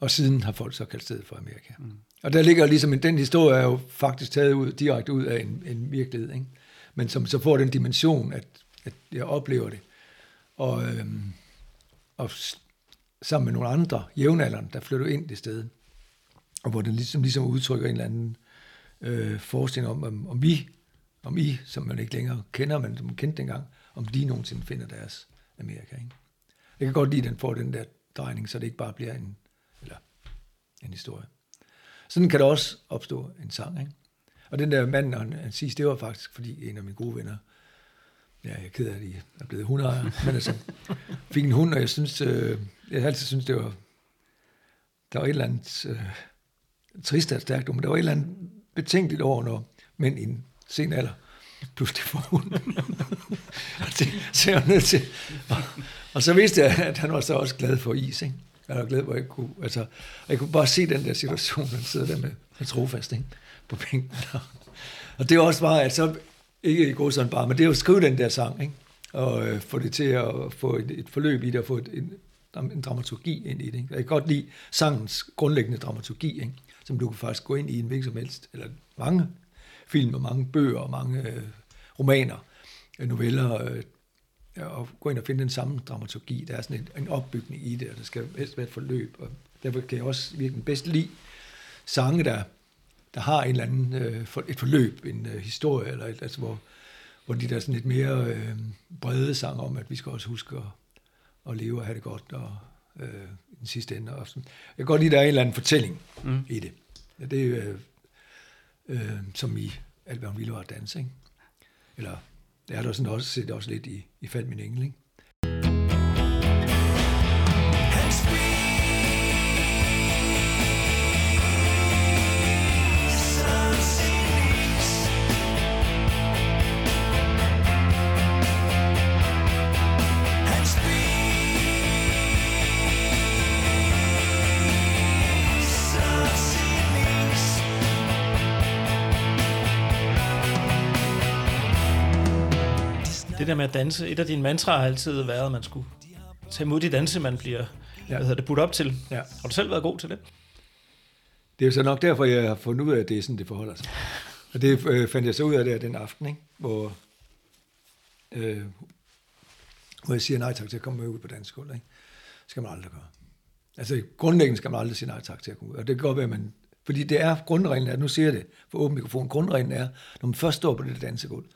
Og siden har folk så kaldt stedet for Amerika. Mm. Og der ligger ligesom, en, den historie er jo faktisk taget ud, direkte ud af en, en virkelighed, ikke? men som så får den dimension, at, at jeg oplever det. Og, øhm, og sammen med nogle andre jævnaldrende, der flytter ind det sted, og hvor den ligesom, ligesom udtrykker en eller anden øh, forestilling om, om, om vi, om I, som man ikke længere kender, men som man kendte dengang, om de nogensinde finder deres Amerika. Ikke? Jeg kan godt lide, at den får den der drejning, så det ikke bare bliver en, eller en historie. Sådan kan der også opstå en sang. Ikke? Og den der mand, han, han siger, det var faktisk, fordi en af mine gode venner, ja, jeg er ked af, at I er blevet hundeejere, men altså, *laughs* fik en hund, og jeg synes, øh, jeg har altid synes det var, der var et eller andet, øh, trist er stærkt men der var et eller andet betænkeligt over, når mænd i en sen alder pludselig får hund. *laughs* og det så jeg var nødt til. Og, og, så vidste jeg, at han var så også glad for is, ikke? Jeg var glad for, jeg kunne, altså, jeg kunne bare se den der situation, han sidder der med, med trofast, ikke? På bænken. Og det var også bare, at så, ikke i god sådan bare, men det er jo at skrive den der sang, ikke? Og øh, få det til at få et, et forløb i det, og få et, en, en dramaturgi ind i det. Ikke? Jeg kan godt lide sangens grundlæggende dramaturgi, ikke? som du kan faktisk gå ind i en hvilken som helst, eller mange film, og mange bøger, og mange øh, romaner, øh, noveller, øh, og gå ind og finde den samme dramaturgi. Der er sådan en, en opbygning i det, og der skal helst være et forløb. Og derfor kan jeg også virkelig bedst lide sange, der, der har en eller anden, øh, for, et forløb, en øh, historie, eller et, altså, hvor, hvor de der sådan lidt mere øh, brede sange om, at vi skal også huske at, at leve og have det godt, og øh, i den sidste ende. Og sådan. Jeg kan godt lide, at der er en eller anden fortælling Mm. mm. i det. Ja, det er øh, øh, som i alt, hvad hun ville var at danse, ikke? Eller det er der sådan også set også lidt i, i Fald min engel, ikke? Der med at danse, et af dine mantraer har altid været, at man skulle tage imod de danse, man bliver ja. hvad hedder det, budt op til. Ja. Har du selv været god til det? Det er jo så nok derfor, jeg har fundet ud af, at det er sådan, det forholder sig. Og det øh, fandt jeg så ud af der den aften, ikke? Hvor, øh, hvor jeg siger nej tak til at komme med ud på dansk skole. Ikke? Det skal man aldrig gøre. Altså grundlæggende skal man aldrig sige nej tak til at komme ud. Og det kan godt være, at man... Fordi det er grundreglen, at nu siger jeg det for åben mikrofon, grundreglen er, når man først står på det dansegulv,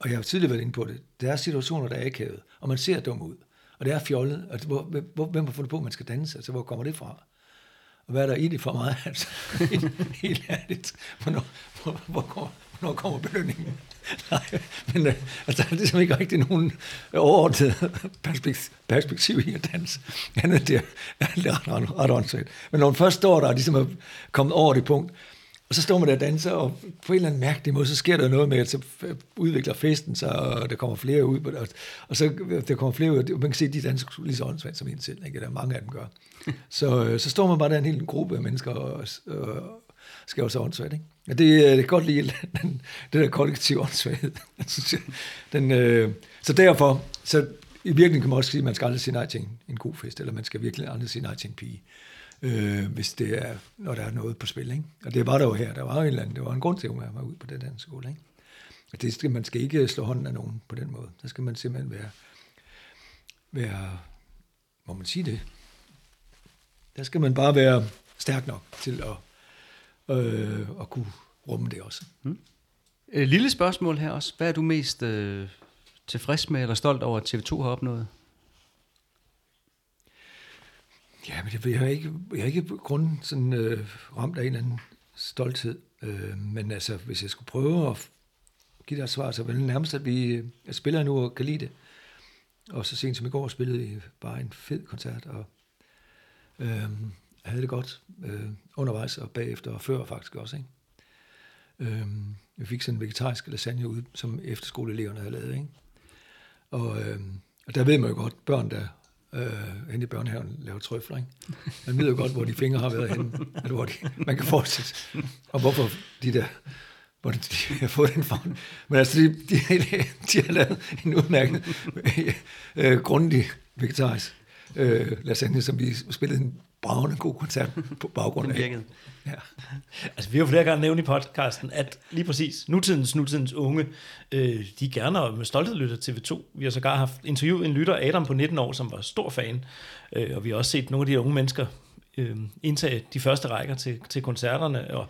og jeg har tidligere været inde på det, der er situationer, der er akavet, og man ser dum ud, og det er fjollet. og hvor, hvor, hvem har fundet på, at man skal danse? Altså, hvor kommer det fra? Og hvad er der i det for mig? *laughs* Altså, helt ærligt. Hvornår, hvor, hvor, hvor, hvornår kommer belønningen? *laughs* Nej, men øh, altså, der er ligesom ikke rigtig nogen overordnet perspektiv, perspektiv i at danse. Andet det er, det er ret, ret, ret åndssvagt. Men når man først står der og ligesom er kommet over det punkt, og så står man der og danser, og på en eller anden mærkelig måde, så sker der noget med, at så udvikler festen sig, og der kommer flere ud, og, og så der kommer flere ud, og man kan se, at de danser lige så åndssvagt som en selv, ikke? Der er mange af dem gør. *laughs* Så, øh, så står man bare der en hel gruppe af mennesker, og, og skal også åndssvagt, ikke? Og det, øh, det kan godt lide, *laughs* den, det der kollektive åndssvaghed. *laughs* den, øh, så derfor, så i virkeligheden kan man også sige, at man skal aldrig sige nej til en, en god fest, eller man skal virkelig aldrig sige nej til en pige øh, øh, hvis det er, når der er noget på spil. Ikke? Og det var der jo her. Der var jo en eller anden, det var en grund til, at man var ud på den danske skole. Ikke? Det skal, man skal ikke slå hånden af nogen på den måde. Der skal man simpelthen være, være må man sige det? Der skal man bare være stærk nok til at, øh, at kunne rumme det også. Mm. Et lille spørgsmål her også. Hvad er du mest øh, tilfreds med eller stolt over, at TV2 har opnået? Ja, men jeg, jeg har ikke, jeg har ikke på grund sådan øh, ramt af en eller anden stolthed. Øh, men altså, hvis jeg skulle prøve at give dig et svar, så vil det nærmest, at vi at spiller nu og kan lide det. Og så sent som i går spillede vi bare en fed koncert, og øh, havde det godt øh, undervejs og bagefter og før faktisk også. Ikke? Øh, vi fik sådan en vegetarisk lasagne ud, som efterskoleeleverne havde lavet. Ikke? Og, øh, og der ved man jo godt, børn der øh, hen i børnehaven laver trøfler. Ikke? Man ved jo godt, hvor de fingre har været henne, eller hvor de, man kan fortsætte. Og hvorfor de der, hvor de, har fået den form. Men altså, de, de, de har lavet en udmærket, øh, grundig vegetarisk øh, lasagne, som vi spillede en bravende god koncert på baggrund af. virkede. Ja. Altså, vi har jo flere gange nævnt i podcasten, at lige præcis nutidens, nutidens unge, øh, de gerne og med stolthed lytter til TV2. Vi har sågar haft interviewet en lytter, Adam på 19 år, som var stor fan, øh, og vi har også set nogle af de unge mennesker øh, indtage de første rækker til, til koncerterne, og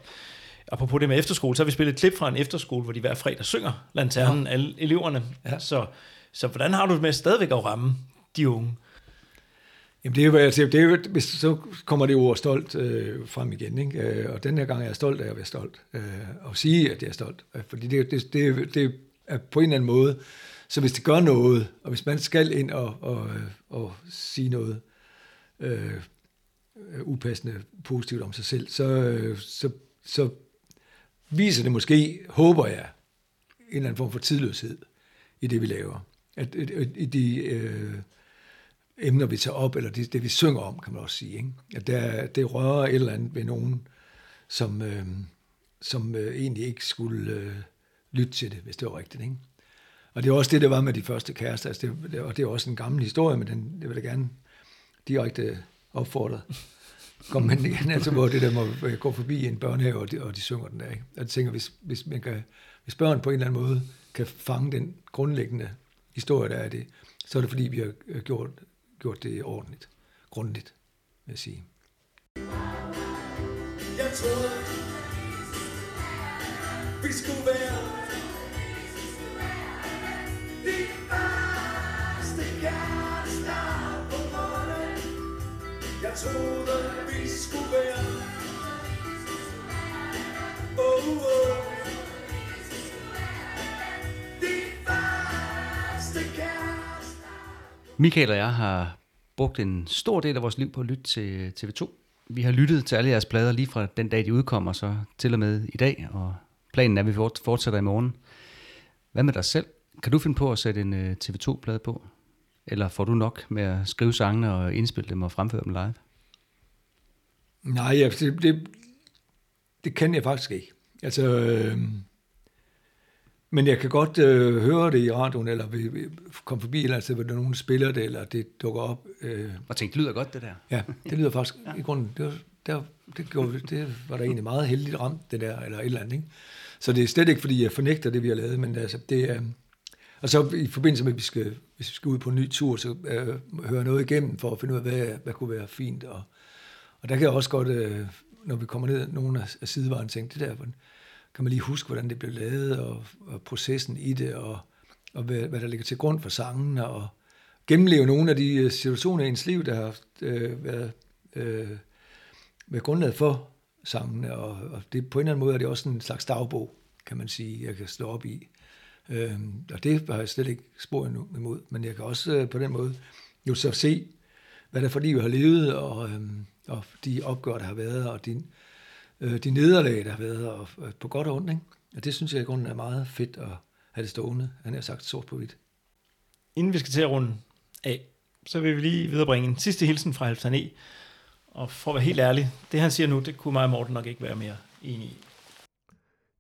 apropos det med efterskole, så har vi spillet et klip fra en efterskole, hvor de hver fredag synger Lanternen, ja. alle eleverne. Ja. Så, så hvordan har du det med stadigvæk at ramme de unge? Jamen det er jo, altså, det er jo, hvis, så kommer det ord stolt øh, frem igen, ikke? Øh, og den her gang er jeg stolt af at være stolt, øh, og sige, at jeg er stolt, øh, fordi det, det, det, det er på en eller anden måde, så hvis det gør noget, og hvis man skal ind og, og, og sige noget øh, upassende positivt om sig selv, så, så, så viser det måske, håber jeg, en eller anden form for tidløshed i det, vi laver. At, at, at i de... Øh, emner, vi tager op, eller det, det vi synger om, kan man også sige. Ikke? At der, det rører et eller andet ved nogen, som, øh, som øh, egentlig ikke skulle øh, lytte til det, hvis det var rigtigt. Ikke? Og det er også det, der var med de første kærester, altså det, det, og det er også en gammel historie, men den, det vil jeg gerne direkte opfordre. Kom med igen, *laughs* altså hvor det der må gå forbi en børnehave, og de, og de synger den der. Ikke? Og jeg tænker, hvis, hvis, man kan, hvis børn på en eller anden måde kan fange den grundlæggende historie, der er det, så er det fordi, vi har øh, gjort, gjort det ordentligt, grundigt, vil jeg sige. Jeg troede, vi skulle være de første kærester på månen. Jeg troede, vi skulle være oh, oh. Michael og jeg har brugt en stor del af vores liv på at lytte til TV2. Vi har lyttet til alle jeres plader lige fra den dag, de udkommer, så til og med i dag, og planen er, at vi fortsætter i morgen. Hvad med dig selv? Kan du finde på at sætte en øh, TV2-plade på? Eller får du nok med at skrive sangene og indspille dem og fremføre dem live? Nej, det, det, det kan jeg faktisk ikke. Altså, øh, men jeg kan godt øh, høre det i radioen, eller vi, vi komme forbi, eller altså, hvor der er nogen, spiller det, eller det dukker op. Øh. Og tænkte, det lyder godt, det der. Ja, det lyder *laughs* faktisk, ja. i grunden, det var, der, det, gjorde, det var der egentlig meget heldigt ramt, det der, eller et eller andet, ikke? Så det er slet ikke, fordi jeg fornægter det, vi har lavet, men altså, det er... Og så i forbindelse med, at vi skal, hvis vi skal ud på en ny tur, så øh, høre noget igennem, for at finde ud af, hvad, hvad kunne være fint. Og, og der kan jeg også godt, øh, når vi kommer ned nogle af sidevejen, tænke, det der, hvordan, kan man lige huske, hvordan det blev lavet, og, og processen i det, og, og hvad, hvad der ligger til grund for sangen, og gennemleve nogle af de øh, situationer i ens liv, der har øh, været, øh, været grundlaget for sangene, og, og det, på en eller anden måde er det også en slags dagbog, kan man sige, jeg kan slå op i. Øh, og det har jeg slet ikke spor endnu imod, men jeg kan også øh, på den måde jo så se, hvad der for liv har levet, og, øh, og de opgør, der har været, og de, øh, de nederlag, der har været, og, og på godt og ondt. Ikke? Og det synes jeg i grunden er meget fedt at have det stående. Han har sagt sort på hvidt. Inden vi skal til at runde af, så vil vi lige viderebringe en sidste hilsen fra Halvdan E. Og for at være helt ærlig, det han siger nu, det kunne mig og Morten nok ikke være mere enige i.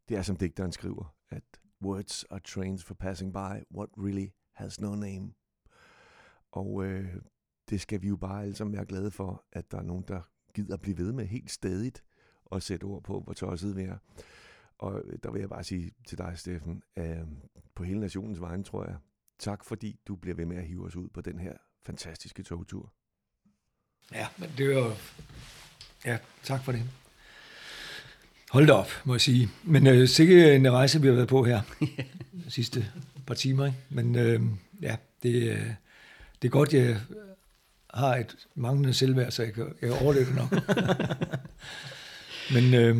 Det er som digteren skriver, at words are trains for passing by what really has no name. Og øh, det skal vi jo bare alle sammen være glade for, at der er nogen, der gider at blive ved med helt stadigt og sætte ord på, hvor tosset vi er. Og der vil jeg bare sige til dig, Steffen, øh, på hele nationens vegne, tror jeg, tak fordi du bliver ved med at hive os ud på den her fantastiske togtur. Ja, men det er jo... Ja, tak for det. Hold da op, må jeg sige. Men øh, sikkert en rejse, vi har været på her de *laughs* sidste par timer. Ikke? Men øh, ja, det, øh, det er godt, jeg har et manglende selvværd, så jeg kan, jeg kan overleve det nok. *laughs* men øh,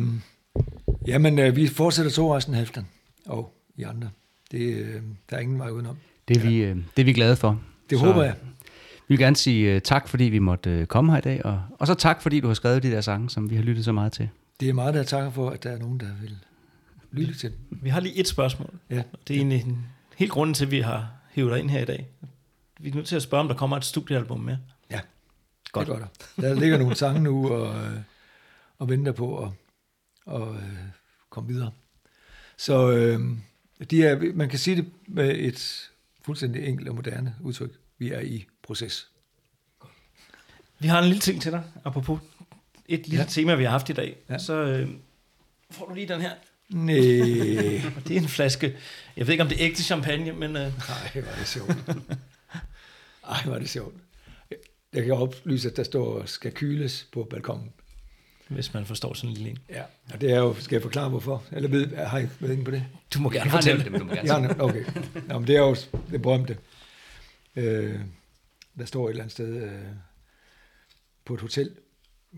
ja, men øh, vi fortsætter to resten af halvdagen, og i andre. Det, øh, der er ingen vej udenom. Det er, vi, øh, det er vi glade for. Det håber jeg. Vi vil gerne sige uh, tak, fordi vi måtte uh, komme her i dag, og, og så tak, fordi du har skrevet de der sange, som vi har lyttet så meget til. Det er meget, der takker for, at der er nogen, der vil lytte til. Vi har lige et spørgsmål. Ja. Det er egentlig en helt grunden til, at vi har hævet dig ind her i dag. Vi er nødt til at spørge, om der kommer et studiealbum mere. Ja, Godt. det gør der. Der ligger nogle sange nu og, øh, og venter på at og, øh, komme videre. Så øh, de er, man kan sige det med et fuldstændig enkelt og moderne udtryk. Vi er i proces. Vi har en lille ting til dig, apropos et lille Ja. tema, vi har haft i dag. Ja. Så øh, får du lige den her. *laughs* Og det er en flaske, jeg ved ikke, om det er ægte champagne, men... Øh, Nej, var det sjovt. Ej, var det sjovt. Jeg kan oplyse, at der står, skal kyles på balkongen. Hvis man forstår sådan en lille en. Ja, og det er jo, skal jeg forklare hvorfor? Eller ved, har I været inde på det? Du må gerne Jeg har fortælle det, men du må gerne Ja, okay. Nå, men det er jo det berømte. Øh, der står et eller andet sted øh, på et hotel,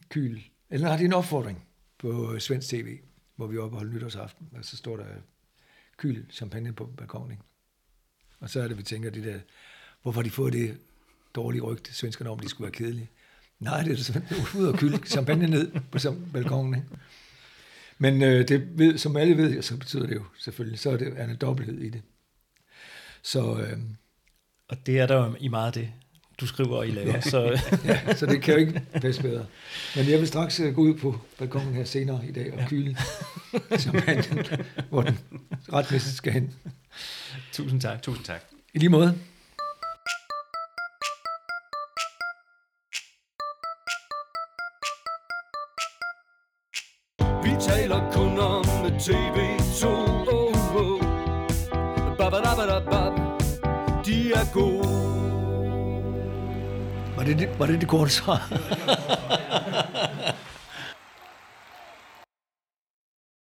Kyl. Eller det er en opfordring på svensk tv, hvor vi er oppe og holde nytårsaften, og så står der Kyl champagne på balkonen. Og så er det, vi tænker, det der, hvorfor har de fået det dårlige rygte, svenskerne om, de skulle være kedelige. Nej, det er simpelthen ud og kylde champagne ned på balkonen. Ikke? Men øh, det ved, som alle ved, så betyder det jo selvfølgelig, så er det er en dobbelthed i det. Så, øh, Og det er der jo i meget det, du skriver og I laver. Ja. Så, *laughs* ja, så det kan jo ikke passe bedre. Men jeg vil straks øh, gå ud på balkonen her senere i dag og ja. kyle champagne, hvor den retmæssigt skal hen. tusind tak. Tusind tak. I lige måde. TV2 oh, oh. Babadabadabab. De er gode Var det det, var det, det korte svar? *laughs*